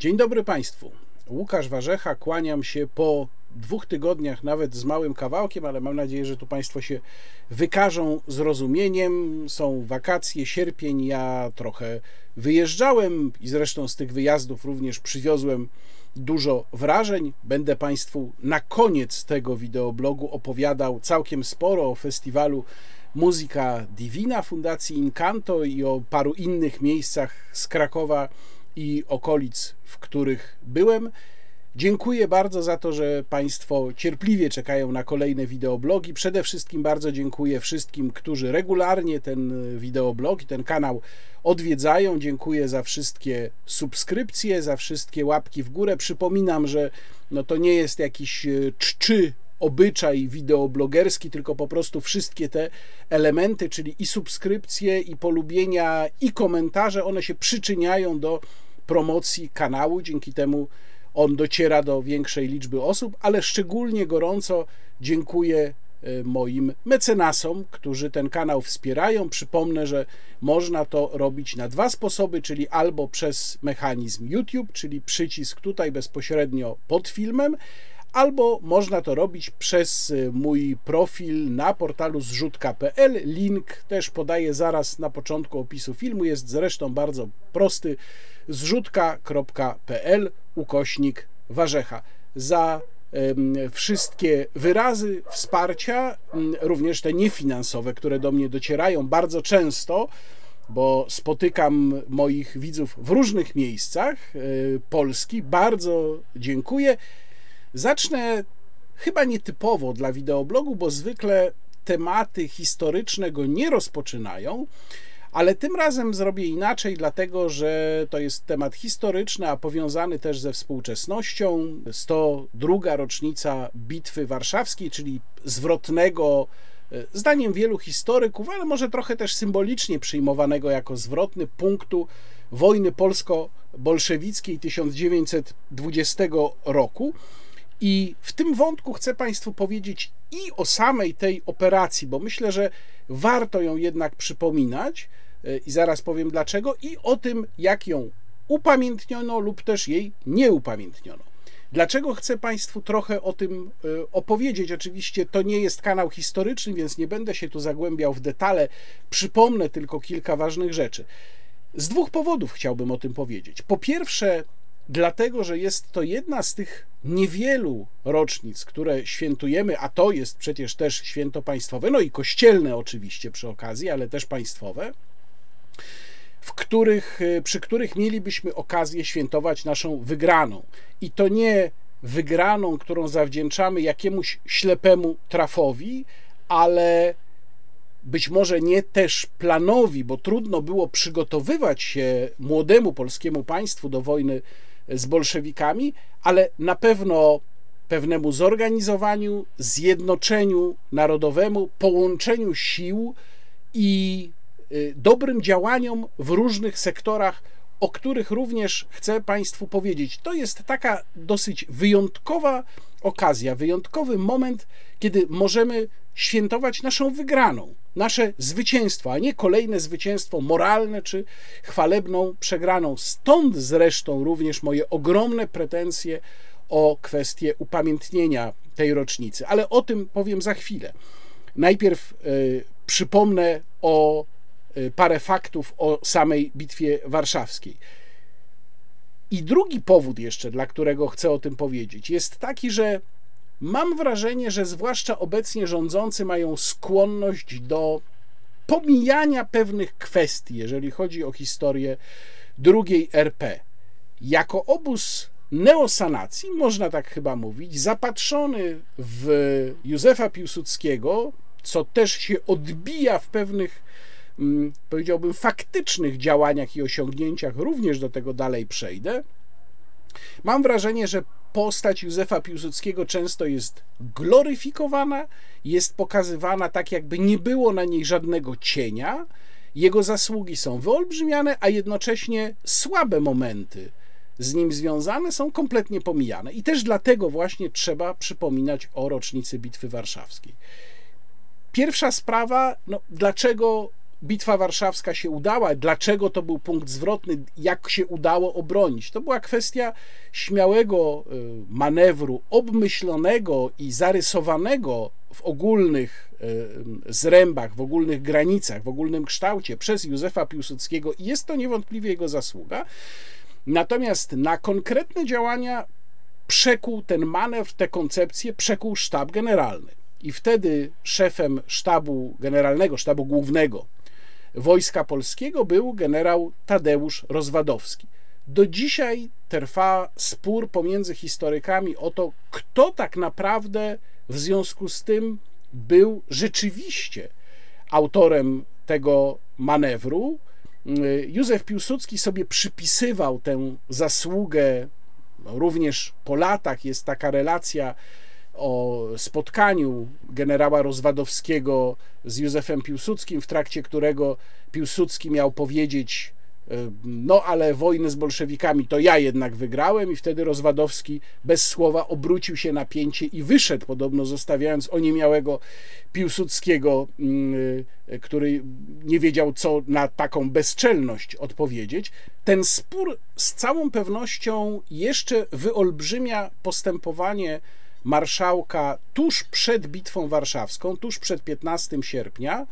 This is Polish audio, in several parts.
Dzień dobry Państwu. Łukasz Warzecha, kłaniam się po dwóch tygodniach, nawet z małym kawałkiem, ale mam nadzieję, że tu Państwo się wykażą zrozumieniem. Są wakacje, sierpień, ja trochę wyjeżdżałem i zresztą z tych wyjazdów również przywiozłem dużo wrażeń. Będę Państwu na koniec tego wideoblogu opowiadał całkiem sporo o festiwalu Muzyka Divina Fundacji Incanto i o paru innych miejscach z Krakowa i okolic, w których byłem. Dziękuję bardzo za to, że Państwo cierpliwie czekają na kolejne wideoblogi. Przede wszystkim bardzo dziękuję wszystkim, którzy regularnie ten wideoblog i ten kanał odwiedzają. Dziękuję za wszystkie subskrypcje, za wszystkie łapki w górę. Przypominam, że no to nie jest jakiś czczy obyczaj wideoblogerski, tylko po prostu wszystkie te elementy, czyli i subskrypcje, i polubienia, i komentarze, one się przyczyniają do promocji kanału. Dzięki temu on dociera do większej liczby osób, ale szczególnie gorąco dziękuję e, moim mecenasom, którzy ten kanał wspierają. Przypomnę, że można to robić na dwa sposoby, czyli albo przez mechanizm YouTube, czyli przycisk tutaj bezpośrednio pod filmem, albo można to robić przez y, mój profil na portalu zrzutka.pl. Link też podaję zaraz na początku opisu filmu. Jest zresztą bardzo prosty. zrzutka.pl ukośnik warzecha. Za wszystkie wyrazy wsparcia, również te niefinansowe, które do mnie docierają bardzo często, bo spotykam moich widzów w różnych miejscach y, Polski. Bardzo dziękuję. Zacznę chyba nietypowo dla wideoblogu, bo zwykle tematy historyczne go nie rozpoczynają, ale tym razem zrobię inaczej, dlatego że to jest temat historyczny, a powiązany też ze współczesnością. 102. rocznica Bitwy Warszawskiej, czyli zwrotnego, e, zdaniem wielu historyków, ale może trochę też symbolicznie przyjmowanego jako zwrotny punktu wojny polsko-bolszewickiej 1920 roku. I w tym wątku chcę Państwu powiedzieć i o samej tej operacji, bo myślę, że warto ją jednak przypominać, e, i zaraz powiem dlaczego, i o tym, jak ją upamiętniono lub też jej nie upamiętniono. Dlaczego chcę Państwu trochę o tym e, opowiedzieć? Oczywiście to nie jest kanał historyczny, więc nie będę się tu zagłębiał w detale. Przypomnę tylko kilka ważnych rzeczy. Z dwóch powodów chciałbym o tym powiedzieć. Po pierwsze, dlatego że jest to jedna z tych niewielu rocznic, które świętujemy, a to jest przecież też święto państwowe, no i kościelne oczywiście przy okazji, ale też państwowe, w których, przy których mielibyśmy okazję świętować naszą wygraną. I to nie wygraną, którą zawdzięczamy jakiemuś ślepemu trafowi, ale być może nie też planowi, bo trudno było przygotowywać się młodemu polskiemu państwu do wojny z bolszewikami, ale na pewno pewnemu zorganizowaniu, zjednoczeniu narodowemu, połączeniu sił i y, dobrym działaniom w różnych sektorach, o których również chcę Państwu powiedzieć. To jest taka dosyć wyjątkowa okazja, wyjątkowy moment, kiedy możemy świętować naszą wygraną, nasze zwycięstwo, a nie kolejne zwycięstwo moralne czy chwalebną przegraną. Stąd zresztą również moje ogromne pretensje o kwestię upamiętnienia tej rocznicy, ale o tym powiem za chwilę. Najpierw y, przypomnę o parę faktów o samej Bitwie Warszawskiej. I drugi powód jeszcze, dla którego chcę o tym powiedzieć, jest taki, że Mam wrażenie, że zwłaszcza obecnie rządzący mają skłonność do pomijania pewnych kwestii, jeżeli chodzi o historię drugiej RP. Jako obóz neosanacji, można tak chyba mówić, zapatrzony w Józefa Piłsudskiego, co też się odbija w pewnych, powiedziałbym, faktycznych działaniach i osiągnięciach, również do tego dalej przejdę. Mam wrażenie, że postać Józefa Piłsudskiego często jest gloryfikowana, jest pokazywana tak, jakby nie było na niej żadnego cienia. Jego zasługi są wyolbrzymiane, a jednocześnie słabe momenty z nim związane są kompletnie pomijane. I też dlatego właśnie trzeba przypominać o rocznicy Bitwy Warszawskiej. Pierwsza sprawa, no, dlaczego Bitwa Warszawska się udała, dlaczego to był punkt zwrotny, jak się udało obronić. To była kwestia śmiałego y, manewru, obmyślonego i zarysowanego w ogólnych y, zrębach, w ogólnych granicach, w ogólnym kształcie przez Józefa Piłsudskiego i jest to niewątpliwie jego zasługa. Natomiast na konkretne działania przekuł ten manewr, tę koncepcję, przekuł sztab generalny. I wtedy szefem sztabu generalnego, sztabu głównego Wojska Polskiego był generał Tadeusz Rozwadowski. Do dzisiaj trwa spór pomiędzy historykami o to, kto tak naprawdę w związku z tym był rzeczywiście autorem tego manewru. Józef Piłsudski sobie przypisywał tę zasługę również po latach. Jest taka relacja o spotkaniu generała Rozwadowskiego z Józefem Piłsudskim, w trakcie którego Piłsudski miał powiedzieć: e, No, ale wojnę z bolszewikami to ja jednak wygrałem, i wtedy Rozwadowski bez słowa obrócił się na pięcie i wyszedł, podobno zostawiając oniemiałego Piłsudskiego, mm, e, który nie wiedział, co na taką bezczelność odpowiedzieć. Ten spór z całą pewnością jeszcze wyolbrzymia postępowanie marszałka tuż przed Bitwą Warszawską, tuż przed 15 sierpnia,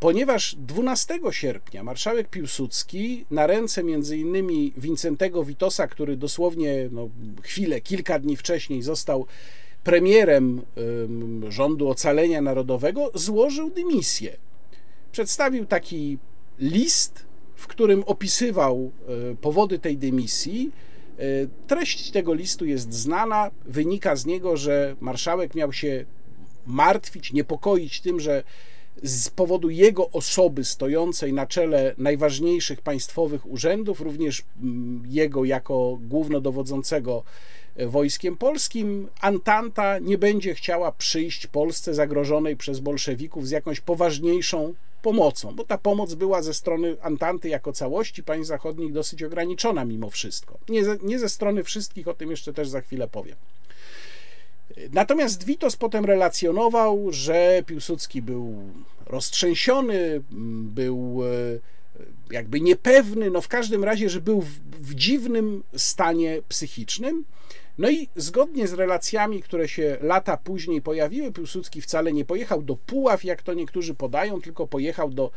ponieważ 12 sierpnia marszałek Piłsudski na ręce między innymi Wincentego Witosa, który dosłownie no, chwilę, kilka dni wcześniej został premierem rządu ocalenia narodowego, złożył dymisję. Przedstawił taki list, w którym opisywał e, powody tej dymisji treść tego listu jest znana. Wynika z niego, że marszałek miał się martwić, niepokoić tym, że z powodu jego osoby stojącej na czele najważniejszych państwowych urzędów, również jego jako głównodowodzącego e, wojskiem polskim, Antanta nie będzie chciała przyjść Polsce zagrożonej przez bolszewików z jakąś poważniejszą pomocą, bo ta pomoc była ze strony Antanty jako całości państw zachodnich dosyć ograniczona mimo wszystko. Nie ze, nie ze strony wszystkich, o tym jeszcze też za chwilę powiem. Natomiast Witos potem relacjonował, że Piłsudski był roztrzęsiony, był e, jakby niepewny, no w każdym razie, że był w, w dziwnym stanie psychicznym. No i zgodnie z relacjami, które się lata później pojawiły, Piłsudski wcale nie pojechał do Puław, jak to niektórzy podają, tylko pojechał do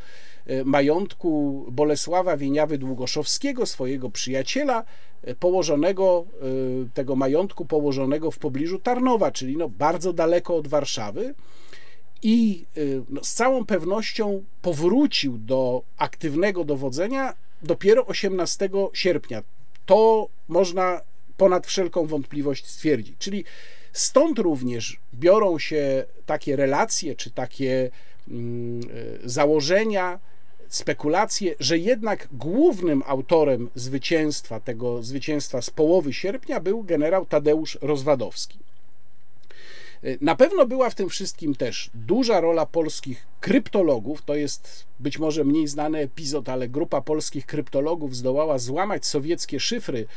e, majątku Bolesława Wieniawy Długoszowskiego, swojego przyjaciela, e, położonego, e, tego majątku położonego w pobliżu Tarnowa, czyli no bardzo daleko od Warszawy. I no, z całą pewnością powrócił do aktywnego dowodzenia dopiero 18 sierpnia. To można ponad wszelką wątpliwość stwierdzić. Czyli stąd również biorą się takie relacje, czy takie mm, założenia, spekulacje, że jednak głównym autorem zwycięstwa, tego zwycięstwa z połowy sierpnia był generał Tadeusz Rozwadowski. Na pewno była w tym wszystkim też duża rola polskich kryptologów. To jest być może mniej znany epizod, ale grupa polskich kryptologów zdołała złamać sowieckie szyfry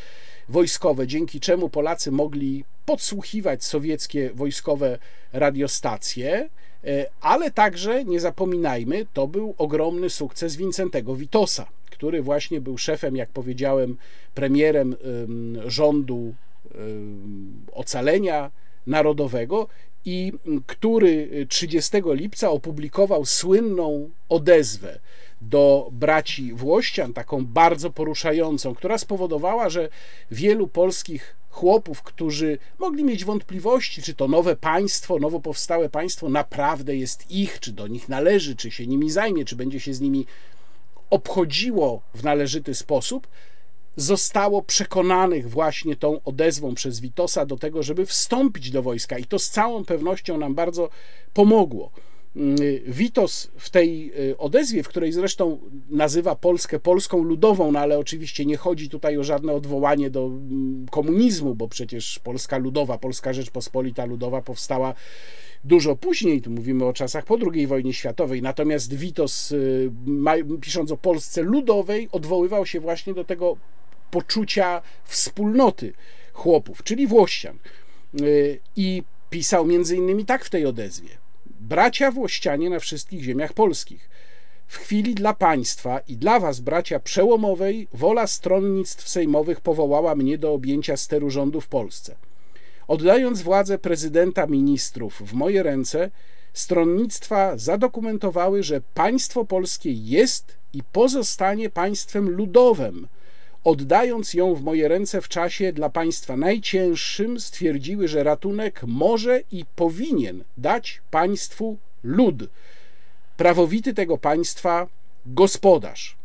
wojskowe, dzięki czemu Polacy mogli podsłuchiwać sowieckie wojskowe radiostacje, e, ale także nie zapominajmy, to był ogromny sukces Wincentego Witosa, który właśnie był szefem, jak powiedziałem, premierem rządu ocalenia narodowego i który 30 lipca opublikował słynną odezwę do braci Włościan, taką bardzo poruszającą, która spowodowała, że wielu polskich chłopów, którzy mogli mieć wątpliwości, czy to nowe państwo, nowo powstałe państwo naprawdę jest ich, czy do nich należy, czy się nimi zajmie, czy będzie się z nimi obchodziło w należyty sposób, zostało przekonanych właśnie tą odezwą przez Witosa do tego, żeby wstąpić do wojska i to z całą pewnością nam bardzo pomogło. Mm, Witos w tej y, odezwie, w której zresztą nazywa Polskę Polską Ludową, no ale oczywiście nie chodzi tutaj o żadne odwołanie do mm, komunizmu, bo przecież Polska Ludowa, Polska Rzeczpospolita Ludowa powstała dużo później, tu mówimy o czasach po II wojnie światowej, natomiast Witos y, pisząc o Polsce Ludowej odwoływał się właśnie do tego poczucia wspólnoty chłopów, czyli Włościan. Y, I pisał między innymi tak w tej odezwie. Bracia Włościanie na wszystkich ziemiach polskich. w chwili dla państwa i dla was, bracia, przełomowej, wola stronnictw sejmowych powołała mnie do objęcia steru rządu w Polsce. Oddając władzę prezydenta ministrów w moje ręce, stronnictwa zadokumentowały, że państwo polskie jest i pozostanie państwem ludowym. Oddając ją w moje ręce w czasie dla państwa. Najcięższym, stwierdziły, że ratunek może i powinien dać państwu lud, prawowity tego państwa gospodarz.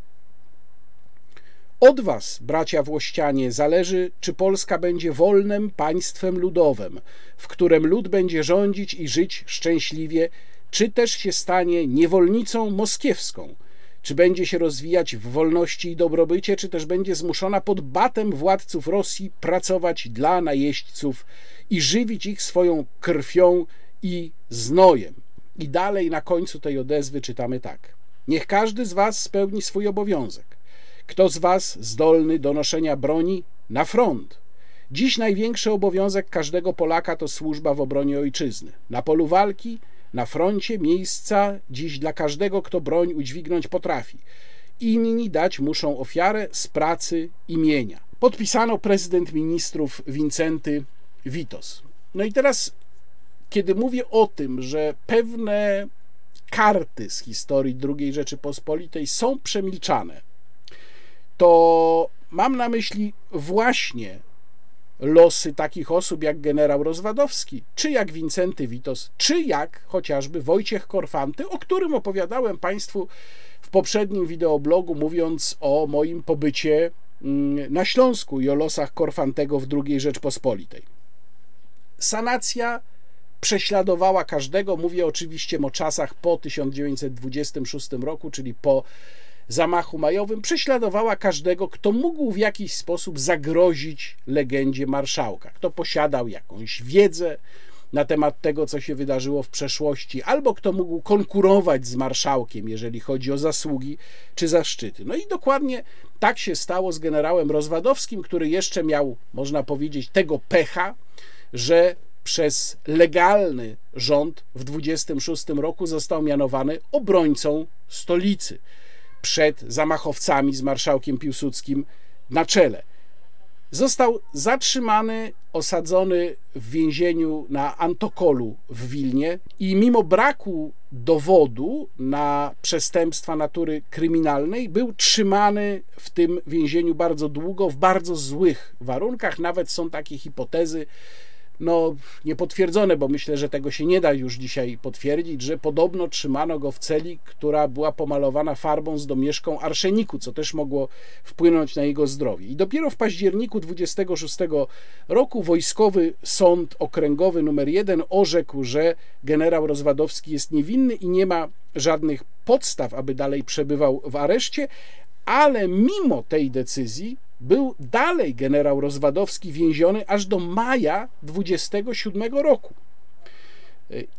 Od was, bracia włościanie, zależy, czy Polska będzie wolnym państwem ludowym, w którym lud będzie rządzić i żyć szczęśliwie, czy też się stanie niewolnicą moskiewską, czy będzie się rozwijać w wolności i dobrobycie, czy też będzie zmuszona pod batem władców Rosji pracować dla najeźdźców i żywić ich swoją krwią i znojem. I dalej na końcu tej odezwy czytamy tak. Niech każdy z was spełni swój obowiązek. Kto z was zdolny do noszenia broni na front? Dziś największy obowiązek każdego Polaka to służba w obronie ojczyzny. Na polu walki, na froncie miejsca dziś dla każdego, kto broń udźwignąć potrafi. Inni dać muszą ofiarę z pracy imienia. Podpisano prezydent ministrów Wincenty Witos. No i teraz, kiedy mówię o tym, że pewne karty z historii II Rzeczypospolitej są przemilczane, to mam na myśli właśnie losy takich osób jak generał Rozwadowski, czy jak Wincenty Witos, czy jak chociażby Wojciech Korfanty, o którym opowiadałem Państwu w poprzednim wideoblogu, mówiąc o moim pobycie mm, na Śląsku i o losach Korfantego w II Rzeczpospolitej. Sanacja prześladowała każdego, mówię oczywiście o czasach po 1926 roku, czyli po zamachu majowym prześladowała każdego, kto mógł w jakiś sposób zagrozić legendzie marszałka, kto posiadał jakąś wiedzę na temat tego, co się wydarzyło w przeszłości, albo kto mógł konkurować z marszałkiem, jeżeli chodzi o zasługi czy zaszczyty. No i dokładnie tak się stało z generałem Rozwadowskim, który jeszcze miał, można powiedzieć, tego pecha, że przez legalny rząd w 26 roku został mianowany obrońcą stolicy przed zamachowcami z marszałkiem Piłsudskim na czele. Został zatrzymany, osadzony w więzieniu na Antokolu w Wilnie i mimo braku dowodu na przestępstwa natury kryminalnej był trzymany w tym więzieniu bardzo długo, w bardzo złych warunkach. Nawet są takie hipotezy, no, niepotwierdzone, bo myślę, że tego się nie da już dzisiaj potwierdzić, że podobno trzymano go w celi, która była pomalowana farbą z domieszką arszeniku, co też mogło wpłynąć na jego zdrowie. I dopiero w październiku 26 roku wojskowy sąd okręgowy numer 1 orzekł, że generał Rozwadowski jest niewinny i nie ma żadnych podstaw, aby dalej przebywał w areszcie, ale mimo tej decyzji był dalej generał Rozwadowski więziony aż do maja 27 roku.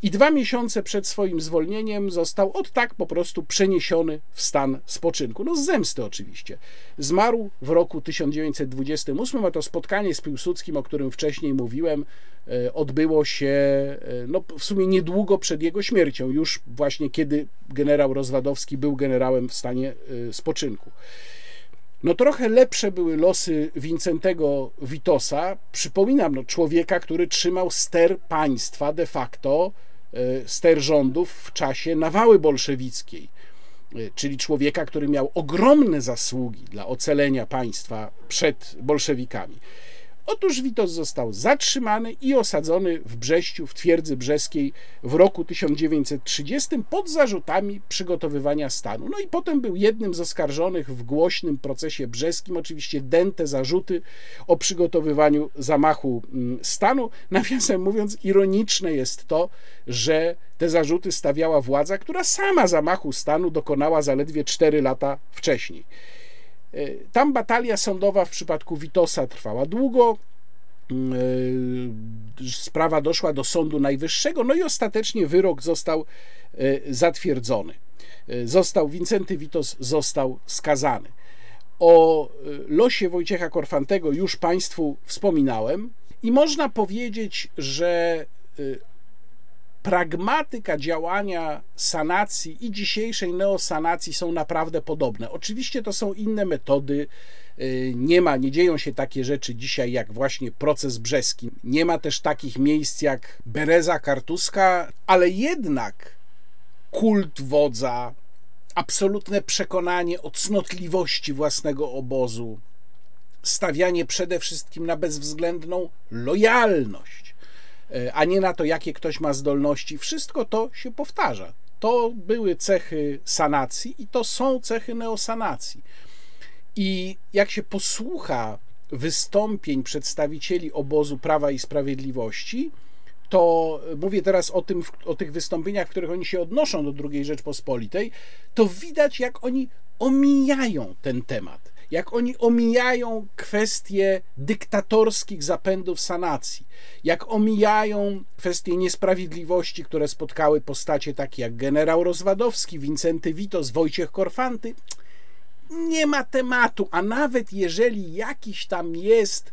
I dwa miesiące przed swoim zwolnieniem został od tak po prostu przeniesiony w stan spoczynku. No z zemsty oczywiście. Zmarł w roku 1928, a to spotkanie z Piłsudskim, o którym wcześniej mówiłem, e, odbyło się e, no, w sumie niedługo przed jego śmiercią, już właśnie kiedy generał Rozwadowski był generałem w stanie e, spoczynku. No trochę lepsze były losy Wincentego Witosa. Przypominam, no, człowieka, który trzymał ster państwa de facto, e, ster rządów w czasie nawały bolszewickiej, e, czyli człowieka, który miał ogromne zasługi dla ocalenia państwa przed bolszewikami. Otóż Witos został zatrzymany i osadzony w Brześciu, w twierdzy brzeskiej w roku 1930 pod zarzutami przygotowywania stanu. No i potem był jednym z oskarżonych w głośnym procesie brzeskim, oczywiście dęte zarzuty o przygotowywaniu zamachu mm, stanu. Nawiasem mówiąc, ironiczne jest to, że te zarzuty stawiała władza, która sama zamachu stanu dokonała zaledwie 4 lata wcześniej. E, tam batalia sądowa w przypadku Witosa trwała długo. E, sprawa doszła do Sądu Najwyższego, no i ostatecznie wyrok został e, zatwierdzony. Został, Wincenty Witos został skazany. O losie Wojciecha Korfantego już Państwu wspominałem i można powiedzieć, że pragmatyka działania sanacji i dzisiejszej neosanacji są naprawdę podobne. Oczywiście to są inne metody. Y, nie ma, nie dzieją się takie rzeczy dzisiaj jak właśnie proces brzeski. Nie ma też takich miejsc jak Bereza Kartuska, ale jednak kult wodza, absolutne przekonanie o cnotliwości własnego obozu, stawianie przede wszystkim na bezwzględną lojalność, a nie na to, jakie ktoś ma zdolności. Wszystko to się powtarza. To były cechy sanacji i to są cechy neosanacji. I jak się posłucha wystąpień przedstawicieli obozu Prawa i Sprawiedliwości, to mówię teraz o, tym, o tych wystąpieniach, w których oni się odnoszą do II Rzeczpospolitej, to widać, jak oni omijają ten temat, jak oni omijają kwestie dyktatorskich zapędów sanacji, jak omijają kwestie niesprawiedliwości, które spotkały postacie takie jak generał Rozwadowski, Wincenty Witos, Wojciech Korfanty. Nie ma tematu, a nawet jeżeli jakiś tam jest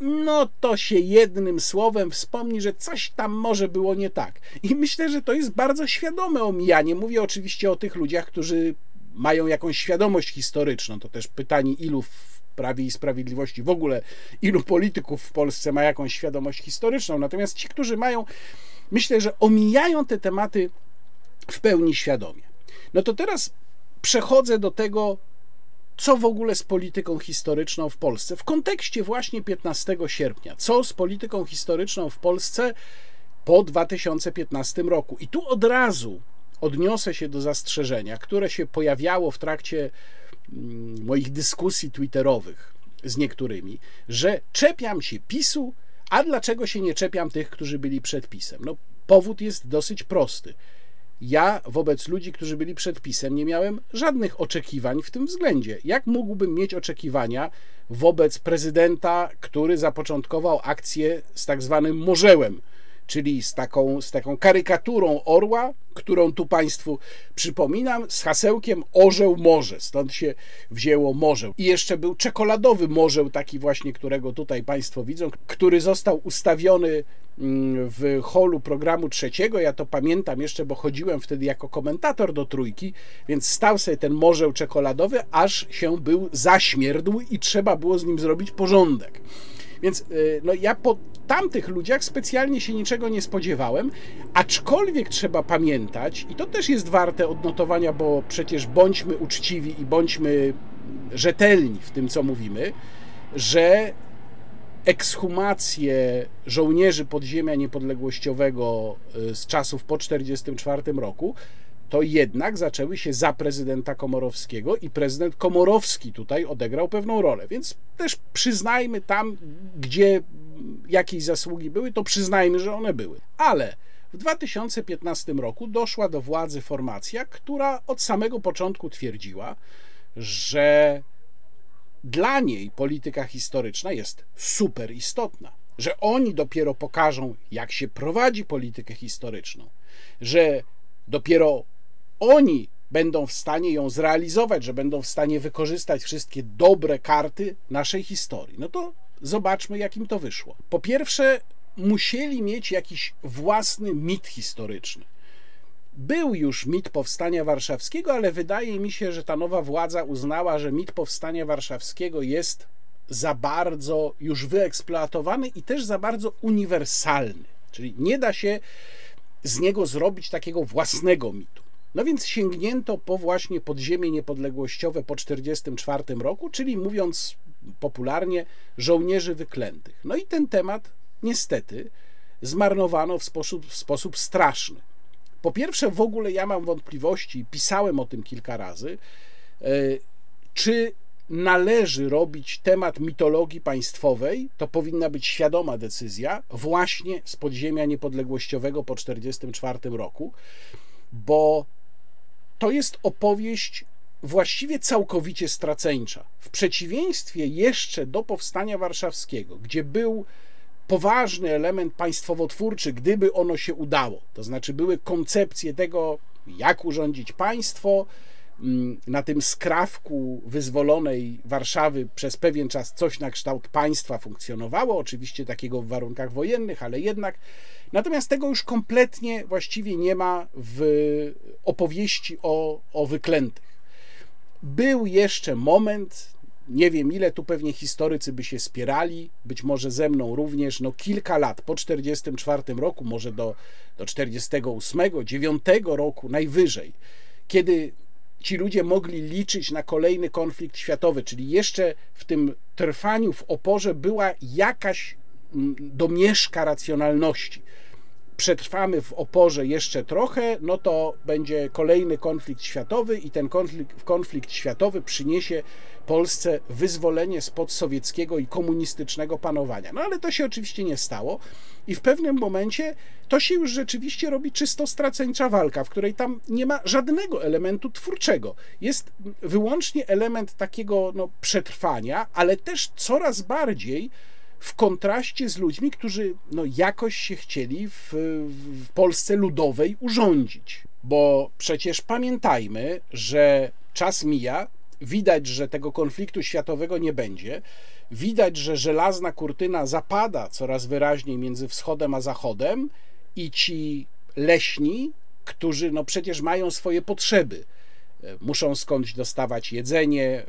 no to się jednym słowem wspomni, że coś tam może było nie tak. I myślę, że to jest bardzo świadome omijanie. Mówię oczywiście o tych ludziach, którzy mają jakąś świadomość historyczną. To też pytanie, ilu w Prawie i Sprawiedliwości, w ogóle ilu polityków w Polsce ma jakąś świadomość historyczną. Natomiast ci, którzy mają, myślę, że omijają te tematy w pełni świadomie. No to teraz przechodzę do tego, co w ogóle z polityką historyczną w Polsce w kontekście właśnie 15 sierpnia. Co z polityką historyczną w Polsce po 2015 roku. I tu od razu odniosę się do zastrzeżenia, które się pojawiało w trakcie mm, moich dyskusji twitterowych z niektórymi, że czepiam się PiSu, a dlaczego się nie czepiam tych, którzy byli przed PiSem? No, powód jest dosyć prosty. Ja wobec ludzi, którzy byli przed PiSem, nie miałem żadnych oczekiwań w tym względzie. Jak mógłbym mieć oczekiwania wobec prezydenta, który zapoczątkował akcję z tak zwanym morzełem, czyli z taką, z taką karykaturą orła, którą tu Państwu przypominam, z hasełkiem orzeł morze. Stąd się wzięło morzeł. I jeszcze był czekoladowy morzeł, taki właśnie, którego tutaj Państwo widzą, który został ustawiony mm, w holu programu trzeciego. Ja to pamiętam jeszcze, bo chodziłem wtedy jako komentator do trójki, więc stał sobie ten morzeł czekoladowy, aż się był zaśmierdł i trzeba było z nim zrobić porządek. Więc y, no, ja po tamtych ludziach specjalnie się niczego nie spodziewałem, aczkolwiek trzeba pamiętać, i to też jest warte odnotowania, bo przecież bądźmy uczciwi i bądźmy rzetelni w tym, co mówimy, że ekshumacje żołnierzy podziemia niepodległościowego y, z czasów po 1944 roku to jednak zaczęły się za prezydenta Komorowskiego i prezydent Komorowski tutaj odegrał pewną rolę. Więc też przyznajmy tam, gdzie jakieś zasługi były, to przyznajmy, że one były. Ale w 2015 roku doszła do władzy formacja, która od samego początku twierdziła, że dla niej polityka historyczna jest super istotna, że oni dopiero pokażą, jak się prowadzi politykę historyczną, że dopiero oni będą w stanie ją zrealizować, że będą w stanie wykorzystać wszystkie dobre karty naszej historii. No to zobaczmy, jak im to wyszło. Po pierwsze, musieli mieć jakiś własny mit historyczny. Był już mit powstania warszawskiego, ale wydaje mi się, że ta nowa władza uznała, że mit powstania warszawskiego jest za bardzo już wyeksploatowany i też za bardzo uniwersalny. Czyli nie da się z niego zrobić takiego własnego mitu. No więc sięgnięto po właśnie podziemie niepodległościowe po 1944 roku, czyli mówiąc popularnie, żołnierzy wyklętych. No i ten temat niestety zmarnowano w sposób, w sposób straszny. Po pierwsze, w ogóle ja mam wątpliwości, pisałem o tym kilka razy, e, czy należy robić temat mitologii państwowej, to powinna być świadoma decyzja, właśnie z podziemia niepodległościowego po 1944 roku, bo to jest opowieść właściwie całkowicie straceńcza. W przeciwieństwie jeszcze do powstania warszawskiego, gdzie był poważny element państwowotwórczy, gdyby ono się udało, to znaczy były koncepcje tego, jak urządzić państwo, mm, na tym skrawku wyzwolonej Warszawy przez pewien czas coś na kształt państwa funkcjonowało, oczywiście takiego w warunkach wojennych, ale jednak. Natomiast tego już kompletnie właściwie nie ma w opowieści o, o wyklętych. Był jeszcze moment, nie wiem ile tu pewnie historycy by się spierali, być może ze mną również, no kilka lat po 1944 roku, może do, do 48, 9 roku najwyżej, kiedy ci ludzie mogli liczyć na kolejny konflikt światowy, czyli jeszcze w tym trwaniu w oporze była jakaś domieszka racjonalności przetrwamy w oporze jeszcze trochę, no to będzie kolejny konflikt światowy i ten konflikt, konflikt światowy przyniesie Polsce wyzwolenie spod sowieckiego i komunistycznego panowania. No ale to się oczywiście nie stało i w pewnym momencie to się już rzeczywiście robi czysto straceńcza walka, w której tam nie ma żadnego elementu twórczego. Jest wyłącznie element takiego no, przetrwania, ale też coraz bardziej w kontraście z ludźmi, którzy no, jakoś się chcieli w, w Polsce ludowej urządzić. Bo przecież pamiętajmy, że czas mija, widać, że tego konfliktu światowego nie będzie, widać, że żelazna kurtyna zapada coraz wyraźniej między wschodem a zachodem i ci leśni, którzy no przecież mają swoje potrzeby, muszą skądś dostawać jedzenie,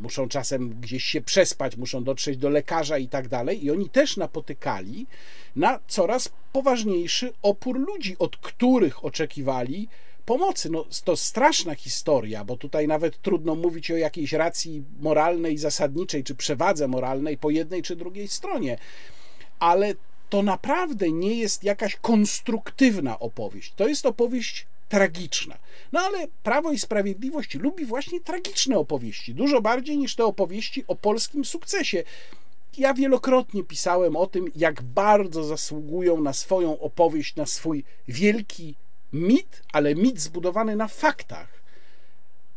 muszą czasem gdzieś się przespać, muszą dotrzeć do lekarza i tak dalej. I oni też napotykali na coraz poważniejszy opór ludzi, od których oczekiwali pomocy. No, to straszna historia, bo tutaj nawet trudno mówić o jakiejś racji moralnej, zasadniczej, czy przewadze moralnej po jednej czy drugiej stronie. Ale to naprawdę nie jest jakaś konstruktywna opowieść. To jest opowieść tragiczna. No ale Prawo i Sprawiedliwość lubi właśnie tragiczne opowieści, dużo bardziej niż te opowieści o polskim sukcesie. Ja wielokrotnie pisałem o tym, jak bardzo zasługują na swoją opowieść, na swój wielki mit, ale mit zbudowany na faktach.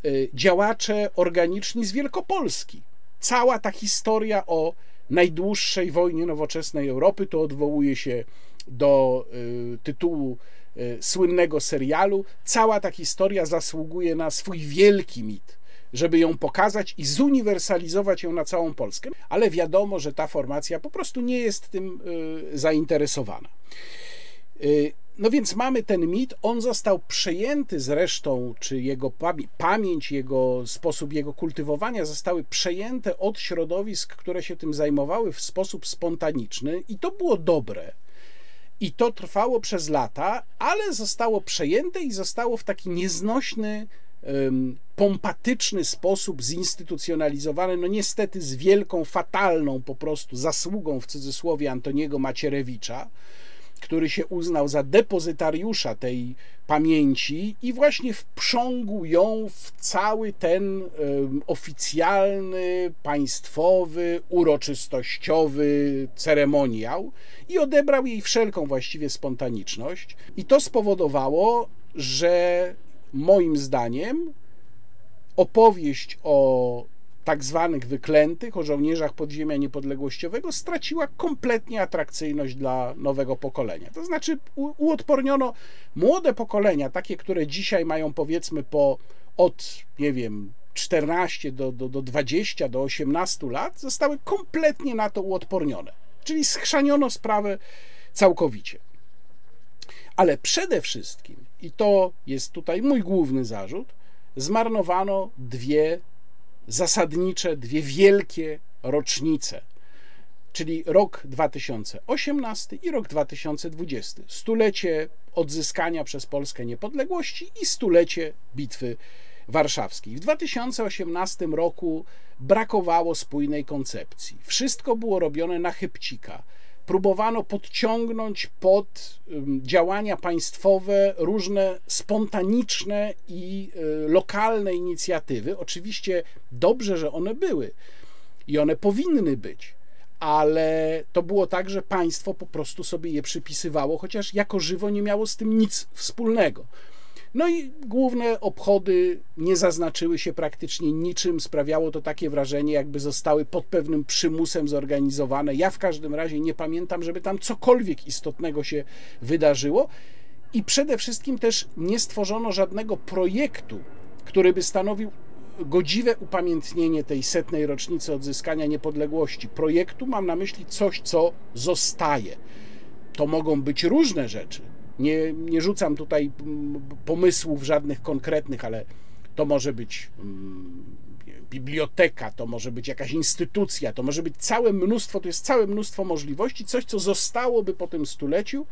Y, działacze organiczni z Wielkopolski. Cała ta historia o najdłuższej wojnie nowoczesnej Europy to odwołuje się do y, tytułu słynnego serialu, cała ta historia zasługuje na swój wielki mit, żeby ją pokazać i zuniwersalizować ją na całą Polskę, ale wiadomo, że ta formacja po prostu nie jest tym y, zainteresowana. Y, no więc mamy ten mit, on został przejęty zresztą, czy jego pamięć, jego sposób jego kultywowania zostały przejęte od środowisk, które się tym zajmowały w sposób spontaniczny. I to było dobre i to trwało przez lata, ale zostało przejęte i zostało w taki nieznośny, pompatyczny sposób zinstytucjonalizowane, no niestety z wielką, fatalną po prostu zasługą w cudzysłowie Antoniego Macierewicza, który się uznał za depozytariusza tej pamięci i właśnie wprzągł ją w cały ten oficjalny, państwowy, uroczystościowy ceremoniał i odebrał jej wszelką właściwie spontaniczność. I to spowodowało, że moim zdaniem opowieść o tak zwanych wyklętych, o żołnierzach podziemia niepodległościowego, straciła kompletnie atrakcyjność dla nowego pokolenia. To znaczy, uodporniono młode pokolenia, takie, które dzisiaj mają powiedzmy po od, nie wiem, 14 do, do, do 20, do 18 lat, zostały kompletnie na to uodpornione. Czyli schrzaniono sprawę całkowicie. Ale przede wszystkim, i to jest tutaj mój główny zarzut, zmarnowano dwie zasadnicze, dwie wielkie rocznice, czyli rok 2018 i rok 2020. Stulecie odzyskania przez Polskę niepodległości i stulecie bitwy warszawskiej. W 2018 roku brakowało spójnej koncepcji. Wszystko było robione na chybcika próbowano podciągnąć pod działania państwowe różne spontaniczne i y, lokalne inicjatywy. Oczywiście dobrze, że one były i one powinny być, ale to było tak, że państwo po prostu sobie je przypisywało, chociaż jako żywo nie miało z tym nic wspólnego. No i główne obchody nie zaznaczyły się praktycznie niczym. Sprawiało to takie wrażenie, jakby zostały pod pewnym przymusem zorganizowane. Ja w każdym razie nie pamiętam, żeby tam cokolwiek istotnego się wydarzyło. I przede wszystkim też nie stworzono żadnego projektu który by stanowił godziwe upamiętnienie tej setnej rocznicy odzyskania niepodległości. Projektu mam na myśli coś, co zostaje. To mogą być różne rzeczy. Nie, nie rzucam tutaj pomysłów żadnych konkretnych, ale to może być mm, biblioteka, to może być jakaś instytucja, to może być całe mnóstwo, to jest całe mnóstwo możliwości, coś, co zostałoby po tym stuleciu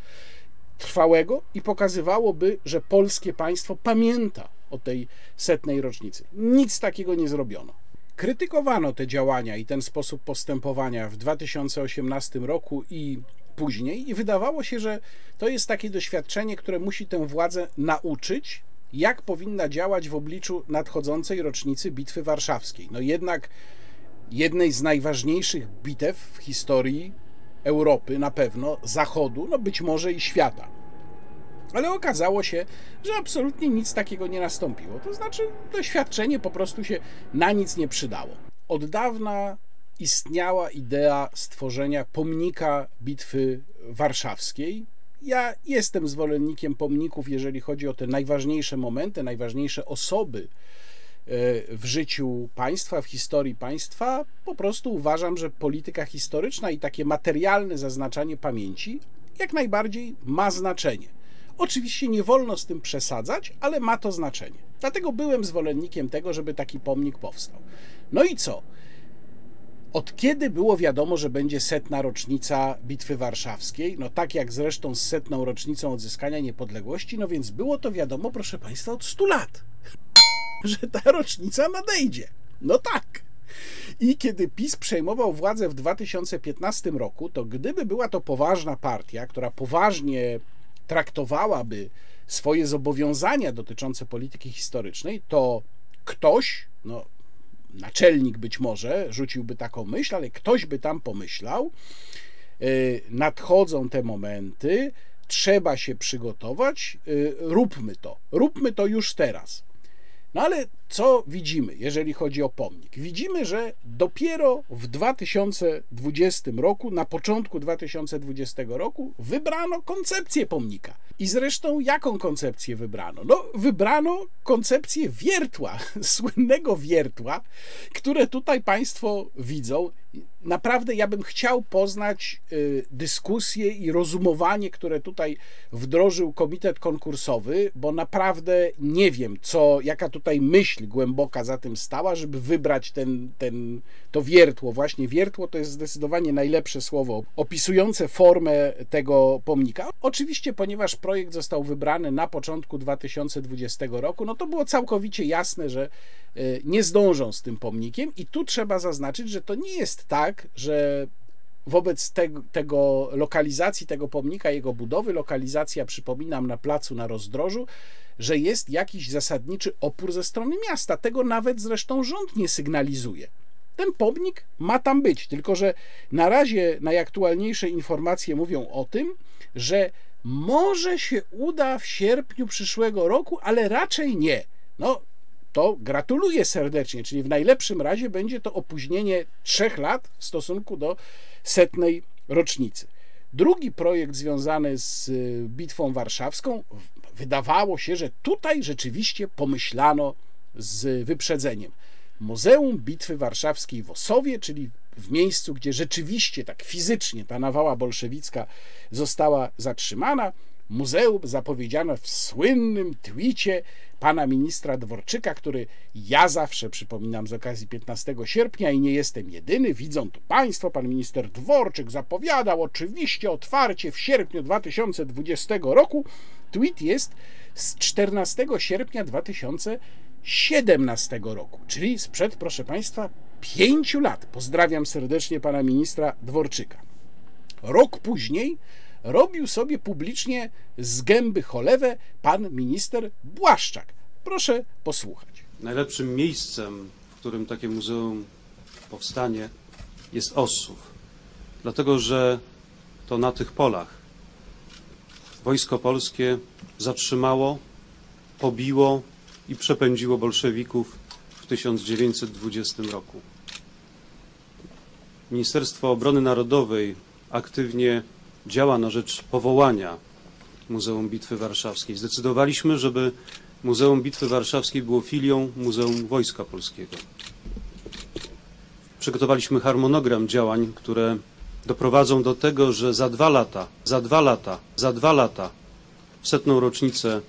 trwałego i pokazywałoby, że polskie państwo pamięta o tej setnej rocznicy. Nic takiego nie zrobiono. Krytykowano te działania i ten sposób postępowania w 2018 roku i później, i wydawało się, że to jest takie doświadczenie, które musi tę władzę nauczyć, jak powinna działać w obliczu nadchodzącej rocznicy Bitwy Warszawskiej. No jednak jednej z najważniejszych bitew w historii Europy, na pewno Zachodu, no być może i świata. Ale okazało się, że absolutnie nic takiego nie nastąpiło. To znaczy, doświadczenie po prostu się na nic nie przydało. Od dawna istniała idea stworzenia pomnika Bitwy Warszawskiej. Ja jestem zwolennikiem pomników, jeżeli chodzi o te najważniejsze momenty, najważniejsze osoby e, w życiu państwa, w historii państwa. Po prostu uważam, że polityka historyczna i takie materialne zaznaczanie pamięci jak najbardziej ma znaczenie. Oczywiście nie wolno z tym przesadzać, ale ma to znaczenie. Dlatego byłem zwolennikiem tego, żeby taki pomnik powstał. No i co? Od kiedy było wiadomo, że będzie setna rocznica Bitwy Warszawskiej? No tak jak zresztą z setną rocznicą odzyskania niepodległości, no więc było to wiadomo, proszę Państwa, od 100 lat, że ta rocznica nadejdzie. No tak. I kiedy PiS przejmował władzę w 2015 roku, to gdyby była to poważna partia, która poważnie traktowałaby swoje zobowiązania dotyczące polityki historycznej, to ktoś, no, naczelnik być może rzuciłby taką myśl, ale ktoś by tam pomyślał, y, nadchodzą te momenty, trzeba się przygotować, y, róbmy to, róbmy to już teraz. No ale co widzimy, jeżeli chodzi o pomnik? Widzimy, że dopiero w 2020 roku, na początku 2020 roku, wybrano koncepcję pomnika. I zresztą jaką koncepcję wybrano? No, wybrano koncepcję wiertła, słynnego wiertła, które tutaj Państwo widzą. Naprawdę ja bym chciał poznać y, dyskusję i rozumowanie, które tutaj wdrożył komitet konkursowy, bo naprawdę nie wiem, co, jaka tutaj myśl głęboka za tym stała, żeby wybrać ten, ten, to wiertło. Właśnie wiertło to jest zdecydowanie najlepsze słowo opisujące formę tego pomnika. Oczywiście, ponieważ projekt został wybrany na początku 2020 roku, no to było całkowicie jasne, że e, nie zdążą z tym pomnikiem i tu trzeba zaznaczyć, że to nie jest tak, że wobec tego, lokalizacji tego pomnika, jego budowy, lokalizacja, przypominam, na placu na rozdrożu, że jest jakiś zasadniczy opór ze strony miasta. Tego nawet zresztą rząd nie sygnalizuje. Ten pomnik ma tam być, tylko że na razie najaktualniejsze informacje mówią o tym, że może się uda w sierpniu przyszłego roku, ale raczej nie. No, to gratuluję serdecznie, czyli w najlepszym razie będzie to opóźnienie trzech lat w stosunku do setnej rocznicy. Drugi projekt związany z y, Bitwą Warszawską, wydawało się, że tutaj rzeczywiście pomyślano z wyprzedzeniem. Muzeum Bitwy Warszawskiej w Osowie, czyli w miejscu, gdzie rzeczywiście tak fizycznie ta nawała bolszewicka została zatrzymana, muzeum zapowiedziano w słynnym twicie pana ministra Dworczyka, który ja zawsze przypominam z okazji 15 sierpnia i nie jestem jedyny, widzą to państwo, pan minister Dworczyk zapowiadał oczywiście otwarcie w sierpniu 2020 roku. Tweet jest z 14 sierpnia 2017 roku, czyli sprzed, proszę państwa, pięciu lat. Pozdrawiam serdecznie pana ministra Dworczyka. Rok później robił sobie publicznie z gęby cholewę pan minister Błaszczak. Proszę posłuchać. Najlepszym miejscem, w którym takie muzeum powstanie, jest Ossów. Dlatego, że to na tych polach wojsko polskie zatrzymało, pobiło i przepędziło bolszewików w 1920 roku. Ministerstwo Obrony Narodowej aktywnie działa na rzecz powołania Muzeum Bitwy Warszawskiej. Zdecydowaliśmy, żeby Muzeum Bitwy Warszawskiej było filią Muzeum Wojska Polskiego. Przygotowaliśmy harmonogram działań, które doprowadzą do tego, że za dwa lata, za dwa lata, za dwa lata, w setną rocznicę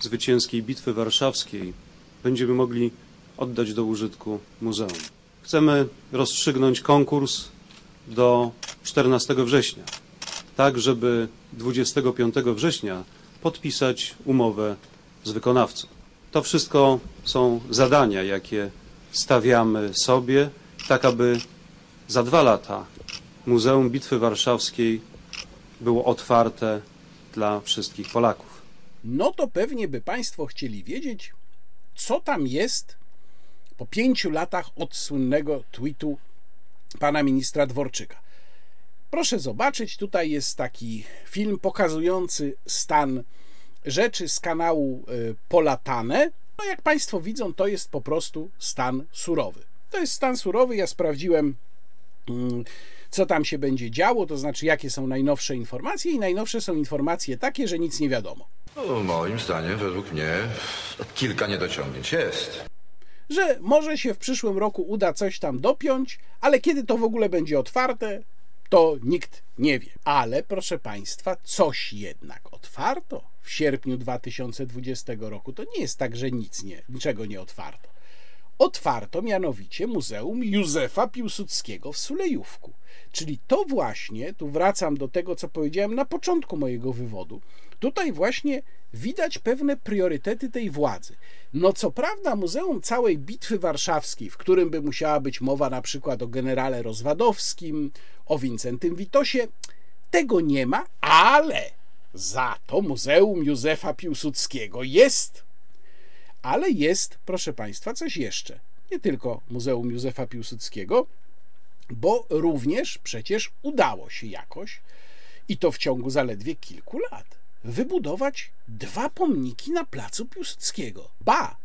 zwycięskiej Bitwy Warszawskiej, będziemy mogli oddać do użytku muzeum. Chcemy rozstrzygnąć konkurs do 14 września, tak żeby 25 września podpisać umowę z wykonawcą. To wszystko są zadania, jakie stawiamy sobie, tak aby za dwa lata Muzeum Bitwy Warszawskiej było otwarte dla wszystkich Polaków. No to pewnie by Państwo chcieli wiedzieć, co tam jest po pięciu latach od słynnego tweetu pana ministra Dworczyka. Proszę zobaczyć, tutaj jest taki film pokazujący stan rzeczy z kanału y, Polatane. No jak Państwo widzą, to jest po prostu stan surowy. To jest stan surowy. Ja sprawdziłem, mm, co tam się będzie działo, to znaczy jakie są najnowsze informacje, i najnowsze są informacje takie, że nic nie wiadomo. No, moim zdaniem, według mnie, kilka niedociągnięć jest. Że może się w przyszłym roku uda coś tam dopiąć, ale kiedy to w ogóle będzie otwarte, to nikt nie wie. Ale proszę Państwa, coś jednak otwarto w sierpniu 2020 roku. To nie jest tak, że nic nie, niczego nie otwarto. Otwarto mianowicie Muzeum Józefa Piłsudskiego w Sulejówku. Czyli to właśnie, tu wracam do tego, co powiedziałem na początku mojego wywodu, tutaj właśnie widać pewne priorytety tej władzy. No co prawda Muzeum całej Bitwy Warszawskiej, w którym by musiała być mowa na przykład o generale Rozwadowskim, o Wincentym Witosie, tego nie ma, ale za to Muzeum Józefa Piłsudskiego jest. Ale jest, proszę Państwa, coś jeszcze. Nie tylko Muzeum Józefa Piłsudskiego, bo również przecież udało się jakoś, i to w ciągu zaledwie kilku lat, wybudować dwa pomniki na placu Piłsudskiego. Ba!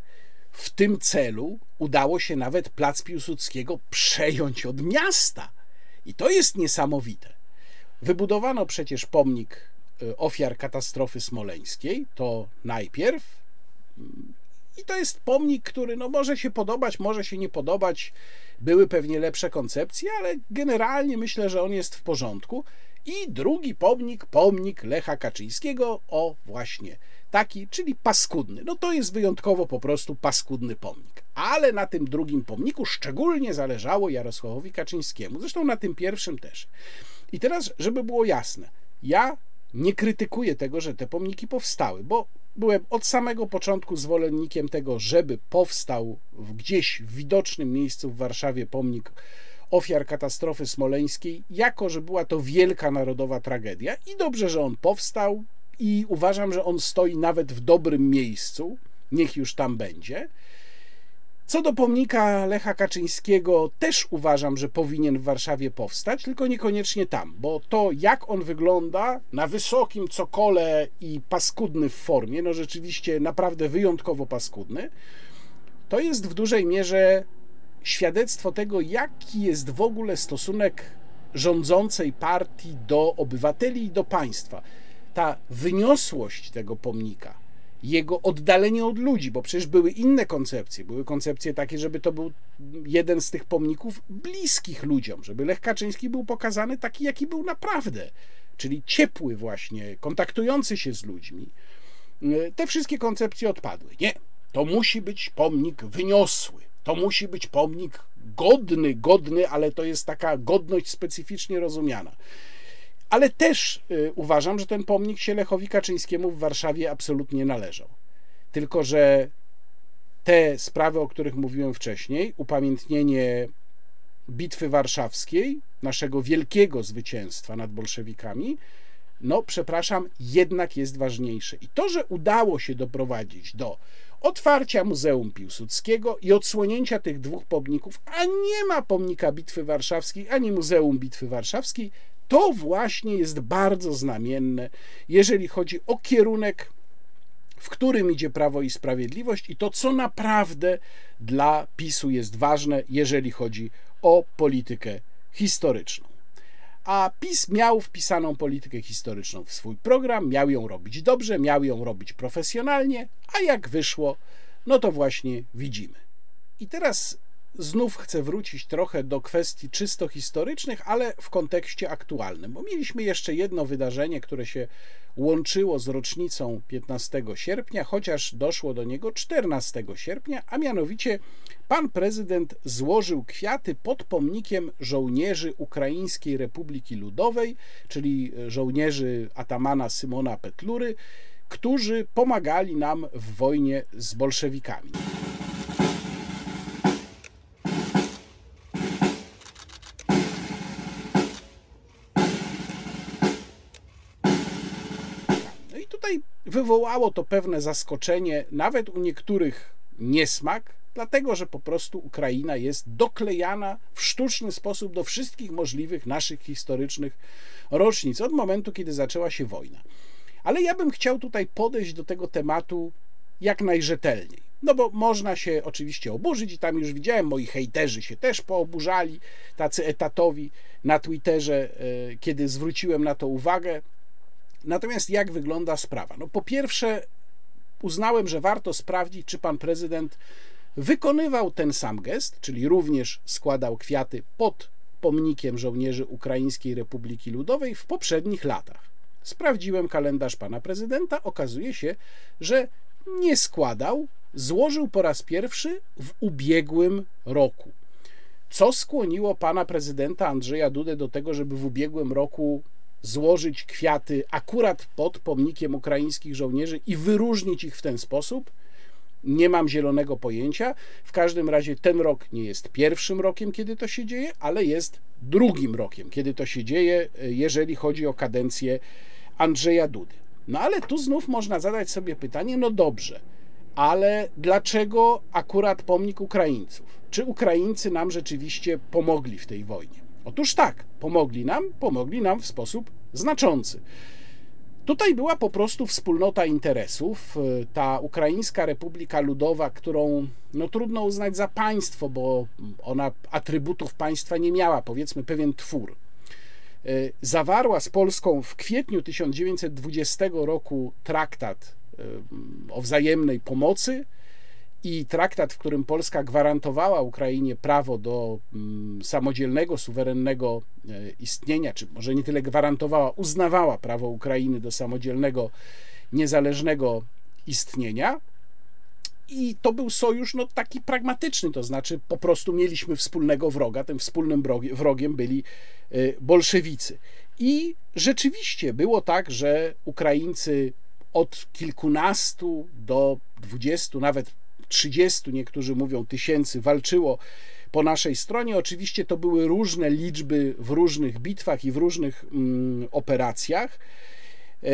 W tym celu udało się nawet plac Piłsudskiego przejąć od miasta. I to jest niesamowite. Wybudowano przecież pomnik y, ofiar katastrofy smoleńskiej, to najpierw. I to jest pomnik, który no, może się podobać, może się nie podobać. Były pewnie lepsze koncepcje, ale generalnie myślę, że on jest w porządku. I drugi pomnik, pomnik Lecha Kaczyńskiego, o właśnie taki, czyli paskudny. No to jest wyjątkowo po prostu paskudny pomnik. Ale na tym drugim pomniku szczególnie zależało Jarosławowi Kaczyńskiemu, zresztą na tym pierwszym też. I teraz, żeby było jasne, ja nie krytykuję tego, że te pomniki powstały, bo byłem od samego początku zwolennikiem tego, żeby powstał gdzieś w widocznym miejscu w Warszawie pomnik ofiar katastrofy smoleńskiej, jako że była to wielka narodowa tragedia. I dobrze, że on powstał, i uważam, że on stoi nawet w dobrym miejscu. Niech już tam będzie. Co do pomnika Lecha Kaczyńskiego, też uważam, że powinien w Warszawie powstać, tylko niekoniecznie tam, bo to, jak on wygląda na wysokim cokole i paskudny w formie, no rzeczywiście naprawdę wyjątkowo paskudny, to jest w dużej mierze świadectwo tego, jaki jest w ogóle stosunek rządzącej partii do obywateli i do państwa. Ta wyniosłość tego pomnika, jego oddalenie od ludzi, bo przecież były inne koncepcje. Były koncepcje takie, żeby to był jeden z tych pomników bliskich ludziom, żeby Lech Kaczyński był pokazany taki, jaki był naprawdę, czyli ciepły właśnie, kontaktujący się z ludźmi. Te wszystkie koncepcje odpadły. Nie, to musi być pomnik wyniosły. To musi być pomnik godny, godny, ale to jest taka godność specyficznie rozumiana. Ale też y, uważam, że ten pomnik się Lechowi Kaczyńskiemu w Warszawie absolutnie należał. Tylko, że te sprawy, o których mówiłem wcześniej, upamiętnienie Bitwy Warszawskiej, naszego wielkiego zwycięstwa nad bolszewikami, no przepraszam, jednak jest ważniejsze. I to, że udało się doprowadzić do otwarcia Muzeum Piłsudskiego i odsłonięcia tych dwóch pomników, a nie ma pomnika Bitwy Warszawskiej ani Muzeum Bitwy Warszawskiej, to właśnie jest bardzo znamienne, jeżeli chodzi o kierunek, w którym idzie Prawo i Sprawiedliwość i to, co naprawdę dla PiSu jest ważne, jeżeli chodzi o politykę historyczną. A PiS miał wpisaną politykę historyczną w swój program, miał ją robić dobrze, miał ją robić profesjonalnie, a jak wyszło, no to właśnie widzimy. I teraz znów chcę wrócić trochę do kwestii czysto historycznych, ale w kontekście aktualnym, bo mieliśmy jeszcze jedno wydarzenie, które się łączyło z rocznicą 15 sierpnia, chociaż doszło do niego 14 sierpnia, a mianowicie pan prezydent złożył kwiaty pod pomnikiem żołnierzy Ukraińskiej Republiki Ludowej, czyli żołnierzy atamana Symona Petlury, którzy pomagali nam w wojnie z bolszewikami. Tutaj wywołało to pewne zaskoczenie, nawet u niektórych niesmak, dlatego że po prostu Ukraina jest doklejana w sztuczny sposób do wszystkich możliwych naszych historycznych rocznic od momentu, kiedy zaczęła się wojna. Ale ja bym chciał tutaj podejść do tego tematu jak najrzetelniej. No bo można się oczywiście oburzyć i tam już widziałem, moi hejterzy się też pooburzali, tacy etatowi na Twitterze, e, kiedy zwróciłem na to uwagę. Natomiast jak wygląda sprawa? No po pierwsze, uznałem, że warto sprawdzić, czy pan prezydent wykonywał ten sam gest, czyli również składał kwiaty pod pomnikiem żołnierzy Ukraińskiej Republiki Ludowej w poprzednich latach. Sprawdziłem kalendarz pana prezydenta, okazuje się, że nie składał, złożył po raz pierwszy w ubiegłym roku. Co skłoniło pana prezydenta Andrzeja Dudę do tego, żeby w ubiegłym roku złożyć kwiaty akurat pod pomnikiem ukraińskich żołnierzy i wyróżnić ich w ten sposób? Nie mam zielonego pojęcia. W każdym razie ten rok nie jest pierwszym rokiem, kiedy to się dzieje, ale jest drugim rokiem, kiedy to się dzieje, jeżeli chodzi o kadencję Andrzeja Dudy. No ale tu znów można zadać sobie pytanie: no dobrze, ale dlaczego akurat pomnik Ukraińców? Czy Ukraińcy nam rzeczywiście pomogli w tej wojnie? Otóż tak, pomogli nam, pomogli nam w sposób znaczący. Tutaj była po prostu wspólnota interesów. Ta Ukraińska Republika Ludowa, którą no, trudno uznać za państwo, bo ona atrybutów państwa nie miała, powiedzmy pewien twór. E, zawarła z Polską w kwietniu 1920 roku traktat e, o wzajemnej pomocy i traktat, w którym Polska gwarantowała Ukrainie prawo do mm, samodzielnego, suwerennego e, istnienia, czy może nie tyle gwarantowała, uznawała prawo Ukrainy do samodzielnego, niezależnego istnienia. I to był sojusz no, taki pragmatyczny, to znaczy po prostu mieliśmy wspólnego wroga. Tym wspólnym wrogiem byli e, bolszewicy. I rzeczywiście było tak, że Ukraińcy od kilkunastu do dwudziestu, nawet 30, niektórzy mówią tysięcy, walczyło po naszej stronie. Oczywiście to były różne liczby w różnych bitwach i w różnych mm, operacjach. E,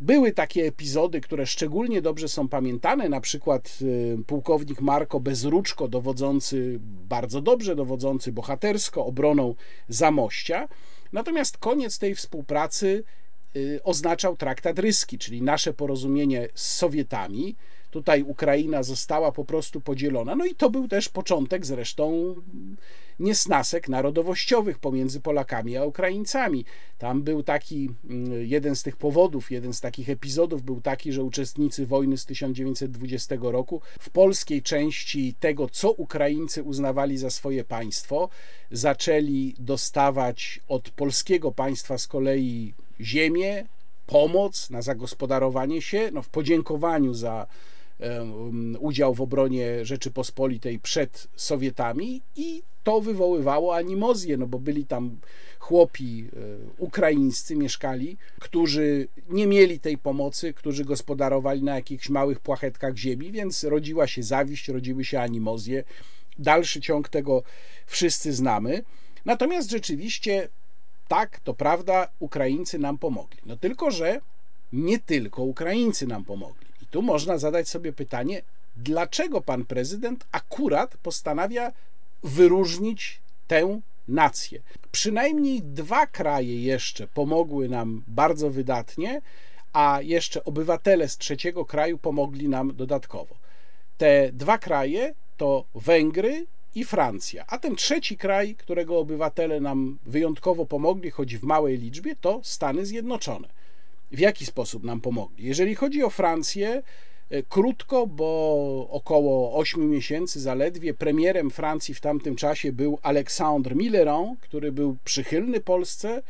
były takie epizody, które szczególnie dobrze są pamiętane, na przykład e, pułkownik Marko Bezruczko, dowodzący bardzo dobrze, dowodzący bohatersko obroną Zamościa. Natomiast koniec tej współpracy e, oznaczał traktat ryski, czyli nasze porozumienie z Sowietami, Tutaj Ukraina została po prostu podzielona. No i to był też początek zresztą niesnasek narodowościowych pomiędzy Polakami a Ukraińcami. Tam był taki mm, jeden z tych powodów, jeden z takich epizodów był taki, że uczestnicy wojny z 1920 roku w polskiej części tego, co Ukraińcy uznawali za swoje państwo, zaczęli dostawać od polskiego państwa z kolei ziemię, pomoc na zagospodarowanie się, no w podziękowaniu za udział w obronie Rzeczypospolitej przed Sowietami i to wywoływało animozję, no bo byli tam chłopi e, ukraińscy, mieszkali, którzy nie mieli tej pomocy, którzy gospodarowali na jakichś małych płachetkach ziemi, więc rodziła się zawiść, rodziły się animozje. Dalszy ciąg tego wszyscy znamy. Natomiast rzeczywiście tak, to prawda, Ukraińcy nam pomogli. No tylko, że nie tylko Ukraińcy nam pomogli tu można zadać sobie pytanie, dlaczego pan prezydent akurat postanawia wyróżnić tę nację. Przynajmniej dwa kraje jeszcze pomogły nam bardzo wydatnie, a jeszcze obywatele z trzeciego kraju pomogli nam dodatkowo. Te dwa kraje to Węgry i Francja. A ten trzeci kraj, którego obywatele nam wyjątkowo pomogli, choć w małej liczbie, to Stany Zjednoczone. W jaki sposób nam pomogli? Jeżeli chodzi o Francję, e, krótko, bo około 8 miesięcy zaledwie premierem Francji w tamtym czasie był Alexandre Millerand, który był przychylny Polsce,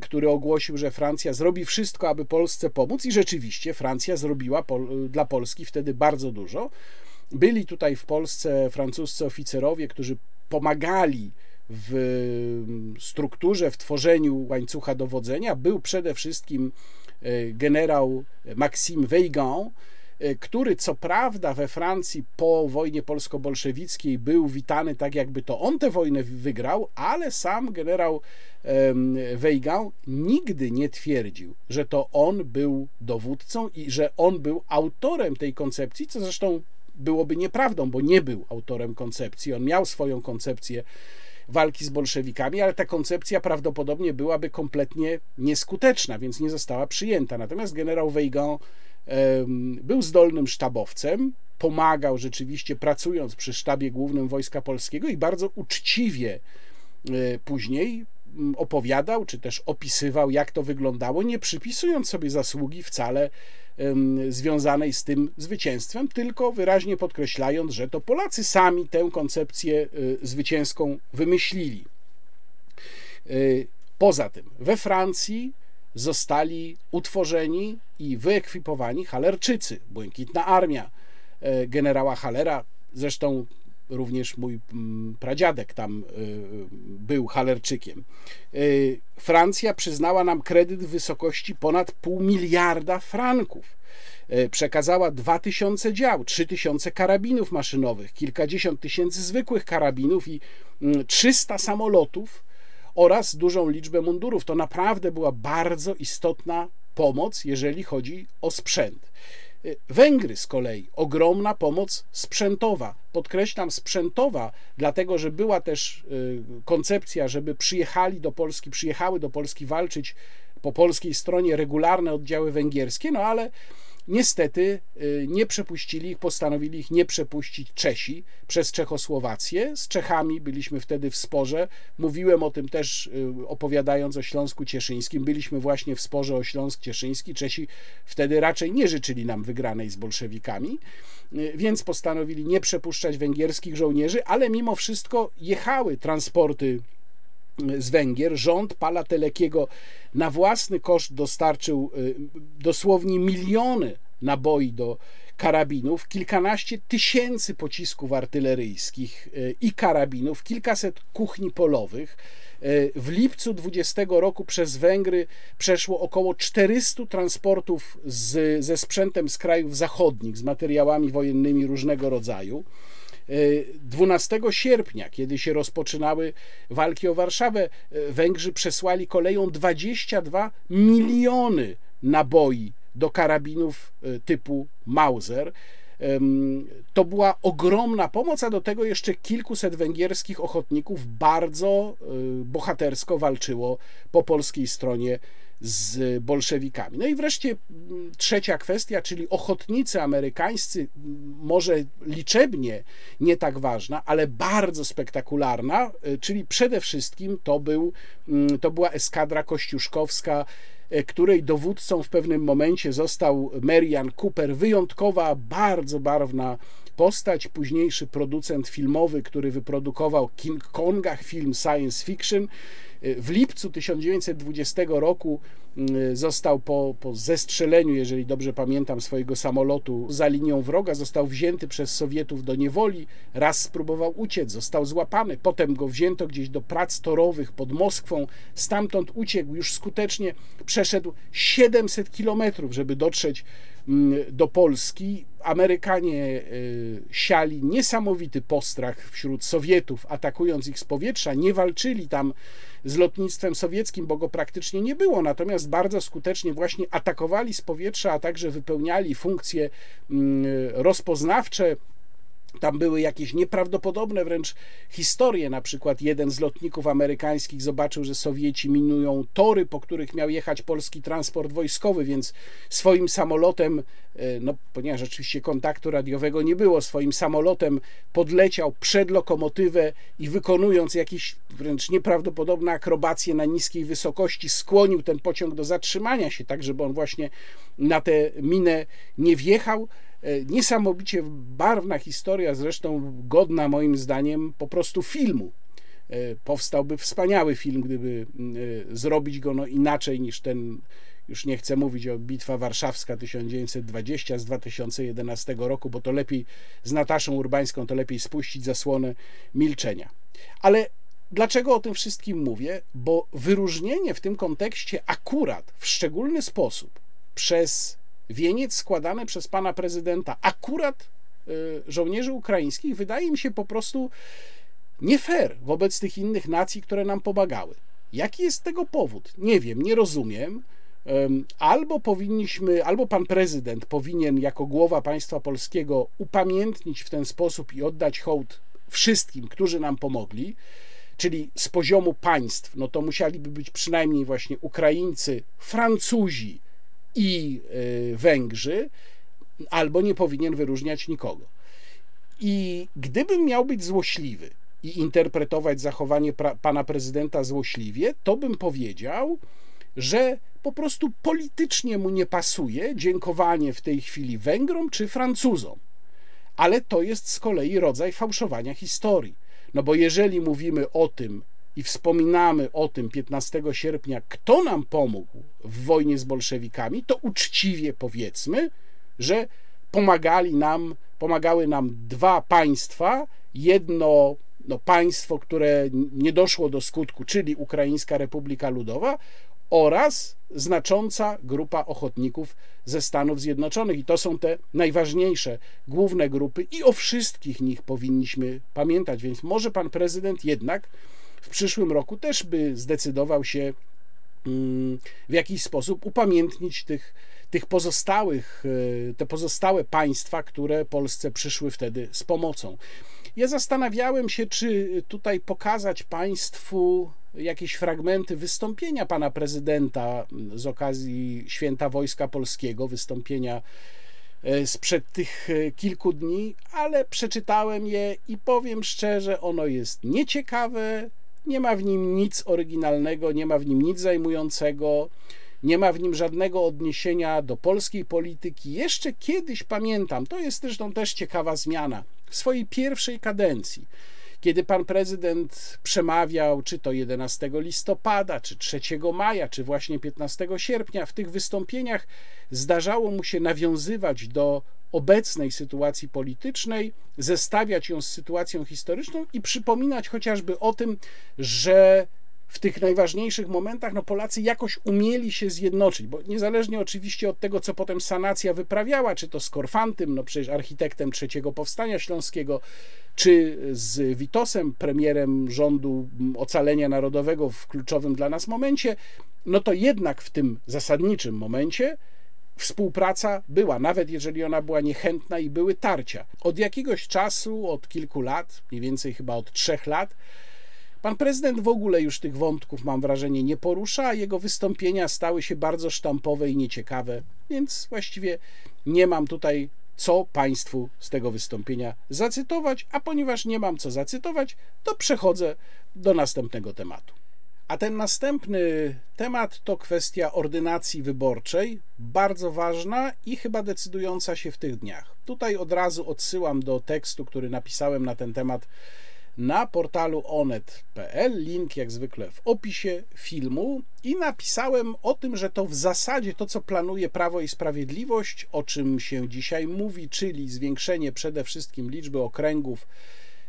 który ogłosił, że Francja zrobi wszystko, aby Polsce pomóc, i rzeczywiście Francja zrobiła dla Polski wtedy bardzo dużo. Byli tutaj w Polsce francuscy oficerowie, którzy pomagali w strukturze, w tworzeniu łańcucha dowodzenia. Był przede wszystkim generał Maxime Weygand, e, który co prawda we Francji po wojnie polsko-bolszewickiej był witany tak, jakby to on tę wojnę wygrał, ale sam generał Weygand nigdy nie twierdził, że to on był dowódcą i że on był autorem tej koncepcji, co zresztą byłoby nieprawdą, bo nie był autorem koncepcji. On miał swoją koncepcję walki z bolszewikami, ale ta koncepcja prawdopodobnie byłaby kompletnie nieskuteczna, więc nie została przyjęta. Natomiast generał Weygand był zdolnym sztabowcem, pomagał rzeczywiście pracując przy sztabie głównym Wojska Polskiego i bardzo uczciwie e, później opowiadał, czy też opisywał, jak to wyglądało, nie przypisując sobie zasługi wcale związanej z tym zwycięstwem, tylko wyraźnie podkreślając, że to Polacy sami tę koncepcję y, zwycięską wymyślili. Y, poza tym, we Francji zostali utworzeni i wyekwipowani Halerczycy, błękitna armia e, generała Halera. Zresztą również mój mm, pradziadek tam y, y, był halerczykiem. Y, Francja przyznała nam kredyt w wysokości ponad pół miliarda franków. Przekazała 2000 dział, 3000 karabinów maszynowych, kilkadziesiąt tysięcy zwykłych karabinów i 300 mm, samolotów oraz dużą liczbę mundurów. To naprawdę była bardzo istotna pomoc, jeżeli chodzi o sprzęt. Węgry z kolei ogromna pomoc sprzętowa. Podkreślam sprzętowa, dlatego że była też y, koncepcja, żeby przyjechali do Polski, przyjechały do Polski walczyć po polskiej stronie regularne oddziały węgierskie, no ale Niestety y, nie przepuścili ich, postanowili ich nie przepuścić Czesi przez Czechosłowację. Z Czechami byliśmy wtedy w sporze. Mówiłem o tym też y, opowiadając o Śląsku Cieszyńskim. Byliśmy właśnie w sporze o Śląsk Cieszyński. Czesi wtedy raczej nie życzyli nam wygranej z bolszewikami, y, więc postanowili nie przepuszczać węgierskich żołnierzy, ale mimo wszystko jechały transporty z Węgier. Rząd Pala Telekiego na własny koszt dostarczył y, dosłownie miliony naboi do karabinów, kilkanaście tysięcy pocisków artyleryjskich y, i karabinów, kilkaset kuchni polowych. Y, w lipcu 20 roku przez Węgry przeszło około 400 transportów z, ze sprzętem z krajów zachodnich, z materiałami wojennymi różnego rodzaju. 12 sierpnia, kiedy się rozpoczynały walki o Warszawę, e, Węgrzy przesłali koleją 22 miliony naboi do karabinów e, typu Mauser. To była ogromna pomoc, a do tego jeszcze kilkuset węgierskich ochotników bardzo e, bohatersko walczyło po polskiej stronie z bolszewikami. No i wreszcie trzecia kwestia, czyli ochotnicy amerykańscy, może liczebnie nie tak ważna, ale bardzo spektakularna, y, czyli przede wszystkim to, był, to była eskadra kościuszkowska, y, której dowódcą w pewnym momencie został Marian Cooper, wyjątkowa, bardzo barwna postać, późniejszy producent filmowy, który wyprodukował King Kongach film science fiction. W lipcu 1920 roku mm, został po, po zestrzeleniu, jeżeli dobrze pamiętam, swojego samolotu za linią wroga, został wzięty przez Sowietów do niewoli. Raz spróbował uciec, został złapany, potem go wzięto gdzieś do prac torowych pod Moskwą. Stamtąd uciekł, już skutecznie przeszedł 700 kilometrów, żeby dotrzeć do Polski. Amerykanie y, siali niesamowity postrach wśród Sowietów, atakując ich z powietrza, nie walczyli tam z lotnictwem sowieckim, bo go praktycznie nie było, natomiast bardzo skutecznie właśnie atakowali z powietrza, a także wypełniali funkcje mm, rozpoznawcze, tam były jakieś nieprawdopodobne wręcz historie. Na przykład jeden z lotników amerykańskich zobaczył, że Sowieci minują tory, po których miał jechać polski transport wojskowy, więc swoim samolotem e, no, ponieważ oczywiście kontaktu radiowego nie było, swoim samolotem podleciał przed lokomotywę i wykonując jakieś wręcz nieprawdopodobne akrobacje na niskiej wysokości, skłonił ten pociąg do zatrzymania się, tak żeby on właśnie na tę minę nie wjechał. E, niesamowicie barwna historia, zresztą godna moim zdaniem po prostu filmu. E, powstałby wspaniały film, gdyby e, zrobić go no inaczej niż ten, już nie chcę mówić o Bitwa Warszawska 1920 z 2011 roku, bo to lepiej z Nataszą Urbańską, to lepiej spuścić zasłonę milczenia. Ale Dlaczego o tym wszystkim mówię? Bo wyróżnienie w tym kontekście akurat w szczególny sposób przez wieniec składany przez pana prezydenta akurat y, żołnierzy ukraińskich wydaje mi się po prostu nie fair wobec tych innych nacji, które nam pomagały. Jaki jest tego powód? Nie wiem, nie rozumiem. Albo powinniśmy, albo pan prezydent powinien jako głowa państwa polskiego upamiętnić w ten sposób i oddać hołd wszystkim, którzy nam pomogli, czyli z poziomu państw, no to musieliby być przynajmniej właśnie Ukraińcy, Francuzi, i y, Węgrzy, albo nie powinien wyróżniać nikogo. I gdybym miał być złośliwy i interpretować zachowanie pra, pana prezydenta złośliwie, to bym powiedział, że po prostu politycznie mu nie pasuje dziękowanie w tej chwili Węgrom czy Francuzom. Ale to jest z kolei rodzaj fałszowania historii. No bo jeżeli mówimy o tym, i wspominamy o tym 15 sierpnia, kto nam pomógł w wojnie z bolszewikami, to uczciwie powiedzmy, że pomagali nam, pomagały nam dwa państwa, jedno no, państwo, które nie doszło do skutku, czyli Ukraińska Republika Ludowa oraz znacząca grupa ochotników ze Stanów Zjednoczonych. I to są te najważniejsze, główne grupy, i o wszystkich nich powinniśmy pamiętać. Więc może pan prezydent jednak w przyszłym roku też by zdecydował się mm, w jakiś sposób upamiętnić tych, tych pozostałych, e, te pozostałe państwa, które Polsce przyszły wtedy z pomocą. Ja zastanawiałem się, czy tutaj pokazać Państwu jakieś fragmenty wystąpienia pana prezydenta z okazji Święta Wojska Polskiego, wystąpienia e, sprzed tych e, kilku dni, ale przeczytałem je i powiem szczerze, ono jest nieciekawe, nie ma w nim nic oryginalnego, nie ma w nim nic zajmującego, nie ma w nim żadnego odniesienia do polskiej polityki. Jeszcze kiedyś pamiętam, to jest zresztą też ciekawa zmiana, w swojej pierwszej kadencji, kiedy pan prezydent przemawiał, czy to 11 listopada, czy 3 maja, czy właśnie 15 sierpnia, w tych wystąpieniach zdarzało mu się nawiązywać do obecnej sytuacji politycznej, zestawiać ją z sytuacją historyczną i przypominać chociażby o tym, że w tych najważniejszych momentach no Polacy jakoś umieli się zjednoczyć, bo niezależnie oczywiście od tego, co potem sanacja wyprawiała, czy to z Korfantym, no przecież architektem trzeciego powstania śląskiego, czy z Witosem, premierem rządu ocalenia narodowego w kluczowym dla nas momencie, no to jednak w tym zasadniczym momencie współpraca była, nawet jeżeli ona była niechętna i były tarcia. Od jakiegoś czasu, od kilku lat, mniej więcej chyba od trzech lat, Pan prezydent w ogóle już tych wątków, mam wrażenie, nie porusza, a jego wystąpienia stały się bardzo sztampowe i nieciekawe, więc właściwie nie mam tutaj co Państwu z tego wystąpienia zacytować, a ponieważ nie mam co zacytować, to przechodzę do następnego tematu. A ten następny temat to kwestia ordynacji wyborczej, bardzo ważna i chyba decydująca się w tych dniach. Tutaj od razu odsyłam do tekstu, który napisałem na ten temat na portalu onet.pl, link jak zwykle w opisie filmu i napisałem o tym, że to w zasadzie to, co planuje Prawo i Sprawiedliwość, o czym się dzisiaj mówi, czyli zwiększenie przede wszystkim liczby okręgów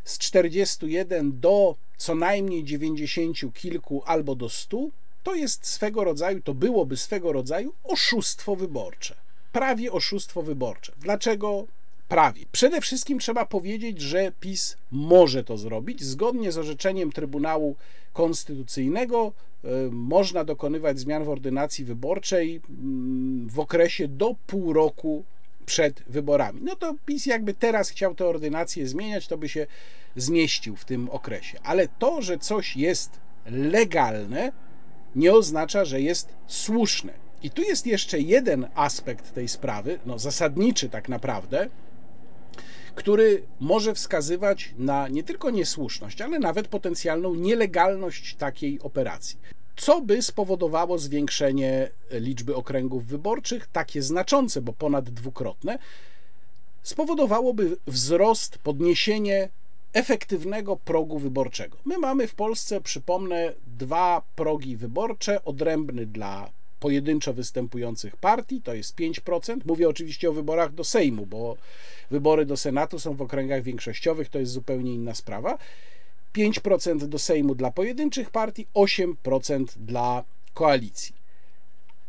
z 41 do co najmniej 90 kilku albo do 100, to jest swego rodzaju, to byłoby swego rodzaju oszustwo wyborcze. Prawie oszustwo wyborcze. Dlaczego prawie? Przede wszystkim trzeba powiedzieć, że PiS może to zrobić. Zgodnie z orzeczeniem Trybunału Konstytucyjnego e, można dokonywać zmian w ordynacji wyborczej mm, w okresie do pół roku przed wyborami. No to PiS jakby teraz chciał tę ordynację zmieniać, to by się zmieścił w tym okresie. Ale to, że coś jest legalne, nie oznacza, że jest słuszne. I tu jest jeszcze jeden aspekt tej sprawy, no zasadniczy tak naprawdę, który może wskazywać na nie tylko niesłuszność, ale nawet potencjalną nielegalność takiej operacji. Co by spowodowało zwiększenie liczby okręgów wyborczych, takie znaczące, bo ponad dwukrotne, spowodowałoby wzrost, podniesienie efektywnego progu wyborczego. My mamy w Polsce, przypomnę, dwa progi wyborcze, odrębny dla pojedynczo występujących partii, to jest 5%. Mówię oczywiście o wyborach do Sejmu, bo wybory do Senatu są w okręgach większościowych, to jest zupełnie inna sprawa. 5% do Sejmu dla pojedynczych partii, 8% dla koalicji.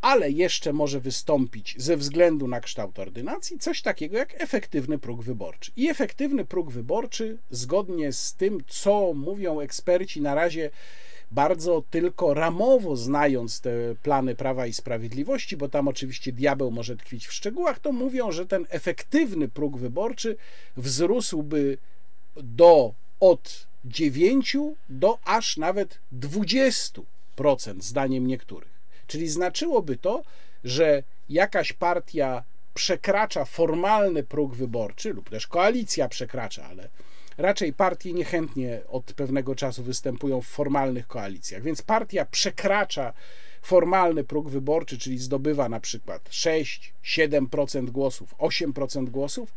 Ale jeszcze może wystąpić ze względu na kształt ordynacji coś takiego jak efektywny próg wyborczy. I efektywny próg wyborczy, zgodnie z tym, co mówią eksperci na razie bardzo tylko ramowo znając te plany Prawa i Sprawiedliwości, bo tam oczywiście diabeł może tkwić w szczegółach, to mówią, że ten efektywny próg wyborczy wzrósłby do od 9 do aż nawet 20% zdaniem niektórych. Czyli znaczyłoby to, że jakaś partia przekracza formalny próg wyborczy, lub też koalicja przekracza, ale raczej partie niechętnie od pewnego czasu występują w formalnych koalicjach, więc partia przekracza formalny próg wyborczy, czyli zdobywa na przykład 6-7% głosów, 8% głosów,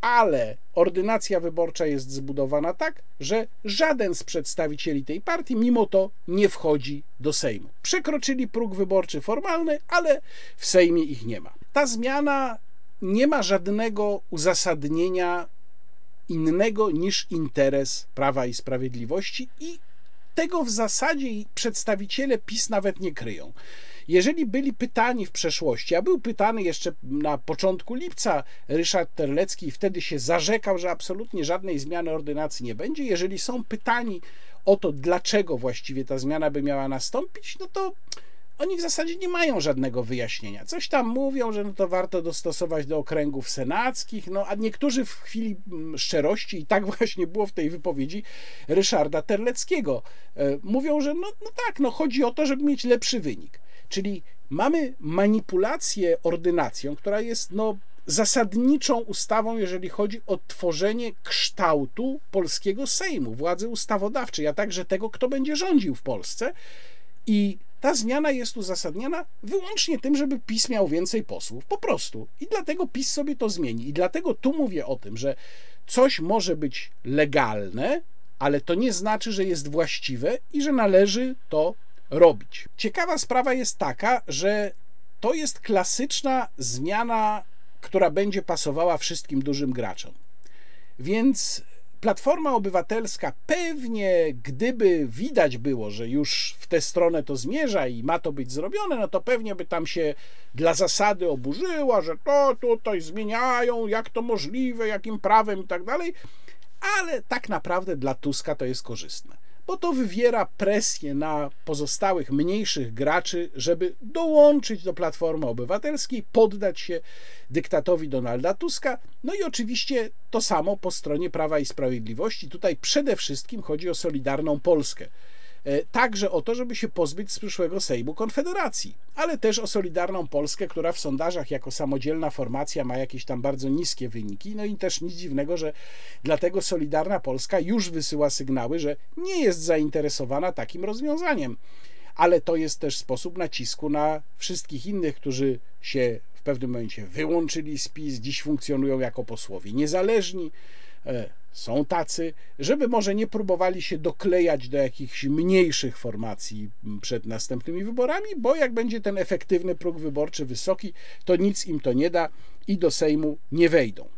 ale ordynacja wyborcza jest zbudowana tak, że żaden z przedstawicieli tej partii mimo to nie wchodzi do Sejmu. Przekroczyli próg wyborczy formalny, ale w Sejmie ich nie ma. Ta zmiana nie ma żadnego uzasadnienia innego niż interes Prawa i Sprawiedliwości i tego w zasadzie przedstawiciele PiS nawet nie kryją. Jeżeli byli pytani w przeszłości, a był pytany jeszcze na początku lipca Ryszard Terlecki i wtedy się zarzekał, że absolutnie żadnej zmiany ordynacji nie będzie, jeżeli są pytani o to, dlaczego właściwie ta zmiana by miała nastąpić, no to oni w zasadzie nie mają żadnego wyjaśnienia. Coś tam mówią, że no to warto dostosować do okręgów senackich, no a niektórzy w chwili mm, szczerości, i tak właśnie było w tej wypowiedzi Ryszarda Terleckiego, e, mówią, że no, no tak, no chodzi o to, żeby mieć lepszy wynik. Czyli mamy manipulację ordynacją, która jest no, zasadniczą ustawą, jeżeli chodzi o tworzenie kształtu polskiego Sejmu, władzy ustawodawczej, a także tego, kto będzie rządził w Polsce. I ta zmiana jest uzasadniana wyłącznie tym, żeby PiS miał więcej posłów. Po prostu. I dlatego PiS sobie to zmieni. I dlatego tu mówię o tym, że coś może być legalne, ale to nie znaczy, że jest właściwe i że należy to robić. Ciekawa sprawa jest taka, że to jest klasyczna zmiana, która będzie pasowała wszystkim dużym graczom. Więc Platforma Obywatelska pewnie, gdyby widać było, że już w tę stronę to zmierza i ma to być zrobione, no to pewnie by tam się dla zasady oburzyła, że to tutaj zmieniają, jak to możliwe, jakim prawem i tak dalej, ale tak naprawdę dla Tuska to jest korzystne bo to wywiera presję na pozostałych mniejszych graczy, żeby dołączyć do Platformy Obywatelskiej, poddać się dyktatowi Donalda Tuska. No i oczywiście to samo po stronie Prawa i Sprawiedliwości. Tutaj przede wszystkim chodzi o Solidarną Polskę. E, także o to, żeby się pozbyć z przyszłego Sejmu Konfederacji, ale też o Solidarną Polskę, która w sondażach jako samodzielna formacja ma jakieś tam bardzo niskie wyniki. No i też nic dziwnego, że dlatego Solidarna Polska już wysyła sygnały, że nie jest zainteresowana takim rozwiązaniem. Ale to jest też sposób nacisku na wszystkich innych, którzy się w pewnym momencie wyłączyli z PiS, dziś funkcjonują jako posłowie niezależni e, są tacy, żeby może nie próbowali się doklejać do jakichś mniejszych formacji przed następnymi wyborami, bo jak będzie ten efektywny próg wyborczy wysoki, to nic im to nie da i do Sejmu nie wejdą.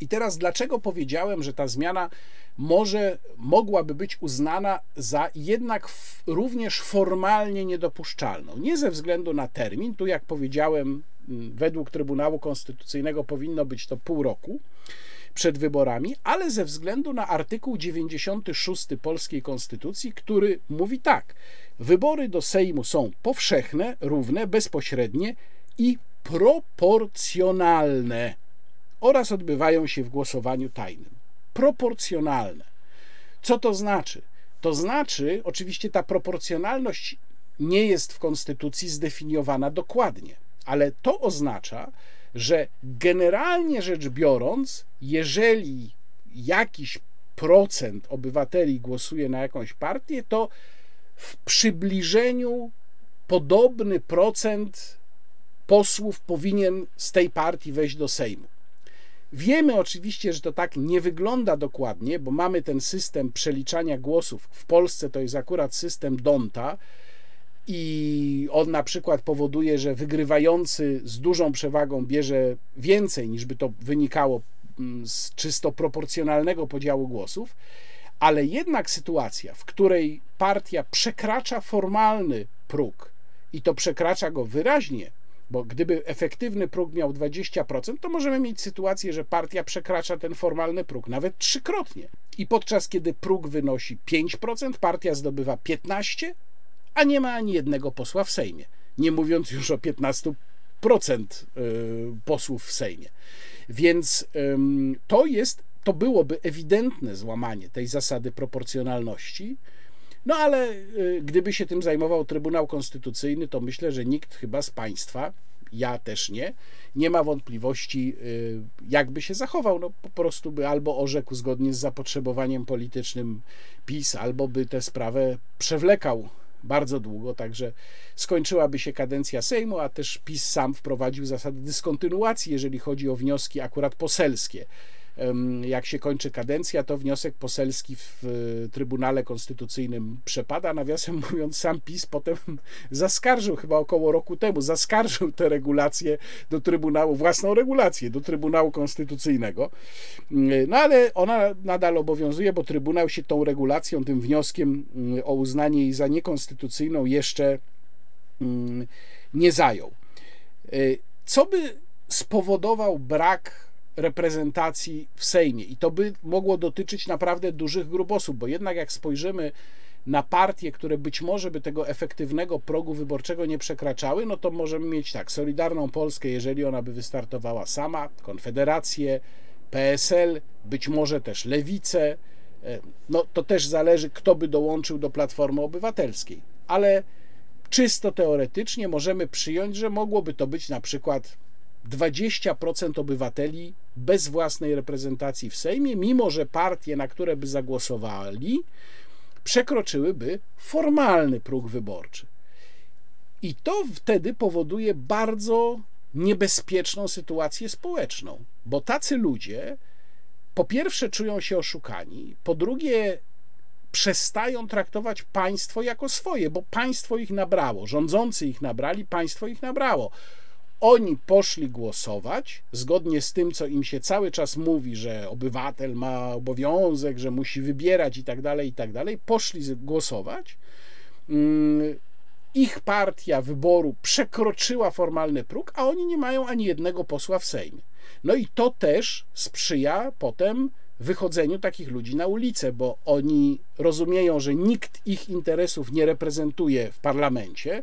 I teraz dlaczego powiedziałem, że ta zmiana może mogłaby być uznana za jednak również formalnie niedopuszczalną? Nie ze względu na termin, tu jak powiedziałem, według Trybunału Konstytucyjnego powinno być to pół roku przed wyborami, ale ze względu na artykuł 96 polskiej konstytucji, który mówi tak: wybory do Sejmu są powszechne, równe, bezpośrednie i proporcjonalne oraz odbywają się w głosowaniu tajnym. Proporcjonalne. Co to znaczy? To znaczy, oczywiście ta proporcjonalność nie jest w konstytucji zdefiniowana dokładnie, ale to oznacza, że generalnie rzecz biorąc, jeżeli jakiś procent obywateli głosuje na jakąś partię, to w przybliżeniu podobny procent posłów powinien z tej partii wejść do Sejmu. Wiemy oczywiście, że to tak nie wygląda dokładnie, bo mamy ten system przeliczania głosów. W Polsce to jest akurat system Donta i on na przykład powoduje, że wygrywający z dużą przewagą bierze więcej niż by to wynikało mm, z czysto proporcjonalnego podziału głosów, ale jednak sytuacja, w której partia przekracza formalny próg i to przekracza go wyraźnie, bo gdyby efektywny próg miał 20%, to możemy mieć sytuację, że partia przekracza ten formalny próg nawet trzykrotnie. I podczas kiedy próg wynosi 5%, partia zdobywa 15%, a nie ma ani jednego posła w Sejmie. Nie mówiąc już o 15% y, posłów w Sejmie. Więc to jest, to byłoby ewidentne złamanie tej zasady proporcjonalności. No ale y, gdyby się tym zajmował Trybunał Konstytucyjny, to myślę, że nikt chyba z państwa, ja też nie, nie ma wątpliwości, y, jakby się zachował. No po prostu by albo orzekł zgodnie z zapotrzebowaniem politycznym PiS, albo by tę sprawę przewlekał bardzo długo, także skończyłaby się kadencja Sejmu, a też PiS sam wprowadził zasady dyskontynuacji, jeżeli chodzi o wnioski akurat poselskie jak się kończy kadencja, to wniosek poselski w Trybunale Konstytucyjnym przepada. Nawiasem mówiąc, sam PiS potem zaskarżył, chyba około roku temu, zaskarżył te regulacje do Trybunału, własną regulację do Trybunału Konstytucyjnego. No ale ona nadal obowiązuje, bo Trybunał się tą regulacją, tym wnioskiem mm, o uznanie jej za niekonstytucyjną jeszcze mm, nie zajął. E, co by spowodował brak reprezentacji w Sejmie. I to by mogło dotyczyć naprawdę dużych grup osób, bo jednak jak spojrzymy na partie, które być może by tego efektywnego progu wyborczego nie przekraczały, no to możemy mieć tak, Solidarną Polskę, jeżeli ona by wystartowała sama, Konfederację, PSL, być może też Lewicę, e, no to też zależy, kto by dołączył do Platformy Obywatelskiej. Ale czysto teoretycznie możemy przyjąć, że mogłoby to być na przykład 20% obywateli bez własnej reprezentacji w Sejmie, mimo że partie, na które by zagłosowali, przekroczyłyby formalny próg wyborczy. I to wtedy powoduje bardzo niebezpieczną sytuację społeczną, bo tacy ludzie po pierwsze czują się oszukani, po drugie przestają traktować państwo jako swoje, bo państwo ich nabrało, rządzący ich nabrali, państwo ich nabrało oni poszli głosować zgodnie z tym, co im się cały czas mówi, że obywatel ma obowiązek, że musi wybierać i tak dalej, i tak dalej. Poszli głosować. Mm, ich partia wyboru przekroczyła formalny próg, a oni nie mają ani jednego posła w Sejmie. No i to też sprzyja potem wychodzeniu takich ludzi na ulicę, bo oni rozumieją, że nikt ich interesów nie reprezentuje w parlamencie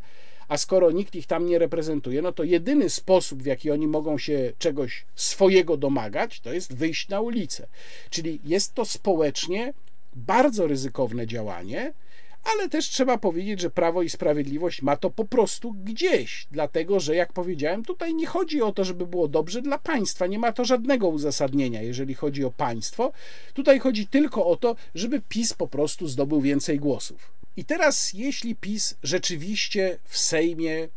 a skoro nikt ich tam nie reprezentuje, no to jedyny sposób, w jaki oni mogą się czegoś swojego domagać, to jest wyjść na ulicę. Czyli jest to społecznie bardzo ryzykowne działanie, ale też trzeba powiedzieć, że Prawo i Sprawiedliwość ma to po prostu gdzieś, dlatego że, jak powiedziałem, tutaj nie chodzi o to, żeby było dobrze dla państwa, nie ma to żadnego uzasadnienia, jeżeli chodzi o państwo. Tutaj chodzi tylko o to, żeby PiS po prostu zdobył więcej głosów. I teraz, jeśli PiS rzeczywiście w Sejmie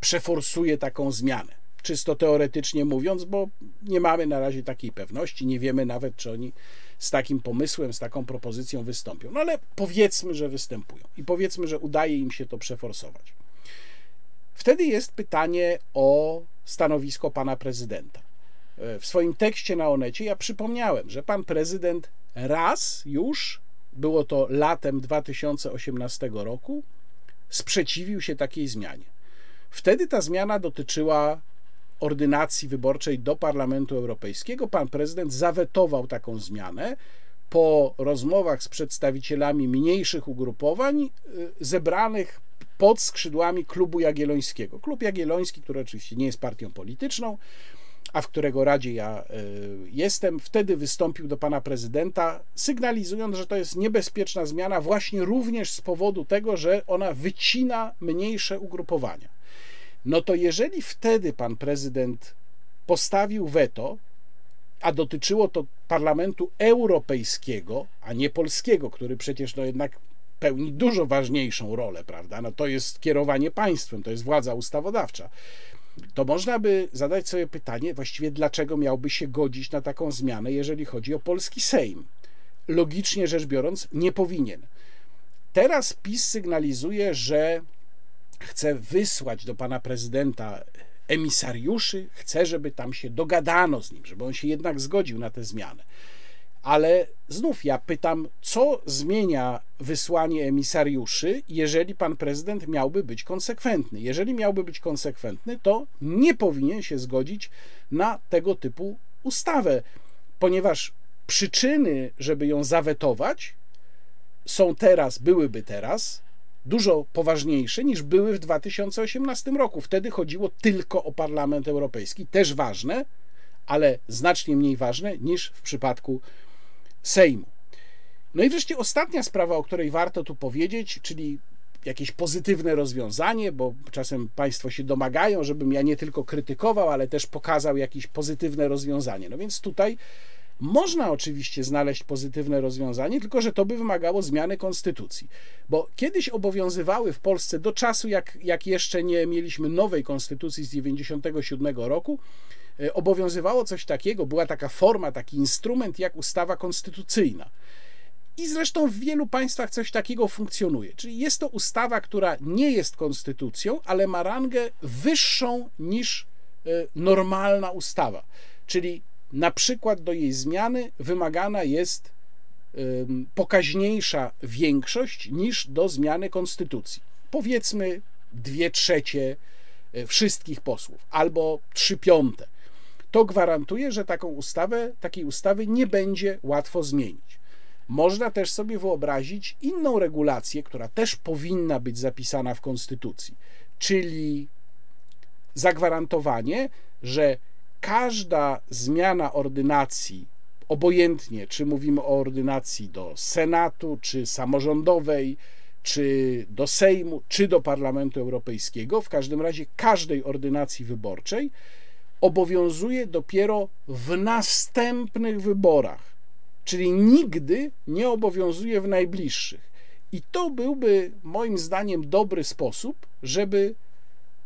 przeforsuje taką zmianę, czysto teoretycznie mówiąc, bo nie mamy na razie takiej pewności, nie wiemy nawet, czy oni z takim pomysłem, z taką propozycją wystąpią. No ale powiedzmy, że występują i powiedzmy, że udaje im się to przeforsować. Wtedy jest pytanie o stanowisko pana prezydenta. W swoim tekście na Onecie ja przypomniałem, że pan prezydent raz już było to latem 2018 roku, sprzeciwił się takiej zmianie. Wtedy ta zmiana dotyczyła ordynacji wyborczej do Parlamentu Europejskiego. Pan prezydent zawetował taką zmianę po rozmowach z przedstawicielami mniejszych ugrupowań y, zebranych pod skrzydłami Klubu Jagiellońskiego. Klub Jagielloński, który oczywiście nie jest partią polityczną, a w którego radzie ja jestem, wtedy wystąpił do pana prezydenta, sygnalizując, że to jest niebezpieczna zmiana, właśnie również z powodu tego, że ona wycina mniejsze ugrupowania. No to jeżeli wtedy pan prezydent postawił weto, a dotyczyło to Parlamentu Europejskiego, a nie polskiego, który przecież no jednak pełni dużo ważniejszą rolę, prawda? No to jest kierowanie państwem, to jest władza ustawodawcza. To można by zadać sobie pytanie, właściwie dlaczego miałby się godzić na taką zmianę, jeżeli chodzi o polski Sejm? Logicznie rzecz biorąc, nie powinien. Teraz PiS sygnalizuje, że chce wysłać do pana prezydenta emisariuszy, chce, żeby tam się dogadano z nim, żeby on się jednak zgodził na tę zmianę. Ale znów ja pytam, co zmienia wysłanie emisariuszy, jeżeli pan prezydent miałby być konsekwentny? Jeżeli miałby być konsekwentny, to nie powinien się zgodzić na tego typu ustawę, ponieważ przyczyny, żeby ją zawetować, są teraz, byłyby teraz dużo poważniejsze niż były w 2018 roku. Wtedy chodziło tylko o Parlament Europejski, też ważne, ale znacznie mniej ważne niż w przypadku Sejmu. No i wreszcie ostatnia sprawa, o której warto tu powiedzieć, czyli jakieś pozytywne rozwiązanie, bo czasem Państwo się domagają, żebym ja nie tylko krytykował, ale też pokazał jakieś pozytywne rozwiązanie. No więc tutaj można oczywiście znaleźć pozytywne rozwiązanie, tylko że to by wymagało zmiany konstytucji. Bo kiedyś obowiązywały w Polsce do czasu, jak, jak jeszcze nie mieliśmy nowej konstytucji z 1997 roku, obowiązywało coś takiego, była taka forma, taki instrument jak ustawa konstytucyjna. I zresztą w wielu państwach coś takiego funkcjonuje. Czyli jest to ustawa, która nie jest konstytucją, ale ma rangę wyższą niż e, normalna ustawa. Czyli na przykład do jej zmiany wymagana jest pokaźniejsza większość niż do zmiany konstytucji. Powiedzmy dwie trzecie e, wszystkich posłów albo trzy piąte. To gwarantuje, że taką ustawę, takiej ustawy nie będzie łatwo zmienić. Można też sobie wyobrazić inną regulację, która też powinna być zapisana w Konstytucji, czyli zagwarantowanie, że każda zmiana ordynacji, obojętnie czy mówimy o ordynacji do Senatu, czy samorządowej, czy do Sejmu, czy do Parlamentu Europejskiego, w każdym razie każdej ordynacji wyborczej, obowiązuje dopiero w następnych wyborach, czyli nigdy nie obowiązuje w najbliższych. I to byłby moim zdaniem dobry sposób, żeby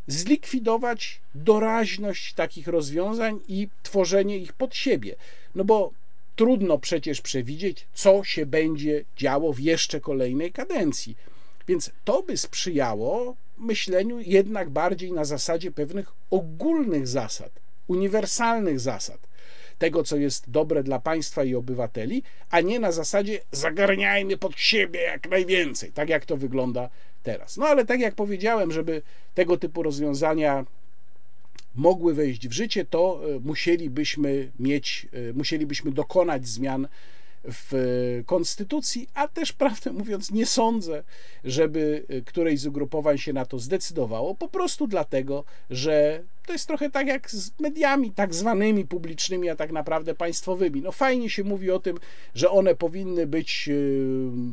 zlikwidować doraźność takich rozwiązań i tworzenie ich pod siebie. No bo trudno przecież przewidzieć, co się będzie działo w jeszcze kolejnej kadencji. Więc to by sprzyjało myśleniu jednak bardziej na zasadzie pewnych ogólnych zasad, uniwersalnych zasad tego, co jest dobre dla państwa i obywateli, a nie na zasadzie zagarniajmy pod siebie jak najwięcej, tak jak to wygląda teraz. No ale tak jak powiedziałem, żeby tego typu rozwiązania mogły wejść w życie, to e, musielibyśmy mieć, e, musielibyśmy dokonać zmian w konstytucji, a też prawdę mówiąc nie sądzę, żeby e, któreś z ugrupowań się na to zdecydowało, po prostu dlatego, że to jest trochę tak jak z mediami tak zwanymi publicznymi, a tak naprawdę państwowymi. No fajnie się mówi o tym, że one powinny być e,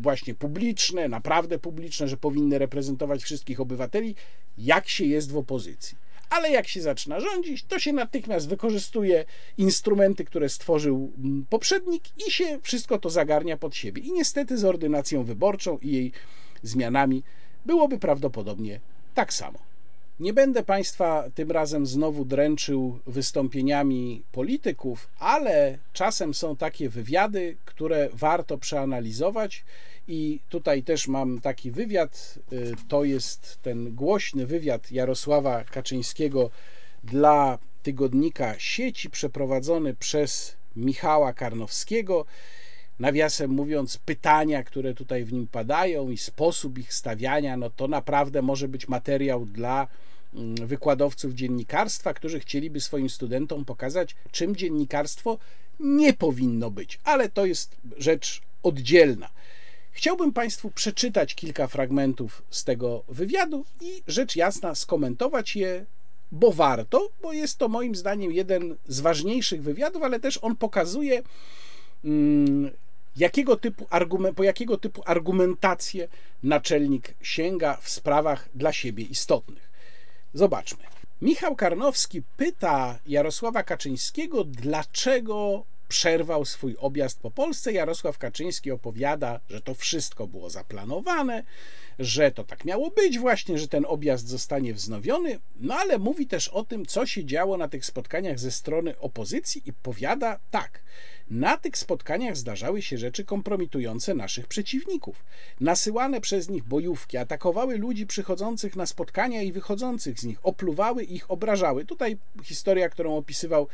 właśnie publiczne, naprawdę publiczne, że powinny reprezentować wszystkich obywateli, jak się jest w opozycji ale jak się zaczyna rządzić, to się natychmiast wykorzystuje instrumenty, które stworzył mm, poprzednik i się wszystko to zagarnia pod siebie. I niestety z ordynacją wyborczą i jej zmianami byłoby prawdopodobnie tak samo. Nie będę Państwa tym razem znowu dręczył wystąpieniami polityków, ale czasem są takie wywiady, które warto przeanalizować. I tutaj też mam taki wywiad. Y, to jest ten głośny wywiad Jarosława Kaczyńskiego dla tygodnika sieci, przeprowadzony przez Michała Karnowskiego. Nawiasem mówiąc, pytania, które tutaj w nim padają i sposób ich stawiania, no to naprawdę może być materiał dla wykładowców dziennikarstwa, którzy chcieliby swoim studentom pokazać, czym dziennikarstwo nie powinno być, ale to jest rzecz oddzielna. Chciałbym Państwu przeczytać kilka fragmentów z tego wywiadu i rzecz jasna skomentować je bo warto, bo jest to moim zdaniem jeden z ważniejszych wywiadów, ale też on pokazuje, mm, jakiego typu argument, po jakiego typu argumentację naczelnik sięga w sprawach dla siebie istotnych. Zobaczmy. Michał Karnowski pyta Jarosława Kaczyńskiego, dlaczego przerwał swój objazd po Polsce. Jarosław Kaczyński opowiada, że to wszystko było zaplanowane, że to tak miało być właśnie, że ten objazd zostanie wznowiony, no ale mówi też o tym, co się działo na tych spotkaniach ze strony opozycji i powiada tak. Na tych spotkaniach zdarzały się rzeczy kompromitujące naszych przeciwników. Nasyłane przez nich bojówki atakowały ludzi przychodzących na spotkania i wychodzących z nich, opluwały ich, obrażały. Tutaj historia, którą opisywał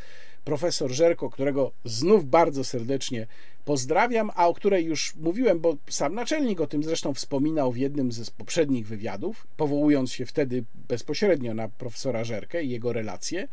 profesor Żerko, którego znów bardzo serdecznie pozdrawiam, a o której już mówiłem, bo sam naczelnik o tym zresztą wspominał w jednym z poprzednich wywiadów, powołując się wtedy bezpośrednio na profesora Żerkę i jego relacje.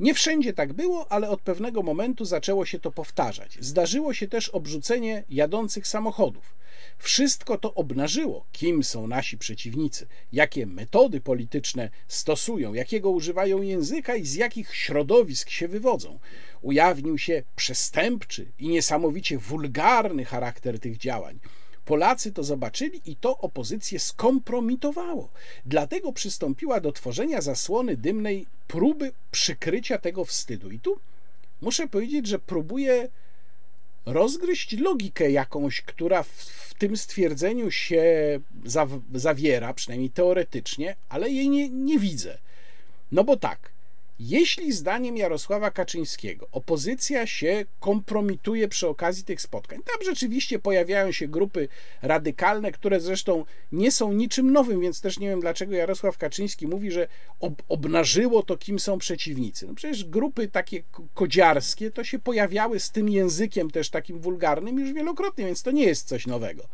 Nie wszędzie tak było, ale od pewnego momentu zaczęło się to powtarzać. Zdarzyło się też obrzucenie jadących samochodów. Wszystko to obnażyło, kim są nasi przeciwnicy, jakie metody polityczne stosują, jakiego używają języka i z jakich środowisk się wywodzą. Ujawnił się przestępczy i niesamowicie wulgarny charakter tych działań. Polacy to zobaczyli i to opozycję skompromitowało. Dlatego przystąpiła do tworzenia zasłony dymnej próby przykrycia tego wstydu. I tu muszę powiedzieć, że próbuje rozgryźć logikę jakąś, która w, w tym stwierdzeniu się zawiera, przynajmniej teoretycznie, ale jej nie, nie widzę. No bo tak, jeśli zdaniem Jarosława Kaczyńskiego opozycja się kompromituje przy okazji tych spotkań, tam rzeczywiście pojawiają się grupy radykalne, które zresztą nie są niczym nowym, więc też nie wiem, dlaczego Jarosław Kaczyński mówi, że ob obnażyło to, kim są przeciwnicy. No przecież grupy takie kodziarskie to się pojawiały z tym językiem też takim wulgarnym już wielokrotnie, więc to nie jest coś nowego.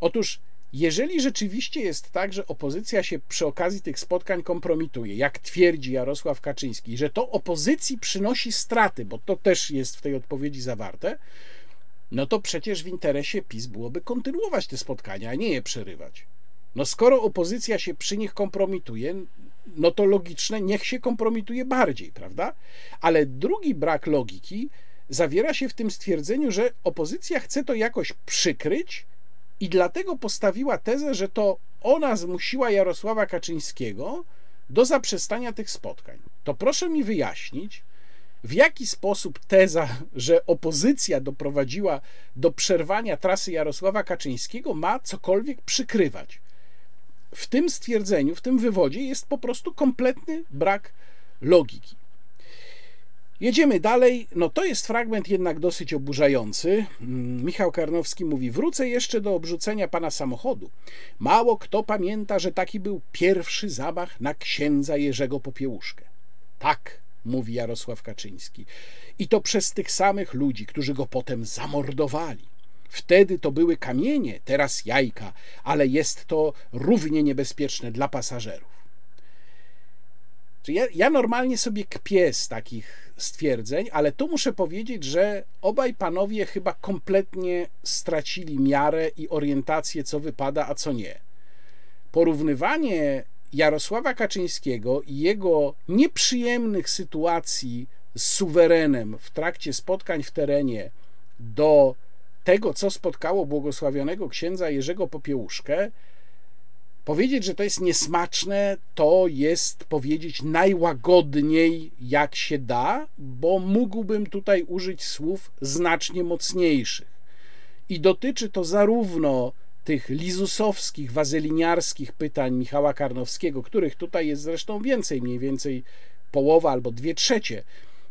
Otóż jeżeli rzeczywiście jest tak, że opozycja się przy okazji tych spotkań kompromituje, jak twierdzi Jarosław Kaczyński, że to opozycji przynosi straty, bo to też jest w tej odpowiedzi zawarte, no to przecież w interesie PiS byłoby kontynuować te spotkania, a nie je przerywać. No skoro opozycja się przy nich kompromituje, no to logiczne, niech się kompromituje bardziej, prawda? Ale drugi brak logiki zawiera się w tym stwierdzeniu, że opozycja chce to jakoś przykryć, i dlatego postawiła tezę, że to ona zmusiła Jarosława Kaczyńskiego do zaprzestania tych spotkań. To proszę mi wyjaśnić, w jaki sposób teza, że opozycja doprowadziła do przerwania trasy Jarosława Kaczyńskiego, ma cokolwiek przykrywać. W tym stwierdzeniu, w tym wywodzie jest po prostu kompletny brak logiki. Jedziemy dalej. No to jest fragment jednak dosyć oburzający. Mm, Michał Karnowski mówi: Wrócę jeszcze do obrzucenia pana samochodu. Mało kto pamięta, że taki był pierwszy zamach na księdza Jerzego Popiełuszkę. Tak, mówi Jarosław Kaczyński. I to przez tych samych ludzi, którzy go potem zamordowali. Wtedy to były kamienie, teraz jajka, ale jest to równie niebezpieczne dla pasażerów. Ja, ja normalnie sobie kpię z takich stwierdzeń, ale tu muszę powiedzieć, że obaj panowie chyba kompletnie stracili miarę i orientację, co wypada, a co nie. Porównywanie Jarosława Kaczyńskiego i jego nieprzyjemnych sytuacji z suwerenem w trakcie spotkań w terenie do tego, co spotkało błogosławionego księdza Jerzego Popiełuszkę, Powiedzieć, że to jest niesmaczne, to jest powiedzieć najłagodniej, jak się da, bo mógłbym tutaj użyć słów znacznie mocniejszych. I dotyczy to zarówno tych lizusowskich, wazeliniarskich pytań Michała Karnowskiego, których tutaj jest zresztą więcej, mniej więcej połowa albo dwie trzecie.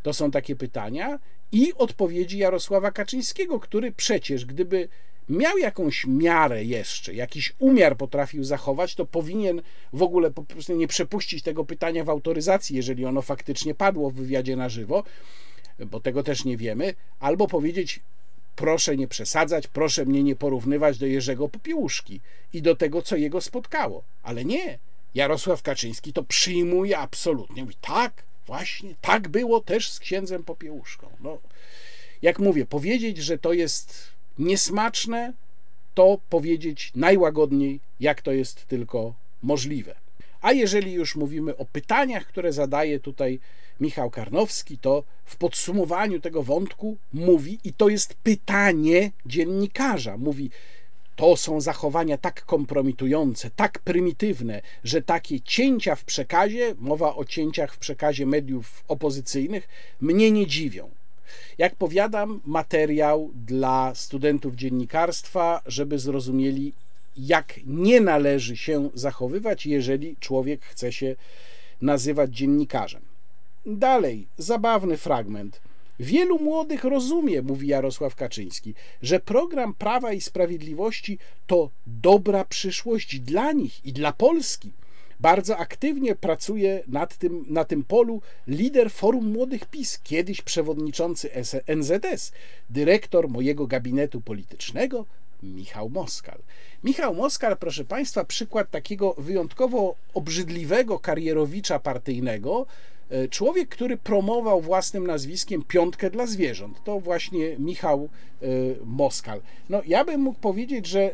To są takie pytania, i odpowiedzi Jarosława Kaczyńskiego, który przecież, gdyby miał jakąś miarę jeszcze, jakiś umiar potrafił zachować, to powinien w ogóle po prostu nie przepuścić tego pytania w autoryzacji, jeżeli ono faktycznie padło w wywiadzie na żywo, bo tego też nie wiemy, albo powiedzieć proszę nie przesadzać, proszę mnie nie porównywać do Jerzego Popiełuszki i do tego, co jego spotkało. Ale nie. Jarosław Kaczyński to przyjmuje absolutnie. Mówi, tak, właśnie, tak było też z księdzem Popiełuszką. No, jak mówię, powiedzieć, że to jest niesmaczne, to powiedzieć najłagodniej, jak to jest tylko możliwe. A jeżeli już mówimy o pytaniach, które zadaje tutaj Michał Karnowski, to w podsumowaniu tego wątku mówi, i to jest pytanie dziennikarza, mówi, to są zachowania tak kompromitujące, tak prymitywne, że takie cięcia w przekazie, mowa o cięciach w przekazie mediów opozycyjnych, mnie nie dziwią. Jak powiadam, materiał dla studentów dziennikarstwa, żeby zrozumieli, jak nie należy się zachowywać, jeżeli człowiek chce się nazywać dziennikarzem. Dalej, zabawny fragment. Wielu młodych rozumie, mówi Jarosław Kaczyński, że program Prawa i Sprawiedliwości to dobra przyszłość dla nich i dla Polski. Bardzo aktywnie pracuje nad tym, na tym polu lider Forum Młodych PiS, kiedyś przewodniczący NZS, dyrektor mojego gabinetu politycznego, Michał Moskal. Michał Moskal, proszę Państwa, przykład takiego wyjątkowo obrzydliwego karierowicza partyjnego, E, człowiek, który promował własnym nazwiskiem piątkę dla zwierząt, to właśnie Michał e, Moskal. No, ja bym mógł powiedzieć, że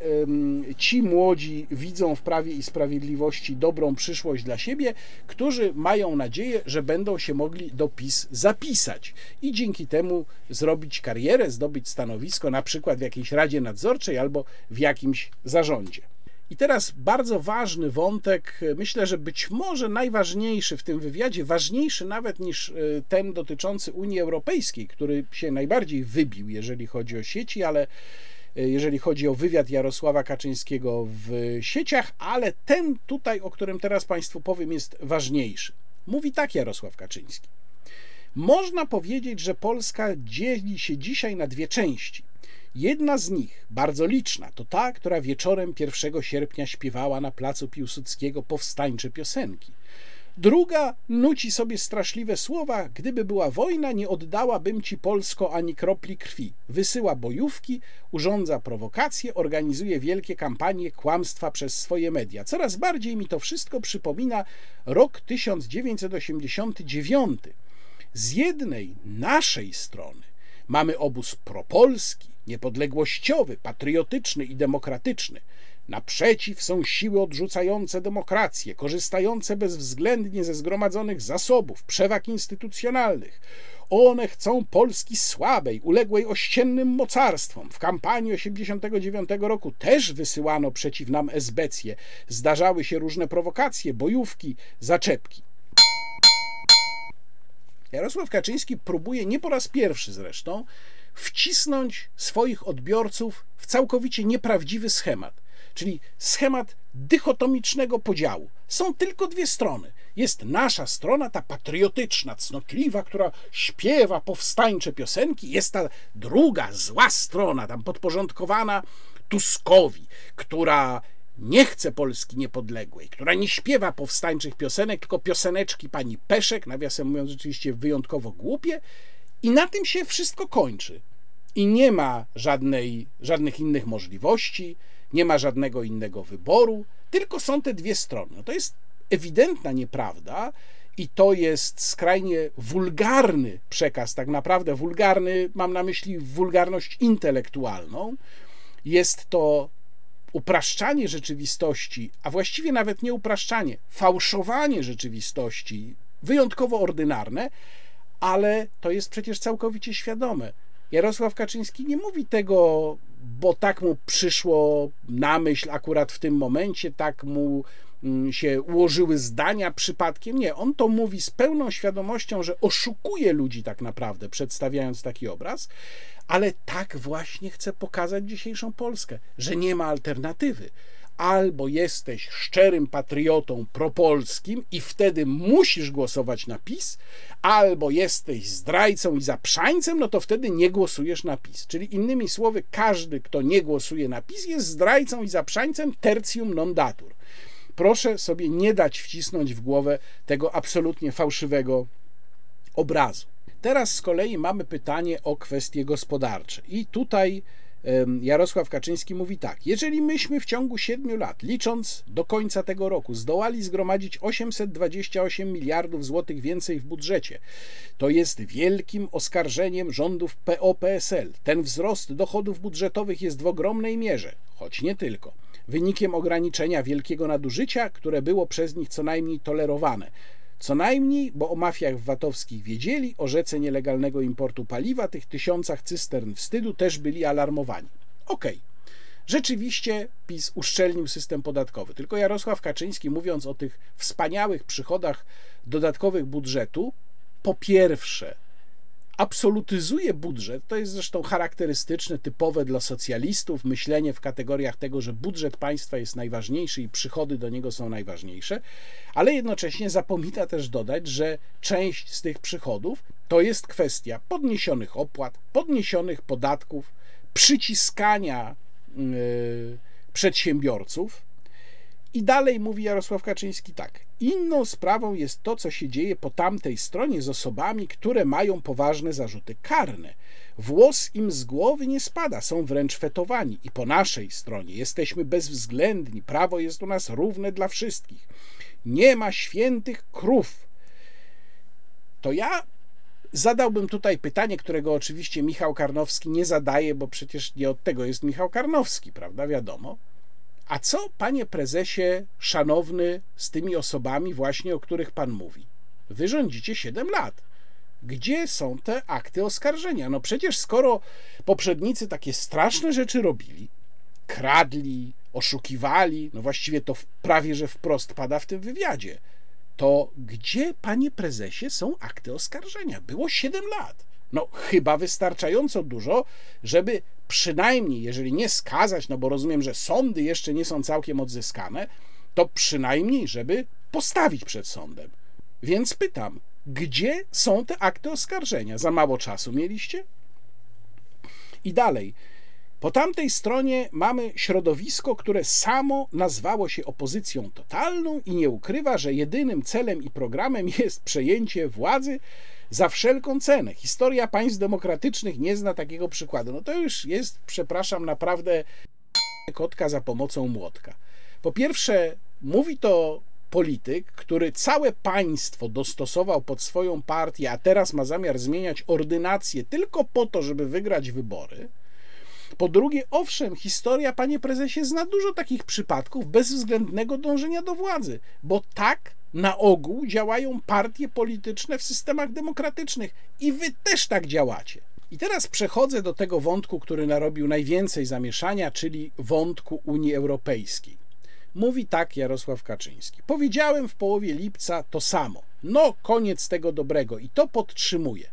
ci młodzi widzą w Prawie i Sprawiedliwości dobrą przyszłość dla siebie, którzy mają nadzieję, że będą się mogli do PiS zapisać i dzięki temu zrobić karierę, zdobyć stanowisko na przykład w jakiejś Radzie Nadzorczej albo w jakimś zarządzie. I teraz bardzo ważny wątek, myślę, że być może najważniejszy w tym wywiadzie, ważniejszy nawet niż e, ten dotyczący Unii Europejskiej, który się najbardziej wybił, jeżeli chodzi o sieci, ale e, jeżeli chodzi o wywiad Jarosława Kaczyńskiego w sieciach, ale ten tutaj, o którym teraz Państwu powiem, jest ważniejszy. Mówi tak Jarosław Kaczyński. Można powiedzieć, że Polska dzieli się dzisiaj na dwie części. Jedna z nich, bardzo liczna, to ta, która wieczorem 1 sierpnia śpiewała na placu Piłsudskiego powstańcze piosenki. Druga nuci sobie straszliwe słowa: Gdyby była wojna, nie oddałabym ci Polsko ani kropli krwi. Wysyła bojówki, urządza prowokacje, organizuje wielkie kampanie kłamstwa przez swoje media. Coraz bardziej mi to wszystko przypomina rok 1989. Z jednej, naszej strony, mamy obóz propolski, niepodległościowy, patriotyczny i demokratyczny. Naprzeciw są siły odrzucające demokrację, korzystające bezwzględnie ze zgromadzonych zasobów, przewag instytucjonalnych. One chcą Polski słabej, uległej ościennym mocarstwom. W kampanii 89 roku też wysyłano przeciw nam esbecje. Zdarzały się różne prowokacje, bojówki, zaczepki. Jarosław Kaczyński próbuje nie po raz pierwszy zresztą wcisnąć swoich odbiorców w całkowicie nieprawdziwy schemat, czyli schemat dychotomicznego podziału. Są tylko dwie strony. Jest nasza strona, ta patriotyczna, cnotliwa, która śpiewa powstańcze piosenki, jest ta druga, zła strona, tam podporządkowana Tuskowi, która nie chce Polski niepodległej, która nie śpiewa powstańczych piosenek, tylko pioseneczki pani Peszek, nawiasem mówiąc rzeczywiście wyjątkowo głupie, i na tym się wszystko kończy. I nie ma żadnej, żadnych innych możliwości, nie ma żadnego innego wyboru, tylko są te dwie strony. No to jest ewidentna nieprawda i to jest skrajnie wulgarny przekaz, tak naprawdę wulgarny, mam na myśli wulgarność intelektualną. Jest to upraszczanie rzeczywistości, a właściwie nawet nie upraszczanie, fałszowanie rzeczywistości, wyjątkowo ordynarne, ale to jest przecież całkowicie świadome. Jarosław Kaczyński nie mówi tego, bo tak mu przyszło na myśl akurat w tym momencie, tak mu mm, się ułożyły zdania przypadkiem. Nie, on to mówi z pełną świadomością, że oszukuje ludzi tak naprawdę, przedstawiając taki obraz, ale tak właśnie chce pokazać dzisiejszą Polskę, że nie ma alternatywy, albo jesteś szczerym patriotą propolskim i wtedy musisz głosować na PiS, albo jesteś zdrajcą i zaprzańcem, no to wtedy nie głosujesz na PiS. Czyli innymi słowy, każdy, kto nie głosuje na PiS, jest zdrajcą i zaprzańcem tertium non datur. Proszę sobie nie dać wcisnąć w głowę tego absolutnie fałszywego obrazu. Teraz z kolei mamy pytanie o kwestie gospodarcze. I tutaj Jarosław Kaczyński mówi tak: Jeżeli myśmy w ciągu 7 lat, licząc do końca tego roku, zdołali zgromadzić 828 miliardów złotych więcej w budżecie, to jest wielkim oskarżeniem rządów PO-PSL. Ten wzrost dochodów budżetowych jest w ogromnej mierze, choć nie tylko wynikiem ograniczenia wielkiego nadużycia, które było przez nich co najmniej tolerowane. Co najmniej, bo o mafiach VAT-owskich wiedzieli, o rzece nielegalnego importu paliwa, tych tysiącach cystern wstydu też byli alarmowani. Okej. Okay. Rzeczywiście PiS uszczelnił system podatkowy. Tylko Jarosław Kaczyński, mówiąc o tych wspaniałych przychodach dodatkowych budżetu, po pierwsze, absolutyzuje budżet. To jest zresztą charakterystyczne, typowe dla socjalistów, myślenie w kategoriach tego, że budżet państwa jest najważniejszy i przychody do niego są najważniejsze, ale jednocześnie zapomina też dodać, że część z tych przychodów to jest kwestia podniesionych opłat, podniesionych podatków, przyciskania yy, przedsiębiorców i dalej mówi Jarosław Kaczyński tak. Inną sprawą jest to, co się dzieje po tamtej stronie z osobami, które mają poważne zarzuty karne. Włos im z głowy nie spada, są wręcz fetowani. I po naszej stronie jesteśmy bezwzględni, prawo jest u nas równe dla wszystkich. Nie ma świętych krów. To ja zadałbym tutaj pytanie, którego oczywiście Michał Karnowski nie zadaje, bo przecież nie od tego jest Michał Karnowski, prawda? Wiadomo. A co, panie prezesie, szanowny, z tymi osobami właśnie, o których pan mówi? Wy rządzicie 7 lat. Gdzie są te akty oskarżenia? No przecież skoro poprzednicy takie straszne rzeczy robili, kradli, oszukiwali, no właściwie to prawie że wprost pada w tym wywiadzie, to gdzie, panie prezesie, są akty oskarżenia? Było 7 lat. No, chyba wystarczająco dużo, żeby przynajmniej, jeżeli nie skazać, no bo rozumiem, że sądy jeszcze nie są całkiem odzyskane, to przynajmniej, żeby postawić przed sądem. Więc pytam, gdzie są te akty oskarżenia? Za mało czasu mieliście? I dalej. Po tamtej stronie mamy środowisko, które samo nazwało się opozycją totalną i nie ukrywa, że jedynym celem i programem jest przejęcie władzy za wszelką cenę. Historia państw demokratycznych nie zna takiego przykładu. No to już jest, przepraszam, naprawdę kotka za pomocą młotka. Po pierwsze, mówi to polityk, który całe państwo dostosował pod swoją partię, a teraz ma zamiar zmieniać ordynację tylko po to, żeby wygrać wybory. Po drugie, owszem, historia, panie prezesie, zna dużo takich przypadków bezwzględnego dążenia do władzy, bo tak na ogół działają partie polityczne w systemach demokratycznych i wy też tak działacie. I teraz przechodzę do tego wątku, który narobił najwięcej zamieszania, czyli wątku Unii Europejskiej. Mówi tak Jarosław Kaczyński. Powiedziałem w połowie lipca to samo. No, koniec tego dobrego i to podtrzymuję.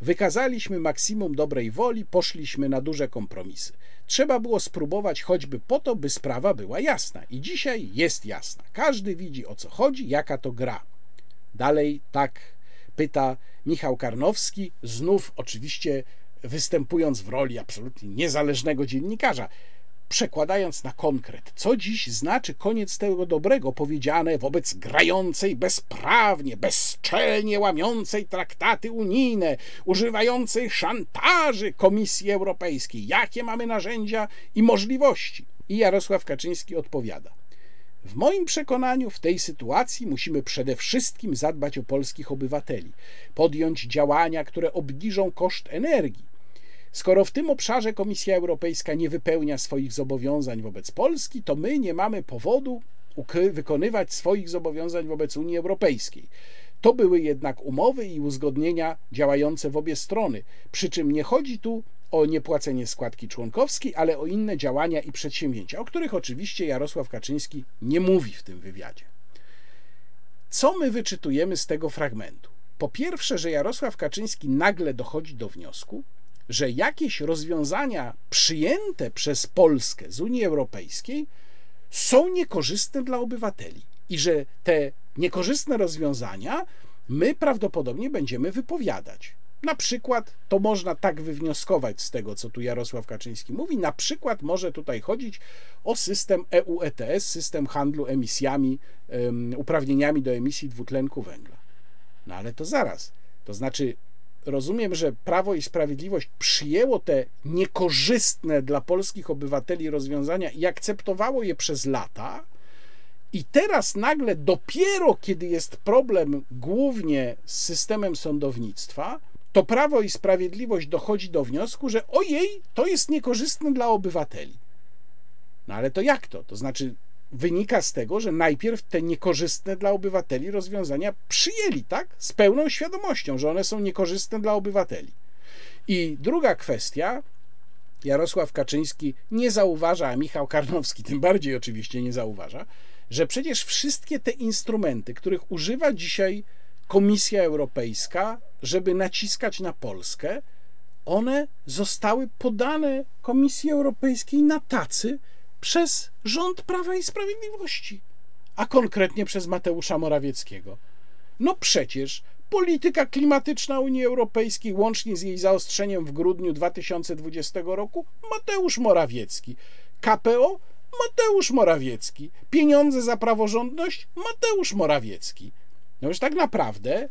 Wykazaliśmy maksimum dobrej woli, poszliśmy na duże kompromisy. Trzeba było spróbować choćby po to, by sprawa była jasna. I dzisiaj jest jasna. Każdy widzi o co chodzi, jaka to gra. Dalej tak pyta Michał Karnowski, znów oczywiście występując w roli absolutnie niezależnego dziennikarza przekładając na konkret, co dziś znaczy koniec tego dobrego powiedziane wobec grającej bezprawnie, bezczelnie łamiącej traktaty unijne, używającej szantaży Komisji Europejskiej, jakie mamy narzędzia i możliwości. I Jarosław Kaczyński odpowiada. W moim przekonaniu w tej sytuacji musimy przede wszystkim zadbać o polskich obywateli, podjąć działania, które obniżą koszt energii, Skoro w tym obszarze Komisja Europejska nie wypełnia swoich zobowiązań wobec Polski, to my nie mamy powodu wykonywać swoich zobowiązań wobec Unii Europejskiej. To były jednak umowy i uzgodnienia działające w obie strony, przy czym nie chodzi tu o niepłacenie składki członkowskiej, ale o inne działania i przedsięwzięcia, o których oczywiście Jarosław Kaczyński nie mówi w tym wywiadzie. Co my wyczytujemy z tego fragmentu? Po pierwsze, że Jarosław Kaczyński nagle dochodzi do wniosku, że jakieś rozwiązania przyjęte przez Polskę z Unii Europejskiej są niekorzystne dla obywateli i że te niekorzystne rozwiązania my prawdopodobnie będziemy wypowiadać. Na przykład to można tak wywnioskować z tego, co tu Jarosław Kaczyński mówi. Na przykład może tutaj chodzić o system EU ETS, system handlu emisjami, um, uprawnieniami do emisji dwutlenku węgla. No ale to zaraz. To znaczy, rozumiem, że Prawo i Sprawiedliwość przyjęło te niekorzystne dla polskich obywateli rozwiązania i akceptowało je przez lata. I teraz nagle, dopiero kiedy jest problem głównie z systemem sądownictwa, to Prawo i Sprawiedliwość dochodzi do wniosku, że ojej, to jest niekorzystne dla obywateli. No ale to jak to? To znaczy, wynika z tego, że najpierw te niekorzystne dla obywateli rozwiązania przyjęli, tak? Z pełną świadomością, że one są niekorzystne dla obywateli. I druga kwestia, Jarosław Kaczyński nie zauważa, a Michał Karnowski tym bardziej oczywiście nie zauważa, że przecież wszystkie te instrumenty, których używa dzisiaj Komisja Europejska, żeby naciskać na Polskę, one zostały podane Komisji Europejskiej na tacy przez rząd Prawa i Sprawiedliwości, a konkretnie przez Mateusza Morawieckiego. No przecież polityka klimatyczna Unii Europejskiej, łącznie z jej zaostrzeniem w grudniu 2020 roku, Mateusz Morawiecki. KPO Mateusz Morawiecki. Pieniądze za praworządność Mateusz Morawiecki. No już tak naprawdę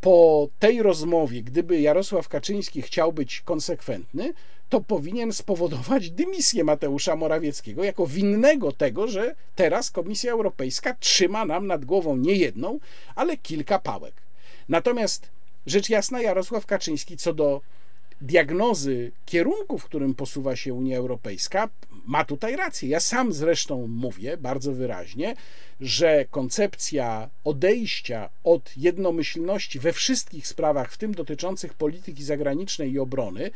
po tej rozmowie, gdyby Jarosław Kaczyński chciał być konsekwentny, to powinien spowodować dymisję Mateusza Morawieckiego jako winnego tego, że teraz Komisja Europejska trzyma nam nad głową nie jedną, ale kilka pałek. Natomiast rzecz jasna, Jarosław Kaczyński co do diagnozy kierunku, w którym posuwa się Unia Europejska, ma tutaj rację. Ja sam zresztą mówię bardzo wyraźnie, że koncepcja odejścia od jednomyślności we wszystkich sprawach, w tym dotyczących polityki zagranicznej i obrony,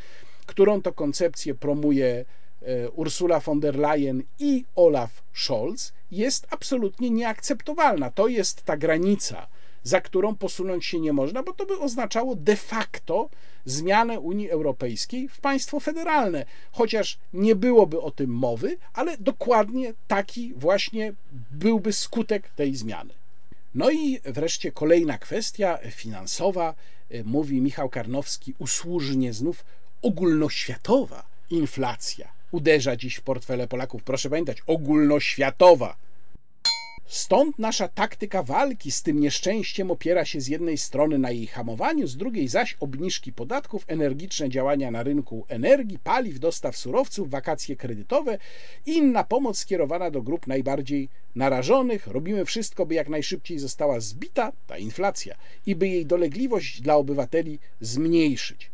którą to koncepcję promuje e, Ursula von der Leyen i Olaf Scholz, jest absolutnie nieakceptowalna. To jest ta granica, za którą posunąć się nie można, bo to by oznaczało de facto zmianę Unii Europejskiej w państwo federalne, chociaż nie byłoby o tym mowy, ale dokładnie taki właśnie byłby skutek tej zmiany. No i wreszcie kolejna kwestia finansowa, mówi Michał Karnowski usłużnie znów, ogólnoświatowa inflacja uderza dziś w portfele Polaków. Proszę pamiętać, ogólnoświatowa Stąd nasza taktyka walki z tym nieszczęściem opiera się z jednej strony na jej hamowaniu, z drugiej zaś obniżki podatków, energiczne działania na rynku energii, paliw, dostaw surowców, wakacje kredytowe i inna pomoc skierowana do grup najbardziej narażonych. Robimy wszystko, by jak najszybciej została zbita ta inflacja i by jej dolegliwość dla obywateli zmniejszyć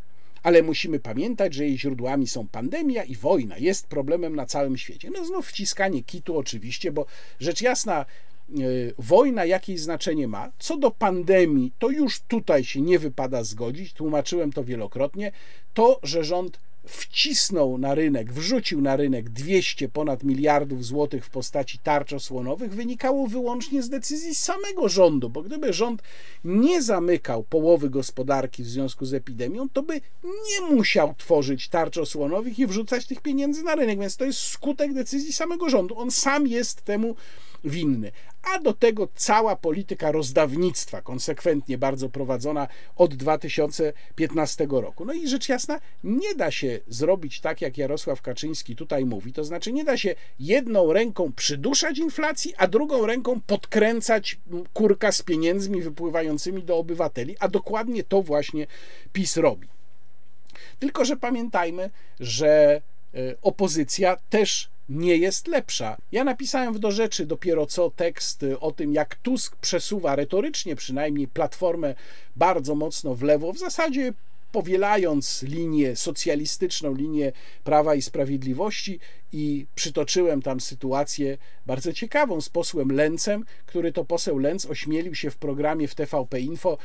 ale musimy pamiętać, że jej źródłami są pandemia i wojna. Jest problemem na całym świecie. No znów wciskanie kitu oczywiście, bo rzecz jasna, Y, wojna jakieś znaczenie ma. Co do pandemii, to już tutaj się nie wypada zgodzić, tłumaczyłem to wielokrotnie. To, że rząd wcisnął na rynek, wrzucił na rynek 200 ponad miliardów złotych w postaci tarcz osłonowych, wynikało wyłącznie z decyzji samego rządu, bo gdyby rząd nie zamykał połowy gospodarki w związku z epidemią, to by nie musiał tworzyć tarcz osłonowych i wrzucać tych pieniędzy na rynek, więc to jest skutek decyzji samego rządu. On sam jest temu winny. A do tego cała polityka rozdawnictwa, konsekwentnie bardzo prowadzona od 2015 roku. No i rzecz jasna, nie da się zrobić tak, jak Jarosław Kaczyński tutaj mówi, to znaczy nie da się jedną ręką przyduszać inflacji, a drugą ręką podkręcać kurka z pieniędzmi wypływającymi do obywateli, a dokładnie to właśnie PiS robi. Tylko, że pamiętajmy, że e, opozycja też nie jest lepsza. Ja napisałem w do rzeczy dopiero co tekst o tym, jak Tusk przesuwa retorycznie przynajmniej platformę bardzo mocno w lewo, w zasadzie powielając linię socjalistyczną, linię Prawa i Sprawiedliwości i przytoczyłem tam sytuację bardzo ciekawą z posłem Lencem, który to poseł Lenc ośmielił się w programie w TVP Info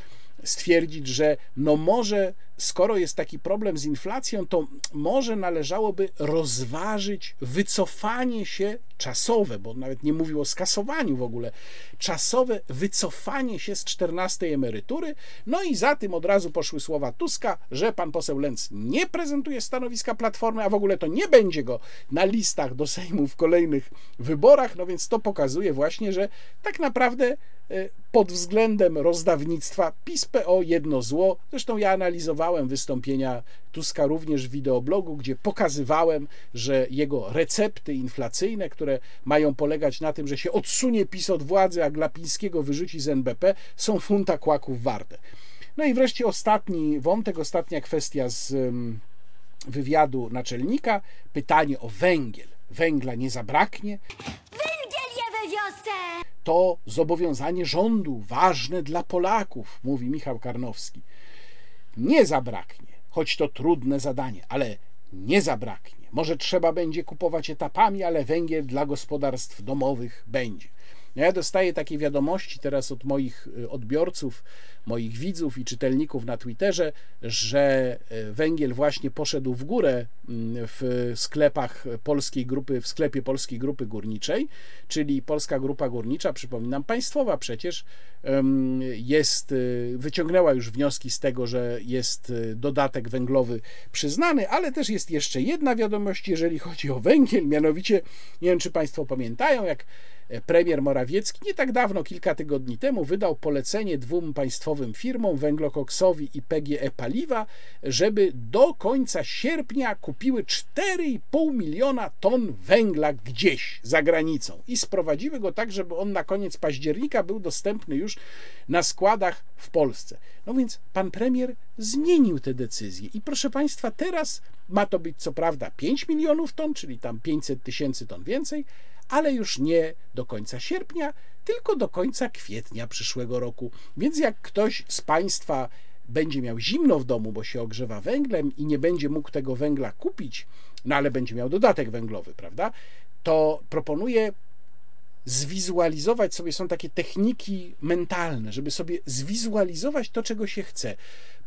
stwierdzić, że no może skoro jest taki problem z inflacją, to może należałoby rozważyć wycofanie się czasowe, bo nawet nie mówił o skasowaniu w ogóle, czasowe wycofanie się z 14 emerytury. No i za tym od razu poszły słowa Tuska, że pan poseł Lenz nie prezentuje stanowiska Platformy, a w ogóle to nie będzie go na listach do Sejmu w kolejnych wyborach, no więc to pokazuje właśnie, że tak naprawdę e, pod względem rozdawnictwa PiS-PO jedno zło. Zresztą ja analizowałem wystąpienia Tuska również w wideoblogu, gdzie pokazywałem, że jego recepty inflacyjne, które mają polegać na tym, że się odsunie PiS od władzy, a Glapińskiego wyrzuci z NBP, są funta kłaków warte. No i wreszcie ostatni wątek, ostatnia kwestia z wywiadu naczelnika. Pytanie o węgiel. Węgla nie zabraknie. Węgiel je we wiosce! To zobowiązanie rządu, ważne dla Polaków, mówi Michał Karnowski. Nie zabraknie, choć to trudne zadanie, ale nie zabraknie. Może trzeba będzie kupować etapami, ale węgiel dla gospodarstw domowych będzie. Ja dostaję takie wiadomości teraz od moich y, odbiorców, moich widzów i czytelników na Twitterze, że y, węgiel właśnie poszedł w górę mm, w sklepach polskiej grupy, w sklepie polskiej grupy górniczej, czyli Polska Grupa Górnicza, przypominam, państwowa przecież jest, y, wyciągnęła już wnioski z tego, że jest dodatek węglowy przyznany, ale też jest jeszcze jedna wiadomość, jeżeli chodzi o węgiel, mianowicie, nie wiem czy Państwo pamiętają, jak premier Morawiecki nie tak dawno, kilka tygodni temu, wydał polecenie dwóm państwowym firmom, Węglokoksowi i PGE Paliwa, żeby do końca sierpnia kupiły 4,5 miliona ton węgla gdzieś za granicą i sprowadziły go tak, żeby on na koniec października był dostępny już na składach w Polsce. No więc pan premier zmienił te decyzje i proszę państwa, teraz ma to być co prawda 5 milionów ton, czyli tam 500 tysięcy ton więcej, ale już nie do końca sierpnia, tylko do końca kwietnia przyszłego roku. Więc jak ktoś z Państwa będzie miał zimno w domu, bo się ogrzewa węglem i nie będzie mógł tego węgla kupić, no ale będzie miał dodatek węglowy, prawda? To proponuję zwizualizować sobie, są takie techniki mentalne, żeby sobie zwizualizować to, czego się chce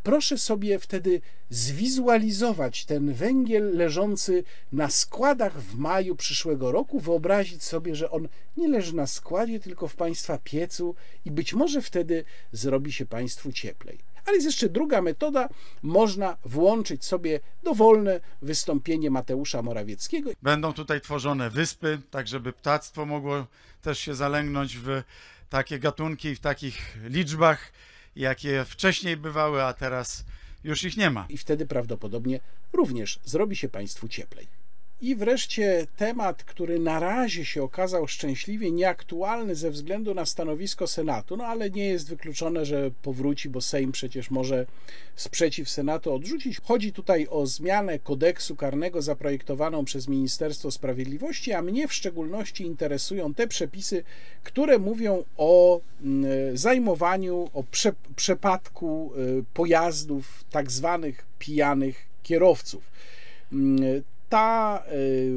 proszę sobie wtedy zwizualizować ten węgiel leżący na składach w maju przyszłego roku, wyobrazić sobie, że on nie leży na składzie, tylko w Państwa piecu i być może wtedy zrobi się Państwu cieplej. Ale jest jeszcze druga metoda. Można włączyć sobie dowolne wystąpienie Mateusza Morawieckiego. Będą tutaj tworzone wyspy, tak żeby ptactwo mogło też się zalęgnąć w takie gatunki i w takich liczbach jakie wcześniej bywały, a teraz już ich nie ma. I wtedy prawdopodobnie również zrobi się Państwu cieplej. I wreszcie temat, który na razie się okazał szczęśliwie nieaktualny ze względu na stanowisko Senatu, no ale nie jest wykluczone, że powróci, bo Sejm przecież może sprzeciw Senatu odrzucić. Chodzi tutaj o zmianę kodeksu karnego zaprojektowaną przez Ministerstwo Sprawiedliwości, a mnie w szczególności interesują te przepisy, które mówią o mm, zajmowaniu, o prze, przepadku y, pojazdów tak zwanych pijanych kierowców mm, ta, y,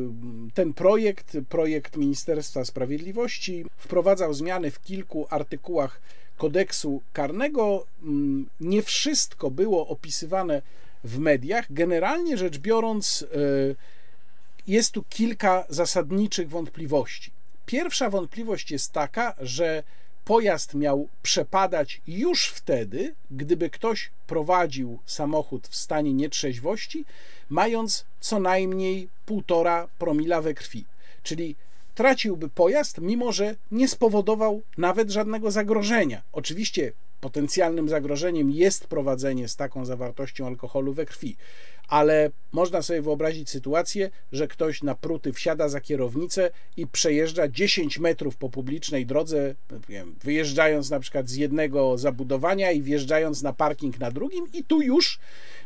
ten projekt, projekt Ministerstwa Sprawiedliwości, wprowadzał zmiany w kilku artykułach kodeksu karnego. Mm, nie wszystko było opisywane w mediach. Generalnie rzecz biorąc, y, jest tu kilka zasadniczych wątpliwości. Pierwsza wątpliwość jest taka, że pojazd miał przepadać już wtedy, gdyby ktoś prowadził samochód w stanie nietrzeźwości, mając co najmniej 1,5 promila we krwi. Czyli traciłby pojazd, mimo że nie spowodował nawet żadnego zagrożenia. Oczywiście potencjalnym zagrożeniem jest prowadzenie z taką zawartością alkoholu we krwi, ale można sobie wyobrazić sytuację, że ktoś na pruty wsiada za kierownicę i przejeżdża 10 metrów po publicznej drodze, wyjeżdżając na przykład z jednego zabudowania i wjeżdżając na parking na drugim, i tu już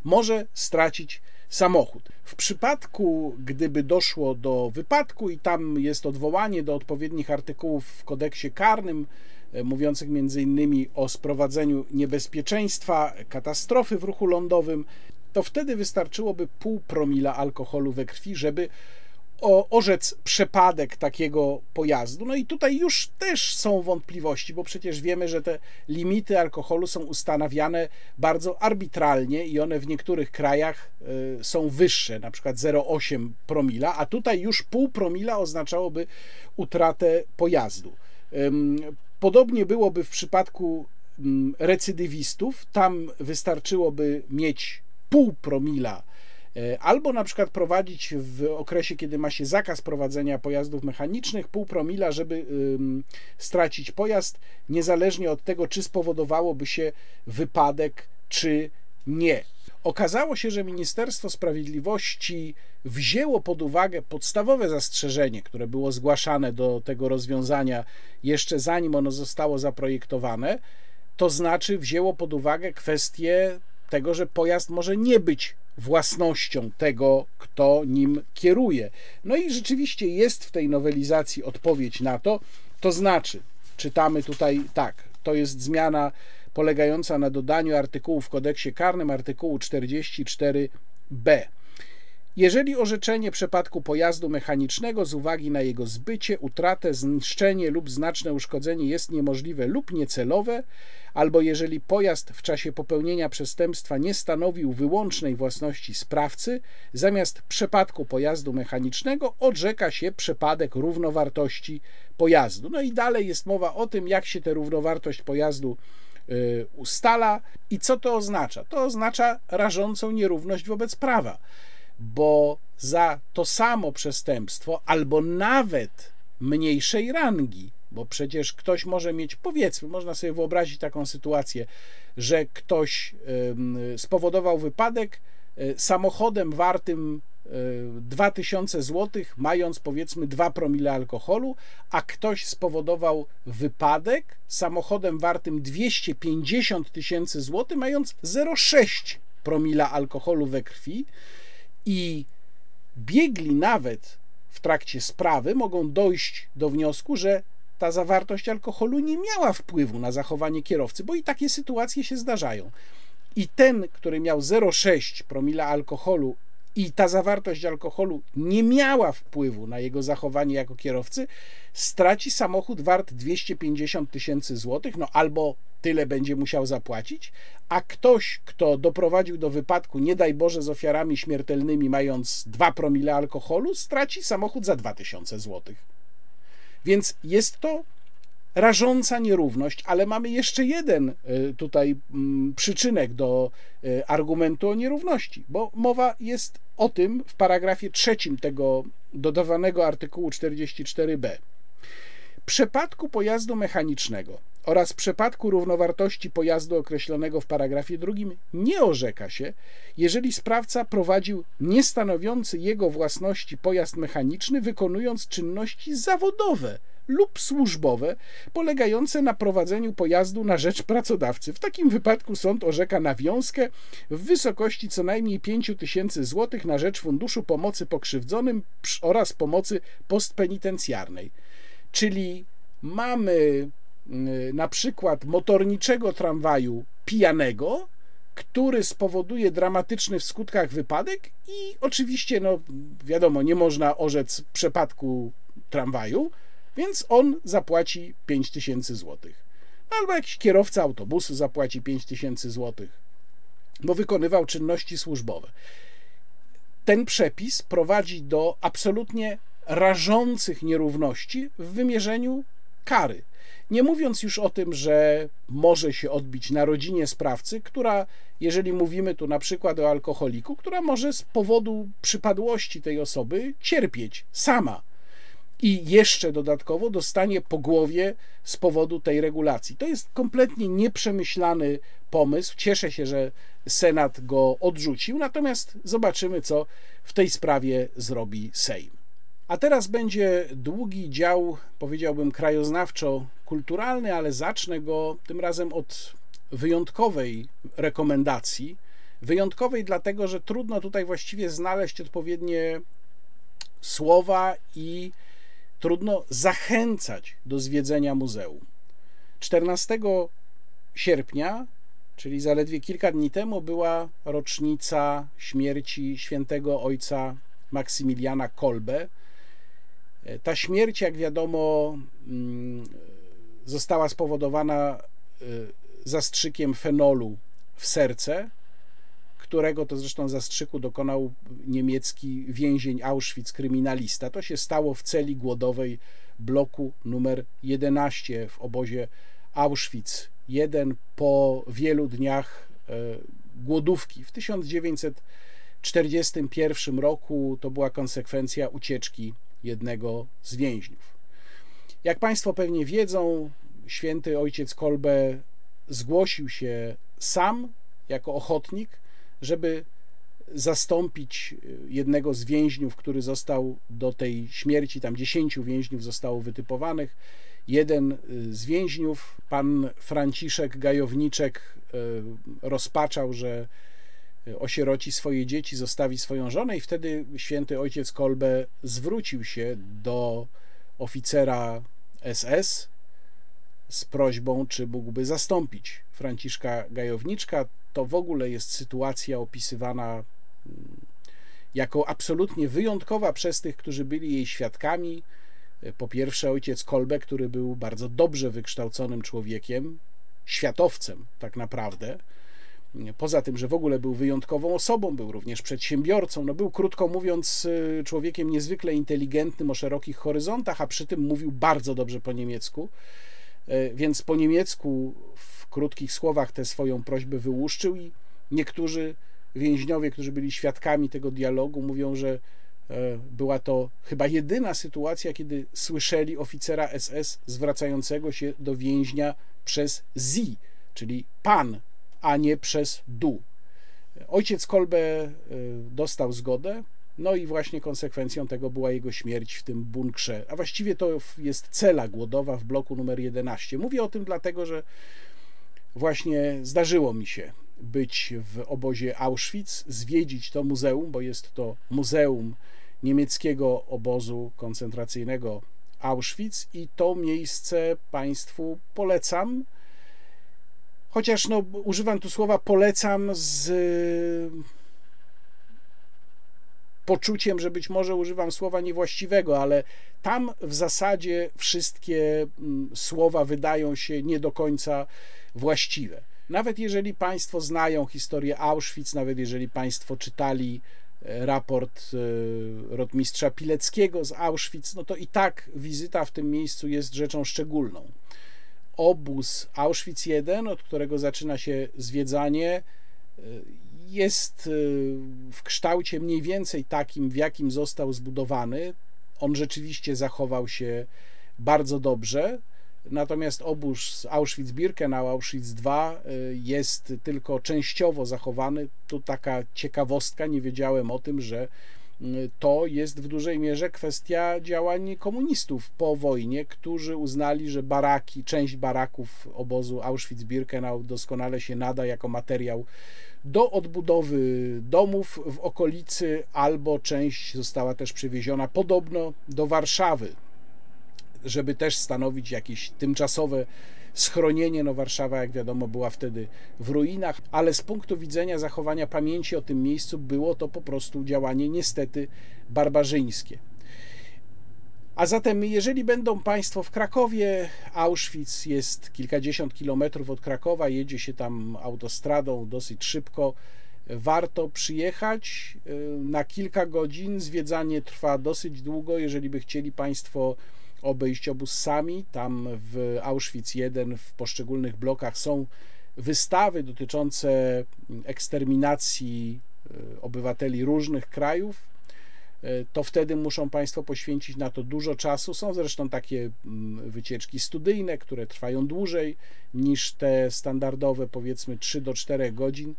może stracić samochód. W przypadku, gdyby doszło do wypadku i tam jest odwołanie do odpowiednich artykułów w kodeksie karnym, mówiących między innymi o sprowadzeniu niebezpieczeństwa, katastrofy w ruchu lądowym, to wtedy wystarczyłoby pół promila alkoholu we krwi, żeby orzec przypadek takiego pojazdu. No i tutaj już też są wątpliwości, bo przecież wiemy, że te limity alkoholu są ustanawiane bardzo arbitralnie i one w niektórych krajach y, są wyższe, na przykład 0,8 promila, a tutaj już pół promila oznaczałoby utratę pojazdu. Podobnie byłoby w przypadku recydywistów. Tam wystarczyłoby mieć pół promila e, albo na przykład prowadzić w okresie, kiedy ma się zakaz prowadzenia pojazdów mechanicznych, pół promila, żeby stracić pojazd, niezależnie od tego, czy spowodowałoby się wypadek, czy nie. Okazało się, że Ministerstwo Sprawiedliwości wzięło pod uwagę podstawowe zastrzeżenie, które było zgłaszane do tego rozwiązania jeszcze zanim ono zostało zaprojektowane, to znaczy wzięło pod uwagę kwestię tego, że pojazd może nie być własnością tego, kto nim kieruje. No i rzeczywiście jest w tej nowelizacji odpowiedź na to, to znaczy, czytamy tutaj tak, to jest zmiana polegająca na dodaniu artykułu w kodeksie karnym, artykułu 44b. Jeżeli orzeczenie przypadku pojazdu mechanicznego z uwagi na jego zbycie, utratę, zniszczenie lub znaczne uszkodzenie jest niemożliwe lub niecelowe, albo jeżeli pojazd w czasie popełnienia przestępstwa nie stanowił wyłącznej własności sprawcy, zamiast przypadku pojazdu mechanicznego odrzeka się przypadek równowartości pojazdu. No i dalej jest mowa o tym, jak się tę równowartość pojazdu ustala i co to oznacza. To oznacza rażącą nierówność wobec prawa bo za to samo przestępstwo, albo nawet mniejszej rangi, bo przecież ktoś może mieć, powiedzmy, można sobie wyobrazić taką sytuację, że ktoś spowodował wypadek e, samochodem wartym 2000 e, zł, mając powiedzmy 2 promile alkoholu, a ktoś spowodował wypadek samochodem wartym 250 tysięcy złotych, mając 0,6 promila alkoholu we krwi i biegli nawet w trakcie sprawy mogą dojść do wniosku, że ta zawartość alkoholu nie miała wpływu na zachowanie kierowcy, bo i takie sytuacje się zdarzają. I ten, który miał 0,6 promila alkoholu i ta zawartość alkoholu nie miała wpływu na jego zachowanie jako kierowcy, straci samochód wart 250 tysięcy złotych, no albo tyle będzie musiał zapłacić, a ktoś, kto doprowadził do wypadku, nie daj Boże, z ofiarami śmiertelnymi, mając 2 promile alkoholu, straci samochód za 2000 złotych. Więc jest to rażąca nierówność, ale mamy jeszcze jeden y, tutaj mm, przyczynek do y, argumentu o nierówności, bo mowa jest o tym w paragrafie trzecim tego dodawanego artykułu 44b. W przypadku pojazdu mechanicznego oraz w przypadku równowartości pojazdu określonego w paragrafie drugim nie orzeka się, jeżeli sprawca prowadził niestanowiący jego własności pojazd mechaniczny, wykonując czynności zawodowe lub służbowe polegające na prowadzeniu pojazdu na rzecz pracodawcy. W takim wypadku sąd orzeka nawiązkę w wysokości co najmniej 5 tysięcy złotych na rzecz Funduszu Pomocy Pokrzywdzonym oraz pomocy postpenitencjarnej. Czyli mamy y, na przykład motorniczego tramwaju pijanego, który spowoduje dramatyczny w skutkach wypadek i oczywiście, no wiadomo, nie można orzec przypadku tramwaju, więc on zapłaci 5000 złotych. Albo jakiś kierowca autobusu zapłaci 5000 złotych, bo wykonywał czynności służbowe. Ten przepis prowadzi do absolutnie rażących nierówności w wymierzeniu kary. Nie mówiąc już o tym, że może się odbić na rodzinie sprawcy, która, jeżeli mówimy tu na przykład o alkoholiku, która może z powodu przypadłości tej osoby cierpieć sama i jeszcze dodatkowo dostanie po głowie z powodu tej regulacji. To jest kompletnie nieprzemyślany pomysł. Cieszę się, że Senat go odrzucił, natomiast zobaczymy, co w tej sprawie zrobi Sejm. A teraz będzie długi dział, powiedziałbym, krajoznawczo-kulturalny, ale zacznę go tym razem od wyjątkowej rekomendacji. Wyjątkowej dlatego, że trudno tutaj właściwie znaleźć odpowiednie słowa i trudno zachęcać do zwiedzenia muzeum. 14 sierpnia, czyli zaledwie kilka dni temu, była rocznica śmierci świętego ojca Maksymiliana Kolbe. Ta śmierć, jak wiadomo, mm, została spowodowana y, zastrzykiem fenolu w serce, którego to zresztą zastrzyku dokonał niemiecki więzień Auschwitz, kryminalista. To się stało w celi głodowej bloku numer 11 w obozie Auschwitz. Jeden po wielu dniach e, głodówki. W 1941 roku to była konsekwencja ucieczki jednego z więźniów. Jak Państwo pewnie wiedzą, święty ojciec Kolbe zgłosił się sam jako ochotnik żeby zastąpić y, jednego z więźniów, który został do tej śmierci, tam dziesięciu więźniów zostało wytypowanych. Jeden y, z więźniów, pan Franciszek Gajowniczek, y, rozpaczał, że osieroci swoje dzieci, zostawi swoją żonę, i wtedy święty ojciec Kolbe zwrócił się do oficera SS z prośbą, czy mógłby zastąpić Franciszka Gajowniczka to w ogóle jest sytuacja opisywana mm, jako absolutnie wyjątkowa przez tych, którzy byli jej świadkami. Po pierwsze, ojciec Kolbe, który był bardzo dobrze wykształconym człowiekiem, światowcem tak naprawdę. Poza tym, że w ogóle był wyjątkową osobą, był również przedsiębiorcą, no był krótko mówiąc człowiekiem niezwykle inteligentnym o szerokich horyzontach, a przy tym mówił bardzo dobrze po niemiecku. Więc po niemiecku w krótkich słowach tę swoją prośbę wyłuszczył i niektórzy więźniowie, którzy byli świadkami tego dialogu, mówią, że e, była to chyba jedyna sytuacja, kiedy słyszeli oficera SS zwracającego się do więźnia przez Sie, czyli pan, a nie przez du. Ojciec Kolbe e, dostał zgodę, no i właśnie konsekwencją tego była jego śmierć w tym bunkrze, a właściwie to jest cela głodowa w bloku numer 11. Mówię o tym dlatego, że właśnie zdarzyło mi się być w obozie Auschwitz, zwiedzić to muzeum, bo jest to muzeum niemieckiego obozu koncentracyjnego Auschwitz i to miejsce Państwu polecam. Chociaż no, używam tu słowa polecam z poczuciem, że być może używam słowa niewłaściwego, ale tam w zasadzie wszystkie mm, słowa wydają się nie do końca właściwe. Nawet jeżeli Państwo znają historię Auschwitz, nawet jeżeli Państwo czytali e, raport e, rotmistrza Pileckiego z Auschwitz, no to i tak wizyta w tym miejscu jest rzeczą szczególną. Obóz Auschwitz I, od którego zaczyna się zwiedzanie, e, jest w kształcie mniej więcej takim, w jakim został zbudowany. On rzeczywiście zachował się bardzo dobrze. Natomiast obóz Auschwitz-Birkenau, Auschwitz II y, jest tylko częściowo zachowany. Tu taka ciekawostka, nie wiedziałem o tym, że y, to jest w dużej mierze kwestia działań komunistów po wojnie, którzy uznali, że baraki, część baraków obozu Auschwitz-Birkenau doskonale się nada jako materiał do odbudowy domów w okolicy, albo część została też przywieziona podobno do Warszawy żeby też stanowić jakieś tymczasowe schronienie. No Warszawa, jak wiadomo, była wtedy w ruinach, ale z punktu widzenia zachowania pamięci o tym miejscu było to po prostu działanie niestety barbarzyńskie. A zatem, jeżeli będą Państwo w Krakowie, Auschwitz jest kilkadziesiąt kilometrów od Krakowa, jedzie się tam autostradą dosyć szybko, warto przyjechać y, na kilka godzin. Zwiedzanie trwa dosyć długo. Jeżeli by chcieli Państwo obejść obóz sami. Tam w Auschwitz I w poszczególnych blokach są wystawy dotyczące eksterminacji e, obywateli różnych krajów. E, to wtedy muszą Państwo poświęcić na to dużo czasu. Są zresztą takie mm, wycieczki studyjne, które trwają dłużej niż te standardowe, powiedzmy 3 do 4 godzin.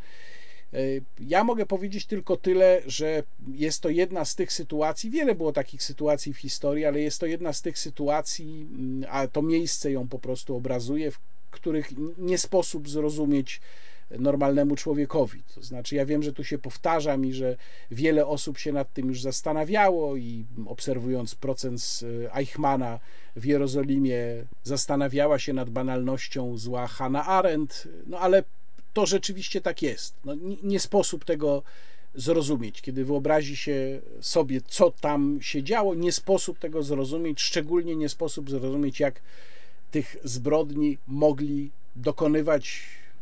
E, ja mogę powiedzieć tylko tyle, że jest to jedna z tych sytuacji, wiele było takich sytuacji w historii, ale jest to jedna z tych sytuacji, mm, a to miejsce ją po prostu obrazuje, w których nie sposób zrozumieć normalnemu człowiekowi. To znaczy, ja wiem, że tu się powtarzam i że wiele osób się nad tym już zastanawiało i obserwując proces e, Eichmana w Jerozolimie, zastanawiała się nad banalnością zła Hannah Arendt, no ale to rzeczywiście tak jest. No, nie, nie sposób tego zrozumieć. Kiedy wyobrazi się sobie, co tam się działo, nie sposób tego zrozumieć, szczególnie nie sposób zrozumieć, jak tych zbrodni mogli dokonywać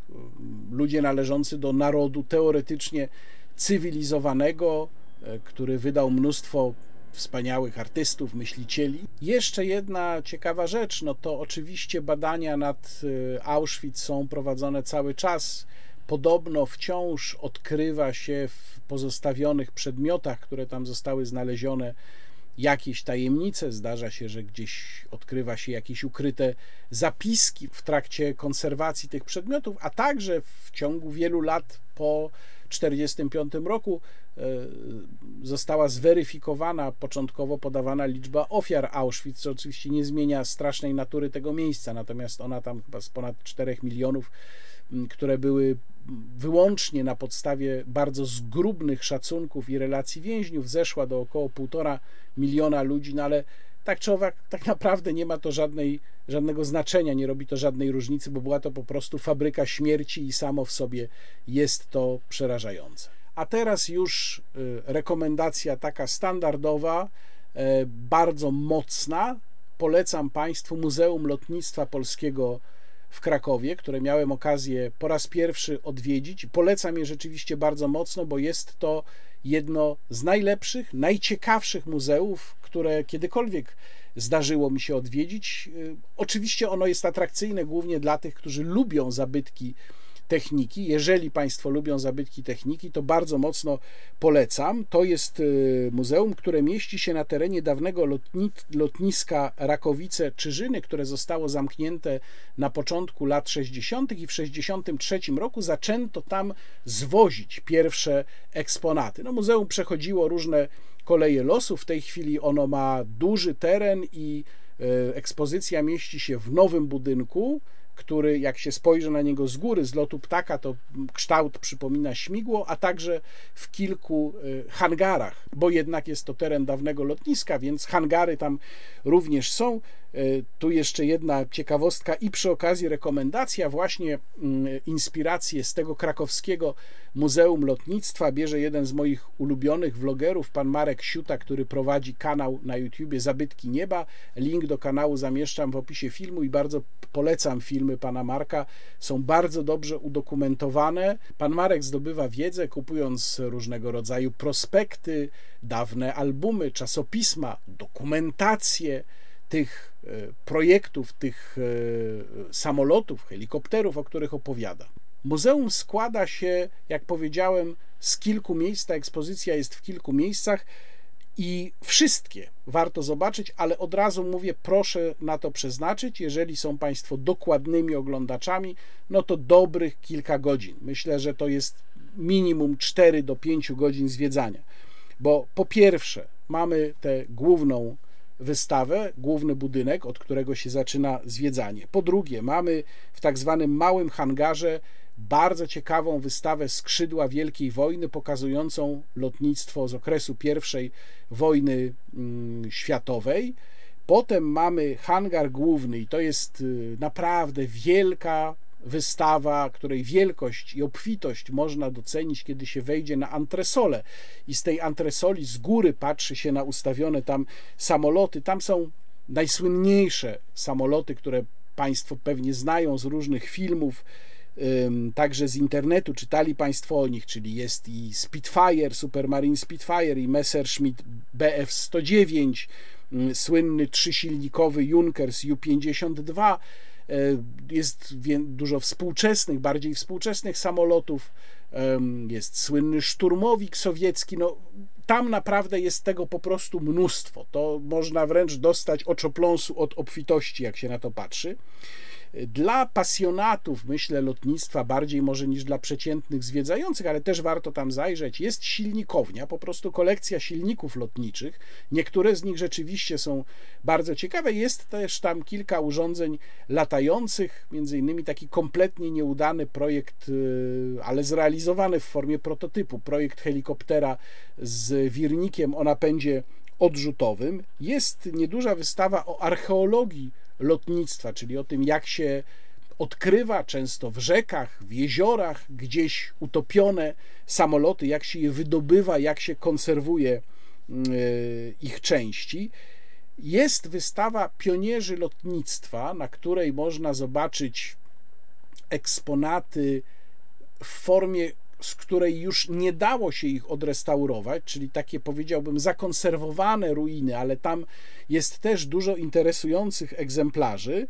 um, ludzie należący do narodu teoretycznie cywilizowanego, e, który wydał mnóstwo wspaniałych artystów, myślicieli. Jeszcze jedna ciekawa rzecz, no to oczywiście badania nad y, Auschwitz są prowadzone cały czas. Podobno wciąż odkrywa się w pozostawionych przedmiotach, które tam zostały znalezione, jakieś tajemnice. Zdarza się, że gdzieś odkrywa się jakieś ukryte zapiski w trakcie konserwacji tych przedmiotów, a także w ciągu wielu lat po 1945 roku e, została zweryfikowana początkowo podawana liczba ofiar Auschwitz, co oczywiście nie zmienia strasznej natury tego miejsca, natomiast ona tam chyba z ponad 4 milionów, które były wyłącznie na podstawie bardzo zgrubnych szacunków i relacji więźniów, zeszła do około 1,5 miliona ludzi, no ale tak czy owak, tak naprawdę nie ma to żadnej, żadnego znaczenia, nie robi to żadnej różnicy, bo była to po prostu fabryka śmierci i samo w sobie jest to przerażające. A teraz już y, rekomendacja taka standardowa, e, bardzo mocna. Polecam Państwu Muzeum Lotnictwa Polskiego w Krakowie, które miałem okazję po raz pierwszy odwiedzić. Polecam je rzeczywiście bardzo mocno, bo jest to jedno z najlepszych, najciekawszych muzeów, które kiedykolwiek zdarzyło mi się odwiedzić. Y, oczywiście ono jest atrakcyjne głównie dla tych, którzy lubią zabytki techniki. Jeżeli Państwo lubią zabytki techniki, to bardzo mocno polecam. To jest y, muzeum, które mieści się na terenie dawnego lotniska Rakowice-Czyżyny, które zostało zamknięte na początku lat 60. i w 63 roku zaczęto tam zwozić pierwsze eksponaty. No, muzeum przechodziło różne koleje losu. W tej chwili ono ma duży teren i y, ekspozycja mieści się w nowym budynku który jak się spojrzy na niego z góry, z lotu ptaka, to kształt przypomina śmigło, a także w kilku y, hangarach, bo jednak jest to teren dawnego lotniska, więc hangary tam również są. Y, tu jeszcze jedna ciekawostka i przy okazji rekomendacja, właśnie mm, inspirację z tego krakowskiego Muzeum Lotnictwa bierze jeden z moich ulubionych vlogerów, pan Marek Siuta, który prowadzi kanał na YouTubie Zabytki Nieba. Link do kanału zamieszczam w opisie filmu i bardzo polecam filmy pana Marka. Są bardzo dobrze udokumentowane. Pan Marek zdobywa wiedzę, kupując różnego rodzaju prospekty, dawne albumy, czasopisma, dokumentacje tych e, projektów, tych e, samolotów, helikopterów, o których opowiada. Muzeum składa się, jak powiedziałem, z kilku miejsc. Ta ekspozycja jest w kilku miejscach i wszystkie warto zobaczyć, ale od razu mówię, proszę na to przeznaczyć. Jeżeli są Państwo dokładnymi oglądaczami, no to dobrych kilka godzin. Myślę, że to jest minimum 4 do 5 godzin zwiedzania, bo po pierwsze mamy tę główną wystawę, główny budynek, od którego się zaczyna zwiedzanie. Po drugie, mamy w tak zwanym małym hangarze bardzo ciekawą wystawę Skrzydła Wielkiej Wojny, pokazującą lotnictwo z okresu I wojny mm, światowej. Potem mamy hangar główny, i to jest y, naprawdę wielka wystawa, której wielkość i obfitość można docenić, kiedy się wejdzie na antresolę i z tej antresoli z góry patrzy się na ustawione tam samoloty. Tam są najsłynniejsze samoloty, które Państwo pewnie znają z różnych filmów, także z internetu. Czytali Państwo o nich, czyli jest i Spitfire, Supermarine Spitfire i Messerschmitt Bf-109, słynny trzysilnikowy Junkers Ju-52, e, jest dużo współczesnych, bardziej współczesnych samolotów, jest słynny szturmowik sowiecki, no tam naprawdę jest tego po prostu mnóstwo, to można wręcz dostać oczopląsu od obfitości, jak się na to patrzy. Dla pasjonatów, myślę, lotnictwa, bardziej może niż dla przeciętnych zwiedzających, ale też warto tam zajrzeć, jest silnikownia, po prostu kolekcja silników lotniczych. Niektóre z nich rzeczywiście są bardzo ciekawe. Jest też tam kilka urządzeń latających, między innymi taki kompletnie nieudany projekt, y, ale zrealizowany w formie prototypu, projekt helikoptera z wirnikiem o napędzie odrzutowym. Jest nieduża wystawa o archeologii lotnictwa, czyli o tym, jak się odkrywa często w rzekach, w jeziorach, gdzieś utopione samoloty, jak się je wydobywa, jak się konserwuje mm, e, ich części. Jest wystawa pionierzy lotnictwa, na której można zobaczyć eksponaty w formie z której już nie dało się ich odrestaurować, czyli takie powiedziałbym zakonserwowane ruiny, ale tam jest też dużo interesujących egzemplarzy.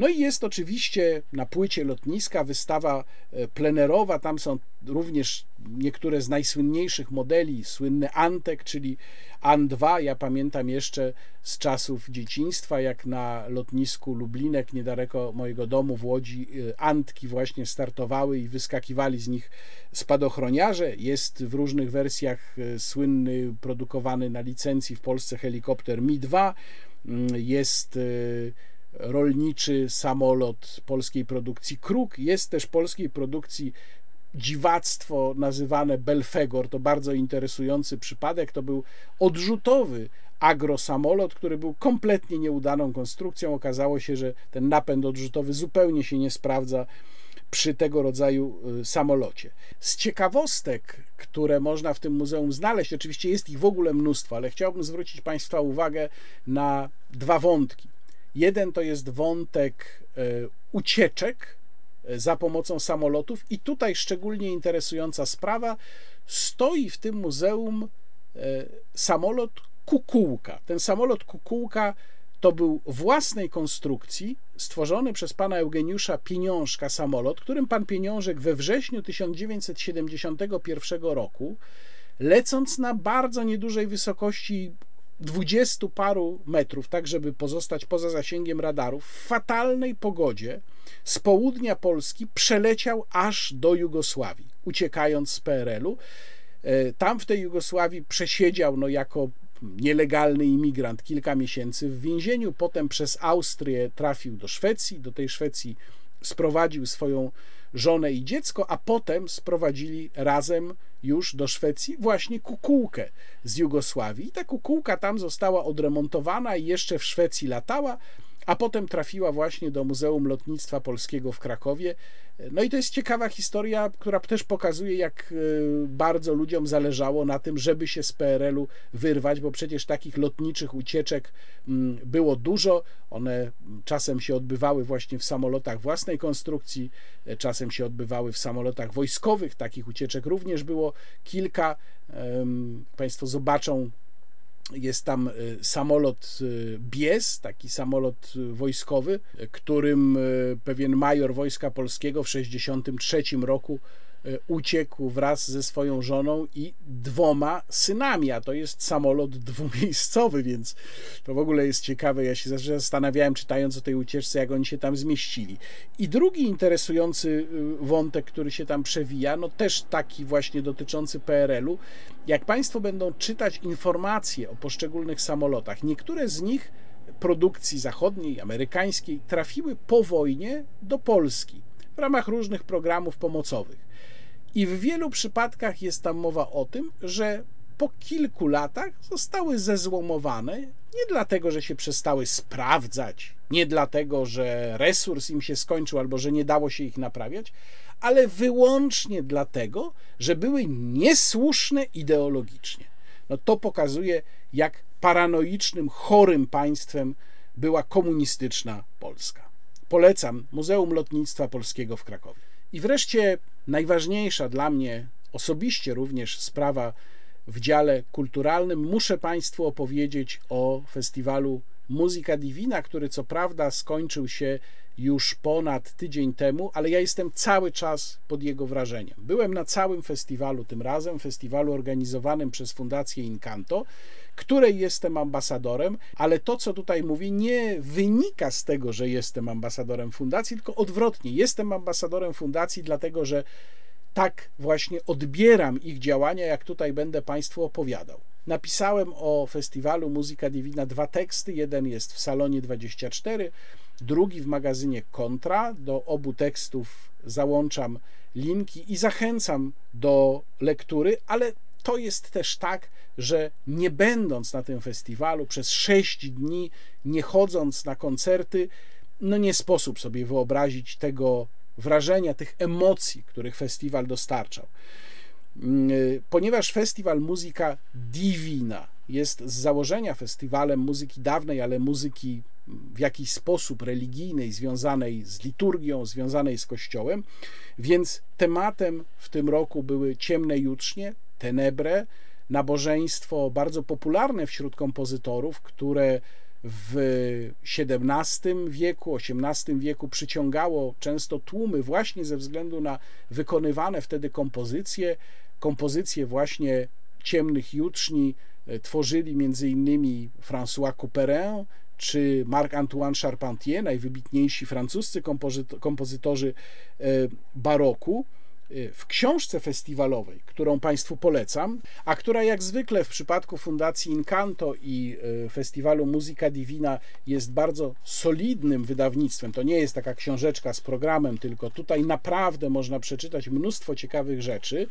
No i jest oczywiście na płycie lotniska wystawa e, plenerowa, tam są również niektóre z najsłynniejszych modeli, słynny Antek, czyli An-2. Ja pamiętam jeszcze z czasów dzieciństwa, jak na lotnisku Lublinek, niedaleko mojego domu w Łodzi, e, Antki właśnie startowały i wyskakiwali z nich spadochroniarze. Jest w różnych wersjach e, słynny, produkowany na licencji w Polsce helikopter Mi-2. Mm, jest rolniczy samolot polskiej produkcji Kruk. Jest też polskiej produkcji dziwactwo nazywane Belfegor. To bardzo interesujący przypadek. To był odrzutowy agrosamolot, który był kompletnie nieudaną konstrukcją. Okazało się, że ten napęd odrzutowy zupełnie się nie sprawdza przy tego rodzaju samolocie. Z ciekawostek, które można w tym muzeum znaleźć, oczywiście jest ich w ogóle mnóstwo, ale chciałbym zwrócić Państwa uwagę na dwa wątki. Jeden to jest wątek ucieczek za pomocą samolotów, i tutaj szczególnie interesująca sprawa stoi w tym muzeum samolot Kukułka. Ten samolot Kukułka to był własnej konstrukcji stworzony przez pana Eugeniusza Pieniążka samolot, którym pan Pieniążek we wrześniu 1971 roku, lecąc na bardzo niedużej wysokości dwudziestu paru metrów, tak żeby pozostać poza zasięgiem radarów, w fatalnej pogodzie z południa Polski przeleciał aż do Jugosławii, uciekając z PRL-u. E, tam w tej Jugosławii przesiedział no, jako nielegalny imigrant kilka miesięcy w więzieniu, potem przez Austrię trafił do Szwecji, do tej Szwecji sprowadził swoją żonę i dziecko, a potem sprowadzili razem już do Szwecji właśnie kukułkę z Jugosławii. I ta kukułka tam została odremontowana i jeszcze w Szwecji latała, a potem trafiła właśnie do Muzeum Lotnictwa Polskiego w Krakowie. No i to jest ciekawa historia, która też pokazuje, jak e, bardzo ludziom zależało na tym, żeby się z PRL-u wyrwać, bo przecież takich lotniczych ucieczek mm, było dużo. One czasem się odbywały właśnie w samolotach własnej konstrukcji, e, czasem się odbywały w samolotach wojskowych. Takich ucieczek również było kilka. Państwo zobaczą jest tam y, samolot y, Bies, taki samolot y, wojskowy, którym pewien major Wojska Polskiego w 1963 roku E, uciekł wraz ze swoją żoną i dwoma synami, a to jest samolot dwumiejscowy, więc to w ogóle jest ciekawe. Ja się zawsze zastanawiałem, czytając o tej ucieczce, jak oni się tam zmieścili. I drugi interesujący y, wątek, który się tam przewija, no też taki właśnie dotyczący PRL-u. Jak Państwo będą czytać informacje o poszczególnych samolotach, niektóre z nich produkcji zachodniej, amerykańskiej trafiły po wojnie do Polski ramach różnych programów pomocowych. I w wielu przypadkach jest tam mowa o tym, że po kilku latach zostały zezłomowane nie dlatego, że się przestały sprawdzać, nie dlatego, że resurs im się skończył albo że nie dało się ich naprawiać, ale wyłącznie dlatego, że były niesłuszne ideologicznie. No to pokazuje, jak paranoicznym, chorym państwem była komunistyczna Polska. Polecam Muzeum Lotnictwa Polskiego w Krakowie. I wreszcie najważniejsza dla mnie osobiście również sprawa w dziale kulturalnym. Muszę Państwu opowiedzieć o festiwalu Muzyka Divina, który co prawda skończył się już ponad tydzień temu, ale ja jestem cały czas pod jego wrażeniem. Byłem na całym festiwalu tym razem, festiwalu organizowanym przez Fundację Incanto, której jestem ambasadorem, ale to, co tutaj mówię, nie wynika z tego, że jestem ambasadorem fundacji, tylko odwrotnie. Jestem ambasadorem fundacji, dlatego że tak właśnie odbieram ich działania, jak tutaj będę Państwu opowiadał. Napisałem o festiwalu Muzyka Divina dwa teksty. Jeden jest w Salonie 24, drugi w magazynie Kontra. Do obu tekstów załączam linki i zachęcam do lektury, ale to jest też tak, że nie będąc na tym festiwalu przez sześć dni, nie chodząc na koncerty, no nie sposób sobie wyobrazić tego wrażenia, tych emocji, których festiwal dostarczał. Mm, ponieważ festiwal Muzyka Divina jest z założenia festiwalem muzyki dawnej, ale muzyki w jakiś sposób religijnej, związanej z liturgią, związanej z Kościołem, więc tematem w tym roku były ciemne jutrznie, tenebre, nabożeństwo bardzo popularne wśród kompozytorów, które w XVII wieku, XVIII wieku przyciągało często tłumy właśnie ze względu na wykonywane wtedy kompozycje, kompozycje właśnie ciemnych jutrzni e, tworzyli innymi François Couperin czy Marc-Antoine Charpentier, najwybitniejsi francuscy kompozytorzy e, baroku. Y, w książce festiwalowej, którą Państwu polecam, a która jak zwykle w przypadku Fundacji Incanto i y, Festiwalu Muzyka Divina jest bardzo solidnym wydawnictwem. To nie jest taka książeczka z programem, tylko tutaj naprawdę można przeczytać mnóstwo ciekawych rzeczy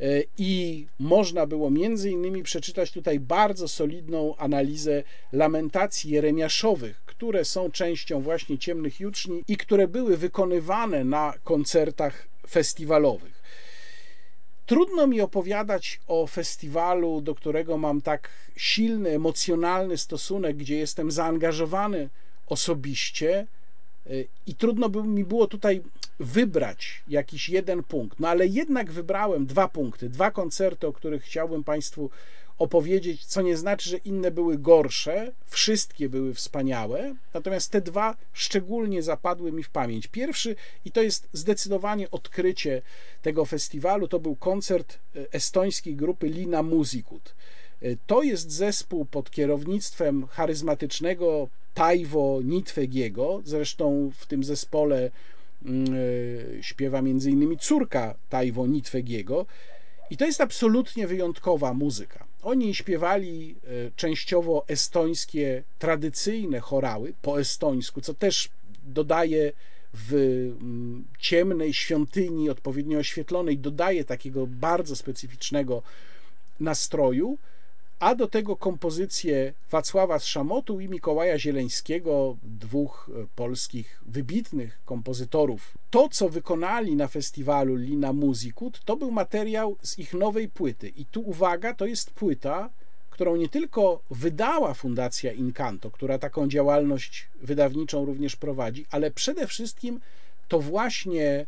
y, i można było między innymi przeczytać tutaj bardzo solidną analizę lamentacji jeremiaszowych, które są częścią właśnie Ciemnych Juczni i które były wykonywane na koncertach festiwalowych. Trudno mi opowiadać o festiwalu, do którego mam tak silny, emocjonalny stosunek, gdzie jestem zaangażowany osobiście, y, i trudno by mi było tutaj wybrać jakiś jeden punkt. No ale jednak wybrałem dwa punkty, dwa koncerty, o których chciałbym Państwu opowiedzieć, co nie znaczy, że inne były gorsze, wszystkie były wspaniałe, natomiast te dwa szczególnie zapadły mi w pamięć. Pierwszy, i to jest zdecydowanie odkrycie tego festiwalu, to był koncert e, estońskiej grupy Lina Musikut. E, to jest zespół pod kierownictwem charyzmatycznego Taiwo Nitwegiego, zresztą w tym zespole mm, e, śpiewa innymi córka Taiwo Nitwegiego i to jest absolutnie wyjątkowa muzyka. Oni śpiewali e, częściowo estońskie, tradycyjne chorały po estońsku, co też dodaje w mm, ciemnej świątyni, odpowiednio oświetlonej, dodaje takiego bardzo specyficznego nastroju a do tego kompozycje Wacława Szamotu i Mikołaja Zieleńskiego, dwóch e, polskich wybitnych kompozytorów. To, co wykonali na festiwalu Lina Musikut, to był materiał z ich nowej płyty. I tu uwaga, to jest płyta, którą nie tylko wydała Fundacja Incanto, która taką działalność wydawniczą również prowadzi, ale przede wszystkim to właśnie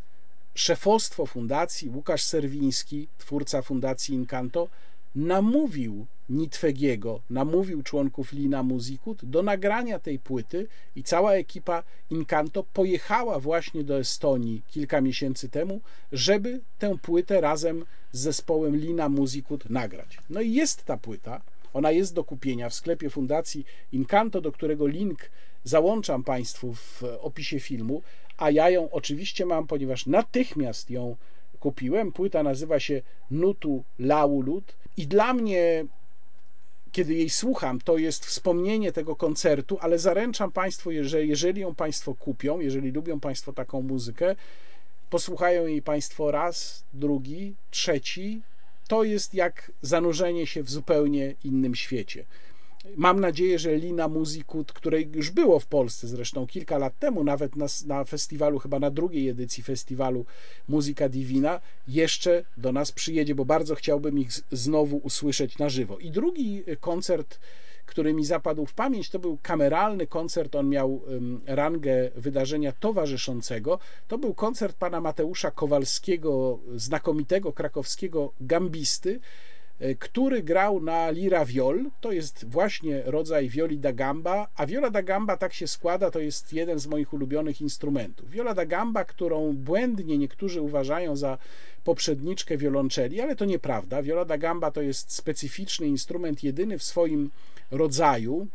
szefostwo fundacji, Łukasz Serwiński, twórca Fundacji Incanto, namówił Nitwegiego, namówił członków Lina Musikut do nagrania tej płyty i cała ekipa Incanto pojechała właśnie do Estonii kilka miesięcy temu, żeby tę płytę razem z zespołem Lina Musikut nagrać. No i jest ta płyta, ona jest do kupienia w sklepie Fundacji Incanto, do którego link załączam Państwu w opisie filmu, a ja ją oczywiście mam, ponieważ natychmiast ją kupiłem. Płyta nazywa się Nutu Laulut i dla mnie kiedy jej słucham, to jest wspomnienie tego koncertu, ale zaręczam Państwu, że jeżeli ją Państwo kupią, jeżeli lubią Państwo taką muzykę, posłuchają jej Państwo raz, drugi, trzeci, to jest jak zanurzenie się w zupełnie innym świecie. Mam nadzieję, że Lina Musikut, której już było w Polsce zresztą kilka lat temu, nawet na, na festiwalu, chyba na drugiej edycji festiwalu Muzyka Divina, jeszcze do nas przyjedzie, bo bardzo chciałbym ich znowu usłyszeć na żywo. I drugi koncert, który mi zapadł w pamięć, to był kameralny koncert. On miał rangę wydarzenia towarzyszącego. To był koncert pana Mateusza Kowalskiego, znakomitego krakowskiego gambisty który grał na lira viol, to jest właśnie rodzaj violi da gamba, a viola da gamba tak się składa, to jest jeden z moich ulubionych instrumentów. Viola da gamba, którą błędnie niektórzy uważają za poprzedniczkę wiolonczeli, ale to nieprawda. Viola da gamba to jest specyficzny instrument, jedyny w swoim rodzaju,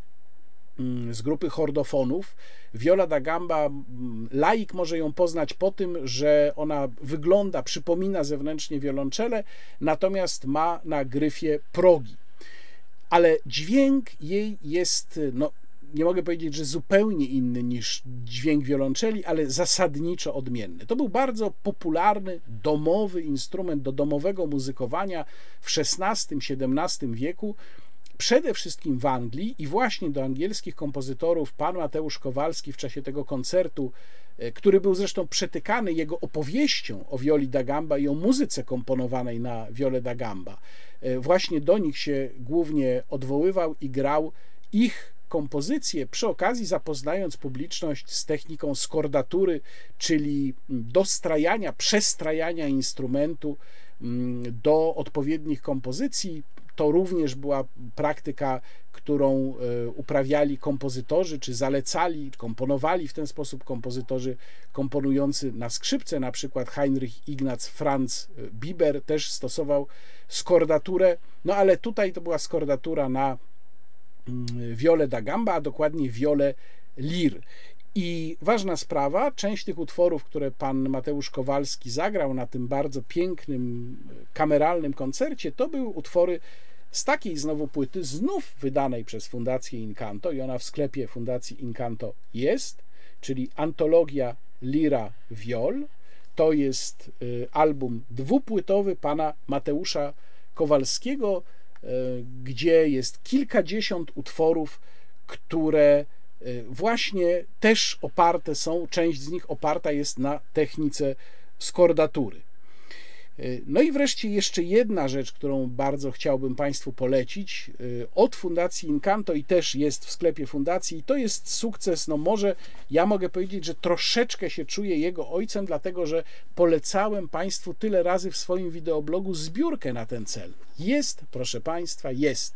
z grupy hordofonów. Viola da Gamba, mm, laik może ją poznać po tym, że ona wygląda, przypomina zewnętrznie wiolonczele, natomiast ma na gryfie progi. Ale dźwięk jej jest, no, nie mogę powiedzieć, że zupełnie inny niż dźwięk wiolonczeli, ale zasadniczo odmienny. To był bardzo popularny domowy instrument do domowego muzykowania w XVI-XVII wieku przede wszystkim w Anglii i właśnie do angielskich kompozytorów pan Mateusz Kowalski w czasie tego koncertu, e, który był zresztą przetykany jego opowieścią o Violi da Gamba i o muzyce komponowanej na Viole da Gamba. E, właśnie do nich się głównie odwoływał i grał ich kompozycje, przy okazji zapoznając publiczność z techniką skordatury, czyli dostrajania, przestrajania instrumentu mm, do odpowiednich kompozycji, to również była praktyka, którą e, uprawiali kompozytorzy, czy zalecali, komponowali w ten sposób kompozytorzy komponujący na skrzypce, na przykład Heinrich Ignaz Franz Biber też stosował skordaturę, no ale tutaj to była skordatura na wiole mm, da gamba, a dokładnie wiole lir. I ważna sprawa, część tych utworów, które pan Mateusz Kowalski zagrał na tym bardzo pięknym, kameralnym koncercie, to były utwory z takiej znowu płyty, znów wydanej przez Fundację Incanto, i ona w sklepie Fundacji Incanto jest, czyli antologia Lira Viol. To jest y, album dwupłytowy pana Mateusza Kowalskiego, y, gdzie jest kilkadziesiąt utworów, które y, właśnie też oparte są, część z nich oparta jest na technice skordatury. Y, No i wreszcie jeszcze jedna rzecz, którą bardzo chciałbym Państwu polecić y, od Fundacji Incanto i też jest w sklepie Fundacji i to jest sukces, no może ja mogę powiedzieć, że troszeczkę się czuję jego ojcem, dlatego że polecałem Państwu tyle razy w swoim wideoblogu zbiórkę na ten cel. Jest, proszę Państwa, jest.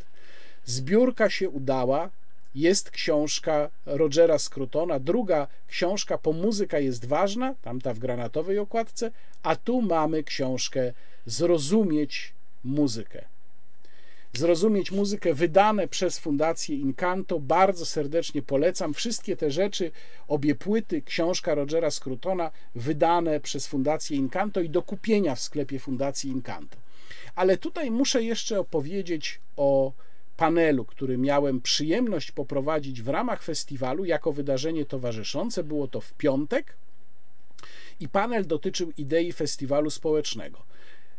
Zbiórka się udała, jest książka Rogera Scrutona, druga książka po muzyka jest ważna, tamta w granatowej okładce, a tu mamy książkę Zrozumieć muzykę. Zrozumieć muzykę wydane przez Fundację Incanto. Bardzo serdecznie polecam. Wszystkie te rzeczy, obie płyty, książka Rogera Scrutona, wydane przez Fundację Incanto i do kupienia w sklepie Fundacji Incanto. Ale tutaj muszę jeszcze opowiedzieć o panelu, który miałem przyjemność poprowadzić w ramach festiwalu jako wydarzenie towarzyszące. Było to w piątek i panel dotyczył idei festiwalu społecznego,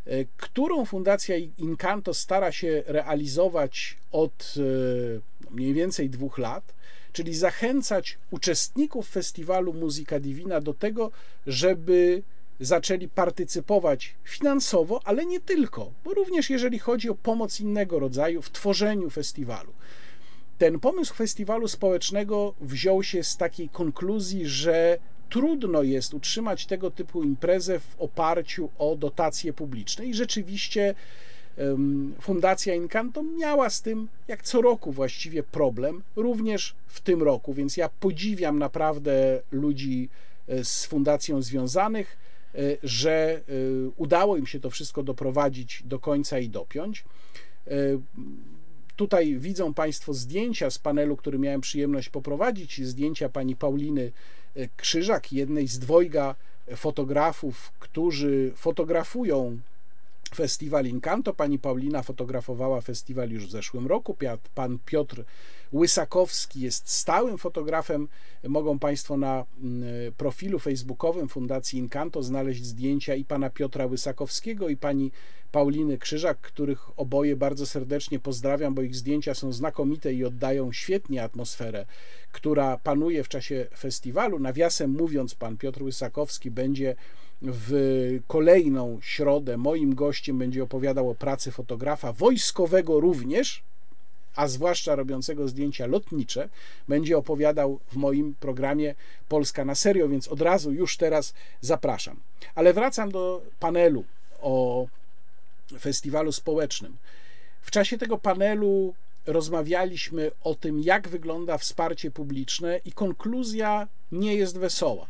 e, którą Fundacja Incanto stara się realizować od e, mniej więcej dwóch lat, czyli zachęcać uczestników festiwalu Muzyka Divina do tego, żeby zaczęli partycypować finansowo, ale nie tylko, bo również jeżeli chodzi o pomoc innego rodzaju w tworzeniu festiwalu. Ten pomysł festiwalu społecznego wziął się z takiej konkluzji, że trudno jest utrzymać tego typu imprezę w oparciu o dotacje publiczne. I rzeczywiście Fundacja Incanto miała z tym, jak co roku właściwie, problem, również w tym roku, więc ja podziwiam naprawdę ludzi e, z fundacją związanych, że e, udało im się to wszystko doprowadzić do końca i dopiąć. Tutaj widzą Państwo zdjęcia z panelu, który miałem przyjemność poprowadzić, zdjęcia pani Pauliny Krzyżak, jednej z dwojga fotografów, którzy fotografują festiwal Incanto. Pani Paulina fotografowała festiwal już w zeszłym roku. Pan Piotr Łysakowski jest stałym fotografem. Mogą Państwo na profilu facebookowym Fundacji Incanto znaleźć zdjęcia i pana Piotra Łysakowskiego i pani Pauliny Krzyżak, których oboje bardzo serdecznie pozdrawiam, bo ich zdjęcia są znakomite i oddają świetnie atmosferę, która panuje w czasie festiwalu. Nawiasem mówiąc, pan Piotr Łysakowski będzie w kolejną środę moim gościem będzie opowiadał o pracy fotografa wojskowego również, a zwłaszcza robiącego zdjęcia lotnicze, będzie opowiadał w moim programie Polska na serio, więc od razu już teraz zapraszam. Ale wracam do panelu o festiwalu społecznym. W czasie tego panelu rozmawialiśmy o tym, jak wygląda wsparcie publiczne, i konkluzja nie jest wesoła.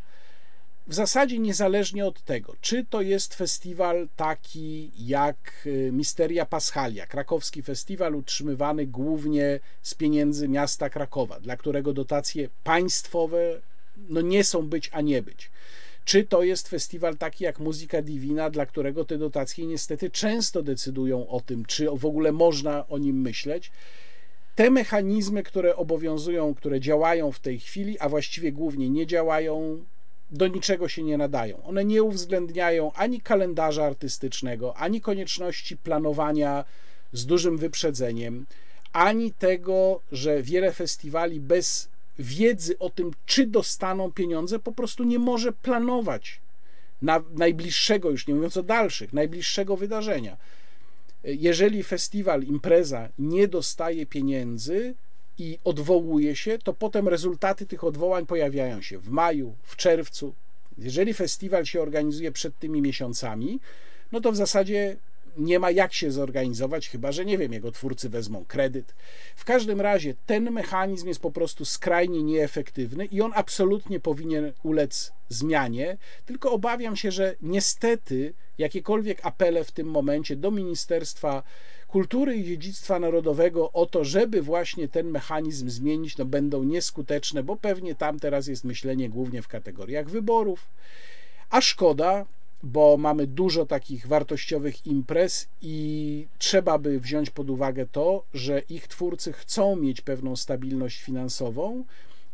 W zasadzie niezależnie od tego, czy to jest festiwal taki jak y, Misteria Paschalia, krakowski festiwal utrzymywany głównie z pieniędzy miasta Krakowa, dla którego dotacje państwowe no nie są być, a nie być. Czy to jest festiwal taki jak Muzyka Divina, dla którego te dotacje niestety często decydują o tym, czy w ogóle można o nim myśleć. Te mechanizmy, które obowiązują, które działają w tej chwili, a właściwie głównie nie działają, do niczego się nie nadają. One nie uwzględniają ani kalendarza artystycznego, ani konieczności planowania z dużym wyprzedzeniem, ani tego, że wiele festiwali bez wiedzy o tym, czy dostaną pieniądze, po prostu nie może planować na najbliższego, już nie mówiąc o dalszych, najbliższego wydarzenia. Jeżeli festiwal, impreza nie dostaje pieniędzy, i odwołuje się, to potem rezultaty tych odwołań pojawiają się w maju, w czerwcu. Jeżeli festiwal się organizuje przed tymi miesiącami, no to w zasadzie nie ma jak się zorganizować, chyba że nie wiem, jego twórcy wezmą kredyt. W każdym razie ten mechanizm jest po prostu skrajnie nieefektywny i on absolutnie powinien ulec zmianie, tylko obawiam się, że niestety jakiekolwiek apele w tym momencie do Ministerstwa Kultury i Dziedzictwa Narodowego o to, żeby właśnie ten mechanizm zmienić, no będą nieskuteczne, bo pewnie tam teraz jest myślenie głównie w kategoriach wyborów. A szkoda, bo mamy dużo takich wartościowych imprez i trzeba by wziąć pod uwagę to, że ich twórcy chcą mieć pewną stabilność finansową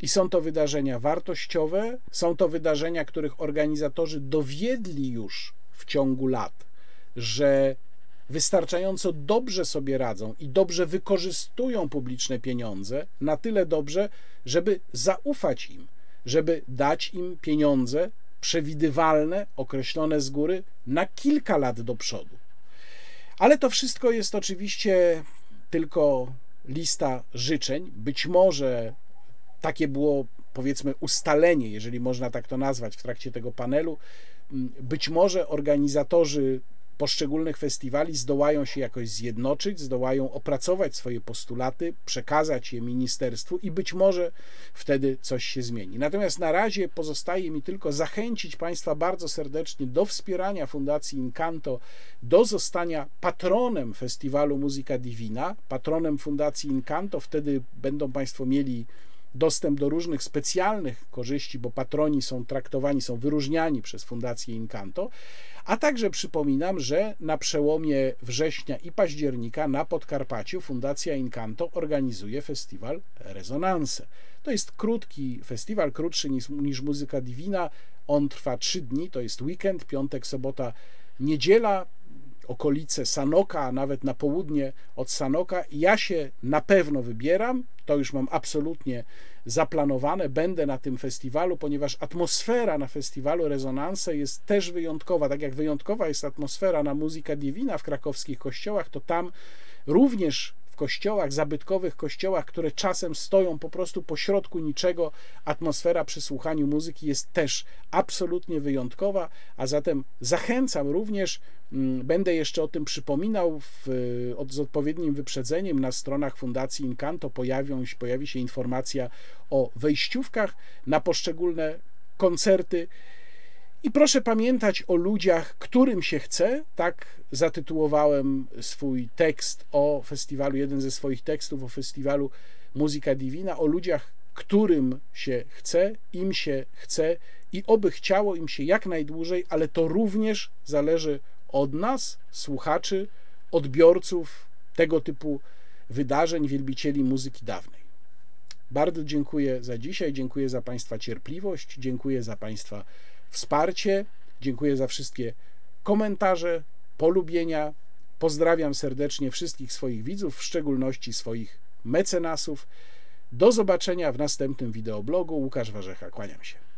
i są to wydarzenia wartościowe, są to wydarzenia, których organizatorzy dowiedli już w ciągu lat, że wystarczająco dobrze sobie radzą i dobrze wykorzystują publiczne pieniądze, na tyle dobrze, żeby zaufać im, żeby dać im pieniądze przewidywalne, określone z góry na kilka lat do przodu. Ale to wszystko jest oczywiście tylko lista życzeń. Być może takie było, powiedzmy, ustalenie, jeżeli można tak to nazwać, w trakcie tego panelu. Być może organizatorzy poszczególnych festiwali zdołają się jakoś zjednoczyć, zdołają opracować swoje postulaty, przekazać je ministerstwu i być może wtedy coś się zmieni. Natomiast na razie pozostaje mi tylko zachęcić Państwa bardzo serdecznie do wspierania Fundacji Incanto, do zostania patronem festiwalu Muzyka Divina, patronem Fundacji Incanto. Wtedy będą Państwo mieli dostęp do różnych specjalnych korzyści, bo patroni są traktowani, są wyróżniani przez Fundację Incanto, a także przypominam, że na przełomie września i października na Podkarpaciu Fundacja Incanto organizuje festiwal Rezonanse. To jest krótki festiwal, krótszy niż, niż Muzyka Divina. On trwa trzy dni, to jest weekend, piątek, sobota, niedziela okolice Sanoka, a nawet na południe od Sanoka. Ja się na pewno wybieram, to już mam absolutnie zaplanowane. Będę na tym festiwalu, ponieważ atmosfera na festiwalu Rezonanse jest też wyjątkowa. Tak jak wyjątkowa jest atmosfera na Muzyka Divina w krakowskich kościołach, to tam również kościołach, zabytkowych kościołach, które czasem stoją po prostu pośrodku niczego, atmosfera przy słuchaniu muzyki jest też absolutnie wyjątkowa, a zatem zachęcam również, mm, będę jeszcze o tym przypominał w, z odpowiednim wyprzedzeniem na stronach Fundacji Incanto pojawią, pojawi się informacja o wejściówkach na poszczególne koncerty. I proszę pamiętać o ludziach, którym się chce. Tak zatytułowałem swój tekst o festiwalu, jeden ze swoich tekstów o festiwalu Muzyka Divina, o ludziach, którym się chce, im się chce i oby chciało im się jak najdłużej, ale to również zależy od nas, słuchaczy, odbiorców tego typu wydarzeń, wielbicieli muzyki dawnej. Bardzo dziękuję za dzisiaj, dziękuję za Państwa cierpliwość, dziękuję za Państwa wsparcie. Dziękuję za wszystkie komentarze, polubienia. Pozdrawiam serdecznie wszystkich swoich widzów, w szczególności swoich mecenasów. Do zobaczenia w następnym wideoblogu. Łukasz Warzecha, kłaniam się.